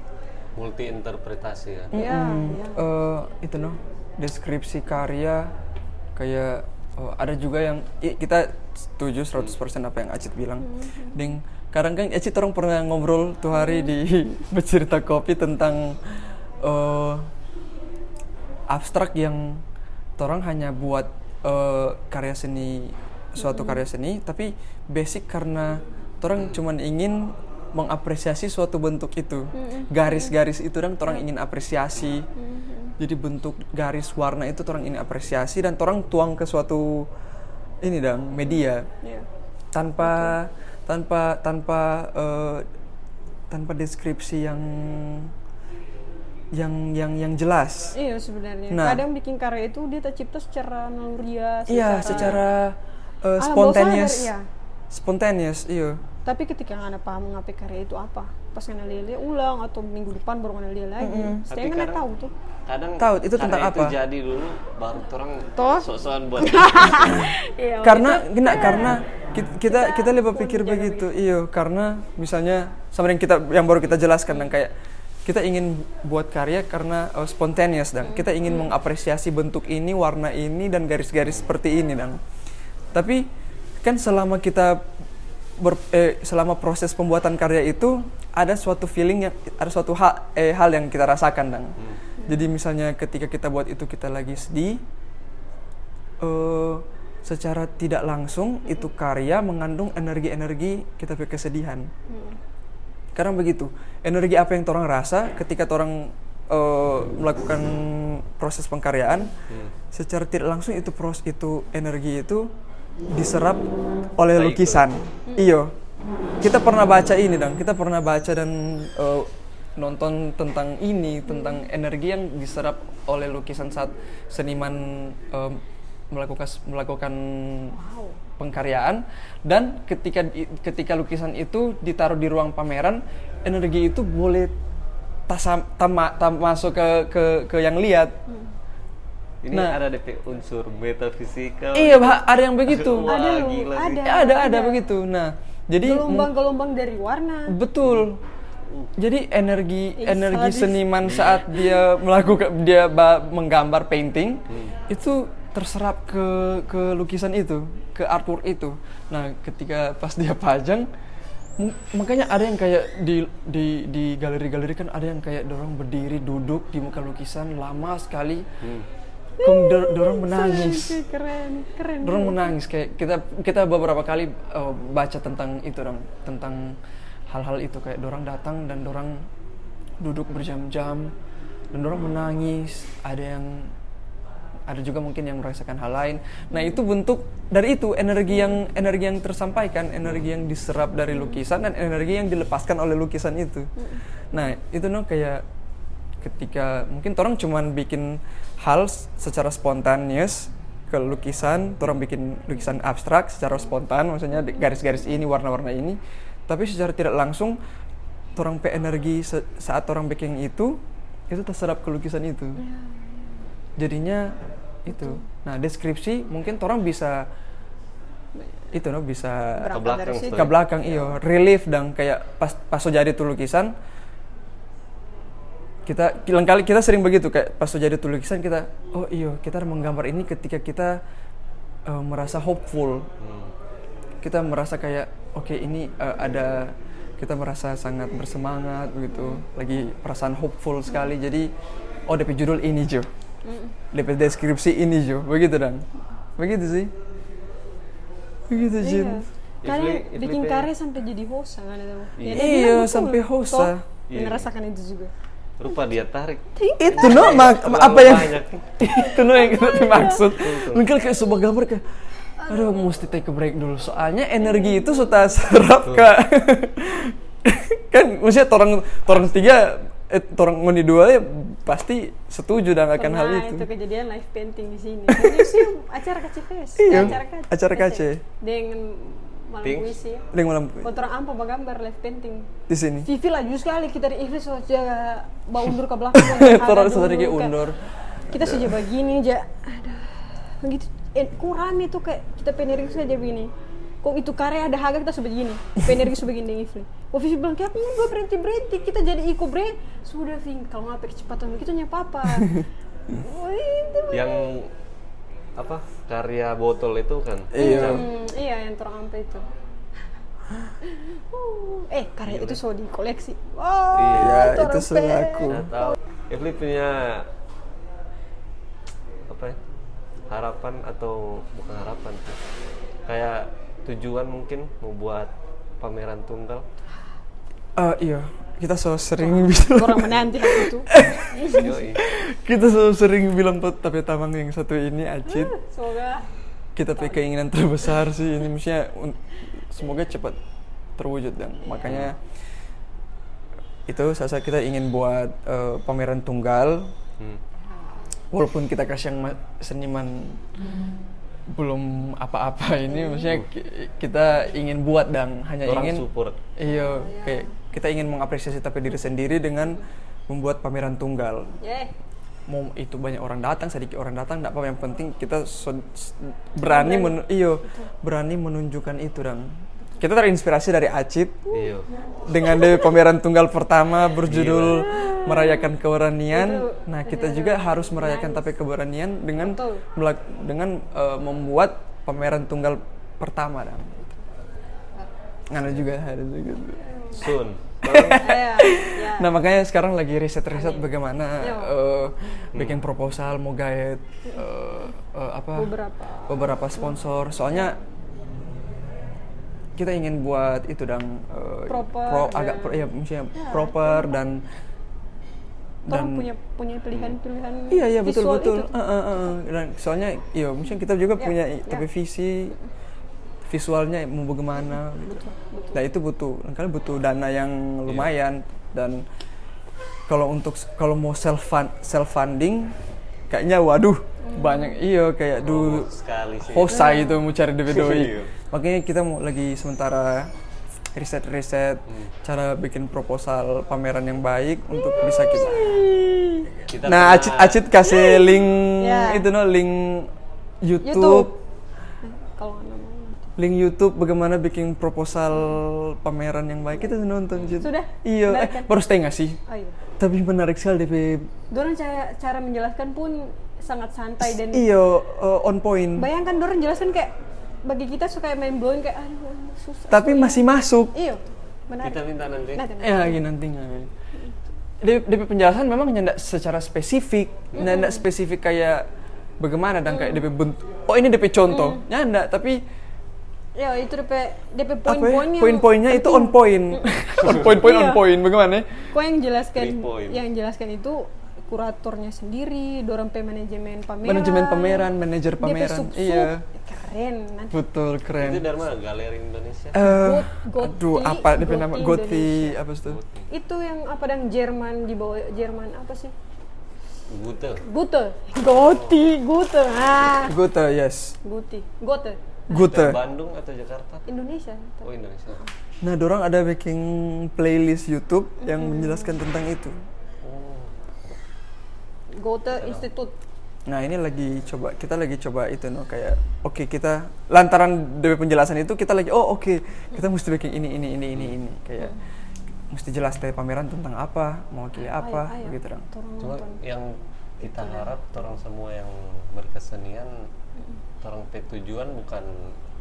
Speaker 2: Multi interpretasi ya
Speaker 3: ya
Speaker 4: Hmm,
Speaker 3: ya
Speaker 4: eh, itu noh deskripsi karya kayak oh, ada juga yang i- kita setuju 100% apa yang Acit bilang. Ding kadang kan Acit orang pernah ngobrol tuh hari di bercerita kopi tentang eh, abstrak yang orang hanya buat eh, karya seni suatu karya seni tapi basic karena orang cuman ingin mengapresiasi suatu bentuk itu. Garis-garis itu dan orang ingin apresiasi. Jadi bentuk garis warna itu orang ingin apresiasi dan orang tuang ke suatu ini dong media.
Speaker 3: Ya
Speaker 4: tanpa tanpa tanpa eh, tanpa deskripsi yang yang yang yang jelas.
Speaker 3: Iya sebenarnya.
Speaker 4: Nah.
Speaker 3: kadang bikin karya itu dia tercipta secara naluriah
Speaker 4: iya secara eh,
Speaker 3: bawah
Speaker 4: spontaneous.
Speaker 3: iya.
Speaker 4: spontaneous iya.
Speaker 3: Tapi ketika nggak paham ngapain karya itu apa? Pas ngana lihat ulang atau minggu depan baru ngana lihat lagi. Saya nggak tahu tuh.
Speaker 2: kadang
Speaker 4: Tahu, itu tentang
Speaker 2: itu
Speaker 4: apa?
Speaker 2: jadi dulu baru orang sok-sokan buat
Speaker 3: iya
Speaker 4: karena enggak karena ki- kita kita lebih pikir begitu iya. Karena misalnya sama yang kita yang baru kita jelaskan dan kayak kita ingin buat karya karena uh, spontaneous dan kita ingin mengapresiasi bentuk ini warna ini dan garis-garis seperti ini dan tapi kan selama kita ber- eh, selama proses pembuatan karya itu ada suatu feeling yang ada suatu hal eh, hal yang kita rasakan dan jadi misalnya ketika kita buat itu kita lagi sedih eh secara tidak langsung itu karya mengandung energi-energi kita kesedihan. Karena begitu, energi apa yang orang rasa ketika orang eh, melakukan proses pengkaryaan, secara tidak langsung itu pros itu energi itu diserap oleh lukisan. Iyo, kita pernah baca ini dong, kita pernah baca dan eh, nonton tentang ini tentang energi yang diserap oleh lukisan saat seniman eh, melakukan melakukan pengkaryaan. Dan ketika ketika lukisan itu ditaruh di ruang pameran energi itu boleh tasam, tama, tam- masuk ke ke ke yang lihat
Speaker 2: ini
Speaker 4: Nah.
Speaker 2: ada DP unsur metafisikal
Speaker 4: iya Bah, ada yang begitu.
Speaker 2: Wah,
Speaker 3: Ada
Speaker 2: gila sih.
Speaker 3: ada.
Speaker 4: Ya, ada ada. begitu. Nah jadi
Speaker 3: gelombang-gelombang dari warna.
Speaker 4: Betul. Jadi energi
Speaker 3: Ih,
Speaker 4: energi
Speaker 3: sadis.
Speaker 4: seniman saat dia melakukan dia ba- menggambar painting itu terserap ke ke lukisan itu ke artwork itu. Nah ketika pas dia pajang makanya ada yang kayak di di di galeri-galeri kan ada yang kayak dorong berdiri duduk di muka lukisan lama sekali Kong dor- dorong menangis.
Speaker 3: Keren keren.
Speaker 4: Dorong menangis kayak kita kita beberapa kali uh, baca tentang itu dong tentang hal-hal itu kayak dorang datang dan dorang duduk berjam-jam dan dorang menangis. Ada yang ada juga mungkin yang merasakan hal lain. Nah itu bentuk dari itu energi yang energi yang tersampaikan energi yang diserap dari lukisan dan energi yang dilepaskan oleh lukisan itu. Nah itu no kayak ketika mungkin orang cuman bikin hal secara spontaneous ke lukisan, orang bikin lukisan abstrak secara spontan, maksudnya garis-garis ini, warna-warna ini, tapi secara tidak langsung, orang pe energi saat orang bikin itu, itu terserap ke lukisan itu. Jadinya itu. Nah deskripsi mungkin orang bisa itu no bisa
Speaker 3: Berangkat
Speaker 2: belakang
Speaker 4: ke belakang iyo relief dan kayak pas pas so jadi tuh lukisan kita lain kali kita sering begitu kayak pas jadi tuh lukisan kita oh iyo kita menggambar ini ketika kita eh, merasa hopeful. Kita merasa kayak oke ini eh, ada kita merasa sangat bersemangat begitu lagi perasaan hopeful sekali. Jadi oh DP judul ini Jo. DP deskripsi ini Jo. Begitu dan. Begitu sih. Begitu Jin.
Speaker 3: Iya. Kalian
Speaker 2: Ifli- Ifli
Speaker 3: bikin karya sampai jadi hosa kan itu.
Speaker 2: Iya.
Speaker 4: sampai
Speaker 2: Iya.
Speaker 3: Merasakan itu juga.
Speaker 2: Rupa dia tarik.
Speaker 4: itu no mak-
Speaker 2: Terlalu
Speaker 4: apa yang itu no yang kita maksud mungkin kayak sebuah gambar kayak aduh mesti take a break dulu soalnya energi itu sudah serap kak kan maksudnya orang orang tiga eh orang ngoni dua ya pasti setuju dan akan hal itu
Speaker 3: itu kejadian live painting di sini. Di museum acara KC Fest.
Speaker 4: Iya,
Speaker 3: acara KC.
Speaker 4: acara KC.
Speaker 3: Dengan malam
Speaker 2: Pink.
Speaker 3: puisi ya.
Speaker 4: dengan malam
Speaker 3: Kontra ampa gambar live painting.
Speaker 4: di sini
Speaker 3: Vivi laju sekali kita di so jaga bawa undur ke belakang.
Speaker 4: Kayak
Speaker 3: kayak-
Speaker 4: undur
Speaker 3: Kita saja begini aja. Aduh. Begitu eh, rame tuh kayak kita penerik saja begini. Kok itu karya ada harga kita sudah begini. Penerik sudah begini dengan Ifri. Kok Vivi bilang kayak aku gak berhenti berhenti kita jadi iko bre. Sudah Ving kalau nggak kecepatan begitu nyapa apa. Oh, itu
Speaker 2: Yang apa karya botol itu kan?
Speaker 4: Iya.
Speaker 3: Hmm, iya yang terang ampe itu. Uh, eh karya itu so di koleksi. Wow,
Speaker 2: Iya,
Speaker 4: itu
Speaker 3: pe-
Speaker 2: Nggak tahu. Ifli punya apa ya? Harapan atau bukan harapan sih. Kayak tujuan mungkin mau buat pameran tunggal.
Speaker 4: Eh, iya kita so sering bilang.
Speaker 3: Orang menanti hal itu.
Speaker 4: Kita so sering bilang tuh tapi tamang yang satu ini acit.
Speaker 3: Semoga.
Speaker 4: Kita punya keinginan terbesar sih ini maksudnya semoga cepat terwujud dan makanya itu saat kita ingin buat eh, pameran tunggal
Speaker 2: Hmm.
Speaker 4: walaupun kita kasih yang ma- seniman belum apa-apa ini maksudnya ki- kita ingin buat dan hanya
Speaker 2: orang
Speaker 4: ingin
Speaker 2: support.
Speaker 4: iya kayak kita ingin mengapresiasi tapi diri sendiri dengan membuat pameran tunggal.
Speaker 3: Ya
Speaker 4: mau itu banyak orang datang sedikit orang datang tidak apa yang penting kita so- berani men iyo berani menunjukkan itu dan kita terinspirasi dari Acit.
Speaker 2: Iya
Speaker 4: dengan dari pameran tunggal pertama berjudul merayakan keberanian. Nah kita juga harus merayakan tapi keberanian dengan dengan eh, membuat pameran tunggal pertama dan ada juga ada juga.
Speaker 2: Soon
Speaker 3: ya ya
Speaker 4: Nah makanya sekarang lagi riset-riset bagaimana eh, bikin proposal mau guide eh, eh, apa
Speaker 3: beberapa.
Speaker 4: beberapa sponsor. Soalnya kita ingin buat itu dang eh,
Speaker 3: Proper
Speaker 4: pro,
Speaker 3: dan-
Speaker 4: agak pro- ya maksudnya proper dan
Speaker 3: orang punya punya pilihan-pilihan
Speaker 4: iya iya betul betul.
Speaker 3: itu.
Speaker 4: Eh, eh, eh. dan soalnya iya mungkin kita juga
Speaker 3: Ya,
Speaker 4: punya
Speaker 3: ya.
Speaker 4: tapi visi visualnya mau bagaimana gitu. Nah itu butuh, kalian butuh dana yang lumayan dan kalau untuk kalau mau self fund, self funding kayaknya waduh banyak iya kayak dulu
Speaker 2: sekali sih
Speaker 4: hosa itu mau cari DP doi.
Speaker 2: Iya.
Speaker 4: Makanya kita mau lagi sementara riset-riset cara bikin proposal pameran yang baik untuk bisa kita.
Speaker 2: kita
Speaker 4: Nah,
Speaker 2: pernah-
Speaker 4: Acit Acit kasih link
Speaker 3: Ya.
Speaker 4: itu no link
Speaker 3: YouTube.
Speaker 4: YouTube.
Speaker 3: Kalau.
Speaker 4: Link YouTube bagaimana bikin proposal pameran yang baik kita nonton Cid.
Speaker 3: Sudah?
Speaker 4: iya eh,
Speaker 3: kan?
Speaker 4: baru setengah sih
Speaker 3: Oh iya.
Speaker 4: tapi menarik sekali DP
Speaker 3: Dorang cara cara menjelaskan pun sangat santai dan
Speaker 4: iyo eh, on point
Speaker 3: bayangkan dorang jelaskan kayak bagi kita suka main blowing kayak aduh susah.
Speaker 4: tapi masih masuk
Speaker 3: Iya. Menarik.
Speaker 2: Kita minta nanti.
Speaker 3: Nanti, nanti.
Speaker 4: ya lagi nantinya DP, DP penjelasan memang nyendak secara spesifik nyendak spesifik kayak bagaimana dan kayak DP bentuk oh ini DP contoh nyendak tapi
Speaker 3: Ya itu DP DP
Speaker 4: ya,
Speaker 3: poin-poin yang
Speaker 4: poin-poinnya itu on point on point point on
Speaker 3: Iya.
Speaker 4: point bagaimana
Speaker 3: Kok yang jelaskan yang jelaskan itu kuratornya sendiri, dorong pe manajemen pameran.
Speaker 4: manajemen pameran manajer
Speaker 3: DP
Speaker 4: pameran
Speaker 3: sub-sub.
Speaker 4: iya
Speaker 3: Keren. Nanti
Speaker 4: betul keren
Speaker 2: Itu dari mana? Galeri Indonesia.
Speaker 4: Eh,
Speaker 3: Got-
Speaker 4: aduh
Speaker 3: Goti-
Speaker 4: apa DP nama
Speaker 3: Goti
Speaker 4: apa itu
Speaker 3: itu yang apa dan Jerman di bawah Jerman apa sih?
Speaker 2: Gute.
Speaker 3: Gute. Goti, Gute. Ah,
Speaker 4: Gute yes
Speaker 3: Guti. Gote.
Speaker 4: Gute
Speaker 2: Bandung atau Jakarta?
Speaker 3: Indonesia.
Speaker 2: Oh Indonesia.
Speaker 4: nah dorang ada bikin playlist YouTube yang menjelaskan tentang itu
Speaker 3: Gote Institute.
Speaker 4: Nah ini lagi coba kita lagi coba itu no kayak oke kita lantaran dari penjelasan itu kita lagi oh oke kita mesti bikin ini ini ini ini ini kayak mesti jelas dari pameran tentang apa mewakili apa
Speaker 3: ayo, ayo.
Speaker 4: gitu dong.
Speaker 2: Cuma yang kita harap orang semua yang berkesenian orang tujuan bukan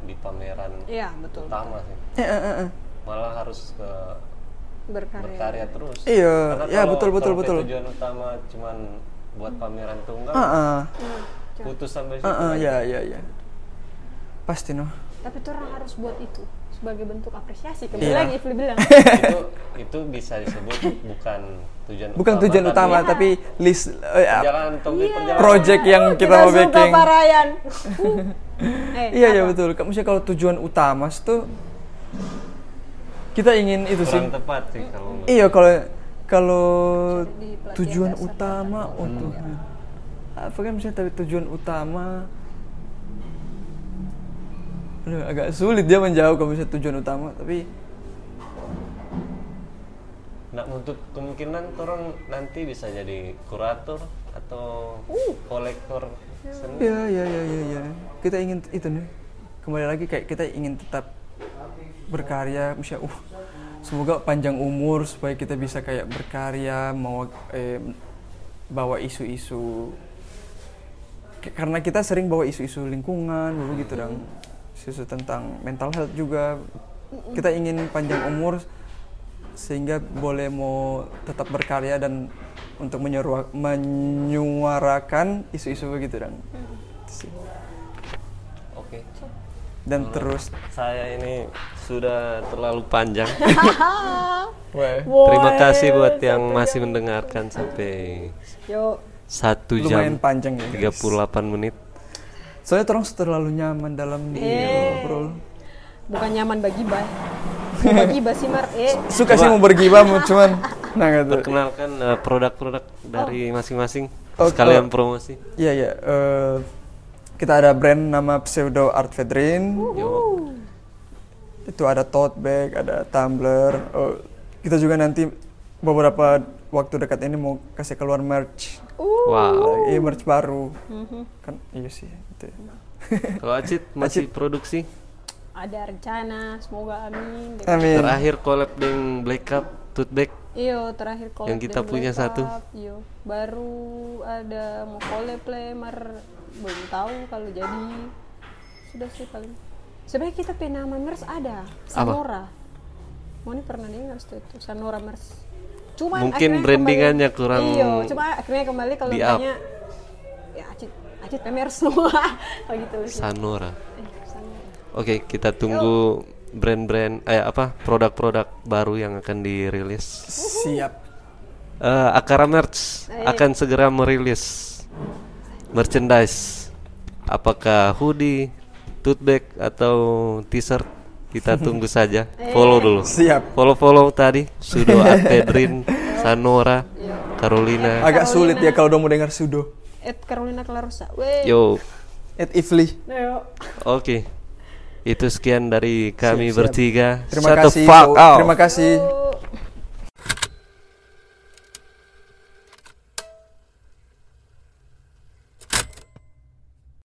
Speaker 2: di pameran
Speaker 3: Iya, betul.
Speaker 2: utama sih.
Speaker 4: Eh, eh, eh.
Speaker 2: Malah harus ke
Speaker 3: Berkarya.
Speaker 2: berkarya terus.
Speaker 4: Iya,
Speaker 2: Karena
Speaker 4: ya,
Speaker 2: kalau-
Speaker 4: betul, betul,
Speaker 2: kalau
Speaker 4: betul.
Speaker 2: Tujuan utama cuman buat pameran tunggal,
Speaker 4: Ah, ah.
Speaker 2: putus sampai situ.
Speaker 4: Ah, ah,
Speaker 2: kan.
Speaker 4: ya ya ya pasti no
Speaker 3: Tapi tuh orang harus buat itu sebagai bentuk apresiasi. Kembali
Speaker 4: Iya.
Speaker 3: lagi Ifli bilang.
Speaker 2: itu itu bisa disebut bukan tujuan
Speaker 4: bukan tujuan utama
Speaker 3: Iya.
Speaker 4: tapi list eh, ah,
Speaker 2: perjalanan topik
Speaker 3: Iya.
Speaker 2: perjalanan
Speaker 4: project yang kita, mau
Speaker 3: suka
Speaker 4: bikin
Speaker 3: Pak Ryan. Uh. Eh,
Speaker 4: iya ya betul misalnya kalau tujuan utama itu kita ingin itu sih
Speaker 2: kurang tepat sih kalau
Speaker 4: Iya kalau kalau tujuan utama untuk apa kan misalnya tapi tujuan utama agak sulit dia menjawab kalau misalnya tujuan utama tapi
Speaker 2: Nah, untuk kemungkinan orang nanti bisa jadi kurator atau
Speaker 3: Uh.
Speaker 2: kolektor seni.
Speaker 4: ya ya ya ya ya kita ingin itu nih kembali lagi kayak kita ingin tetap berkarya misalnya uh semoga panjang umur supaya kita bisa kayak berkarya mau eh, bawa isu-isu karena kita sering bawa isu-isu lingkungan begitu dong isu tentang mental health juga kita ingin panjang umur sehingga boleh mau tetap berkarya dan untuk menyuarakan isu-isu begitu sih.
Speaker 2: Oke.
Speaker 4: dan terus
Speaker 2: Saya ini sudah terlalu panjang. Terima kasih buat yang masih mendengarkan sampai
Speaker 3: Yuk.
Speaker 2: satu
Speaker 4: lumayan
Speaker 2: jam
Speaker 4: panjang ya guys.
Speaker 2: 38 menit.
Speaker 4: Soalnya terus terlalu nyaman dalam
Speaker 3: Eh.
Speaker 4: ngobrol
Speaker 3: Bukan nyaman bagi bay. Mau bagi sih Mar. Eh.
Speaker 4: suka sih mau bergibah mau cuman nah gitu
Speaker 2: Perkenalkan eh, produk-produk dari masing-masing.
Speaker 4: Oh,
Speaker 2: Sekalian
Speaker 4: oh.
Speaker 2: promosi.
Speaker 4: Iya iya. eh, kita ada brand nama Pseudo Art Vedrin. Itu ada tote bag, ada tumbler. Oh, kita juga nanti beberapa waktu dekat ini mau kasih keluar merch.
Speaker 3: Uh.
Speaker 2: Wow.
Speaker 4: Iya merch baru. Kan iya sih. Itu.
Speaker 2: Kalau Acit masih produksi.
Speaker 3: Ada rencana, semoga amin.
Speaker 4: Amin.
Speaker 2: Terakhir collab dengan Black Cup Bag.
Speaker 3: Iyo, terakhir collab
Speaker 2: Yang kita punya
Speaker 3: Black
Speaker 2: satu.
Speaker 3: Iyo, baru ada mau collab lemar belum tahu kalau jadi sudah sih paling. Sebenarnya kita punya nama Mers ada, Sanora. Mau nih pernah dengar tuh itu Sanora Mers. Cuman
Speaker 2: Mungkin
Speaker 3: akhirnya
Speaker 2: brandingannya
Speaker 3: kembali-
Speaker 2: kurang
Speaker 3: Iyo, cuma akhirnya kembali kalau tanya ya Acit, Mers semua. oh gitu sih.
Speaker 2: Sanora.
Speaker 3: Eh, Sanora.
Speaker 2: Oke, kita tunggu brand-brand eh apa produk-produk baru yang akan dirilis.
Speaker 4: Siap.
Speaker 2: Eh, Akara Merch
Speaker 3: Eh.
Speaker 2: akan segera merilis merchandise. Apakah hoodie, tote bag atau t-shirt? Kita tunggu saja. Follow dulu.
Speaker 4: Siap.
Speaker 2: Follow-follow tadi Sudo Pedrin, Sanora, Carolina.
Speaker 4: Agak sulit ya kalau udah mau dengar sudo.
Speaker 3: Ed Carolina Clarosa. Weh.
Speaker 2: Yo,
Speaker 4: At Ifli.
Speaker 3: Ayo.
Speaker 2: oke. Itu sekian dari kami
Speaker 4: Siap, siap.
Speaker 2: bertiga.
Speaker 4: Terima
Speaker 2: Shut the
Speaker 4: kasih.
Speaker 2: fuck up.
Speaker 4: Terima kasih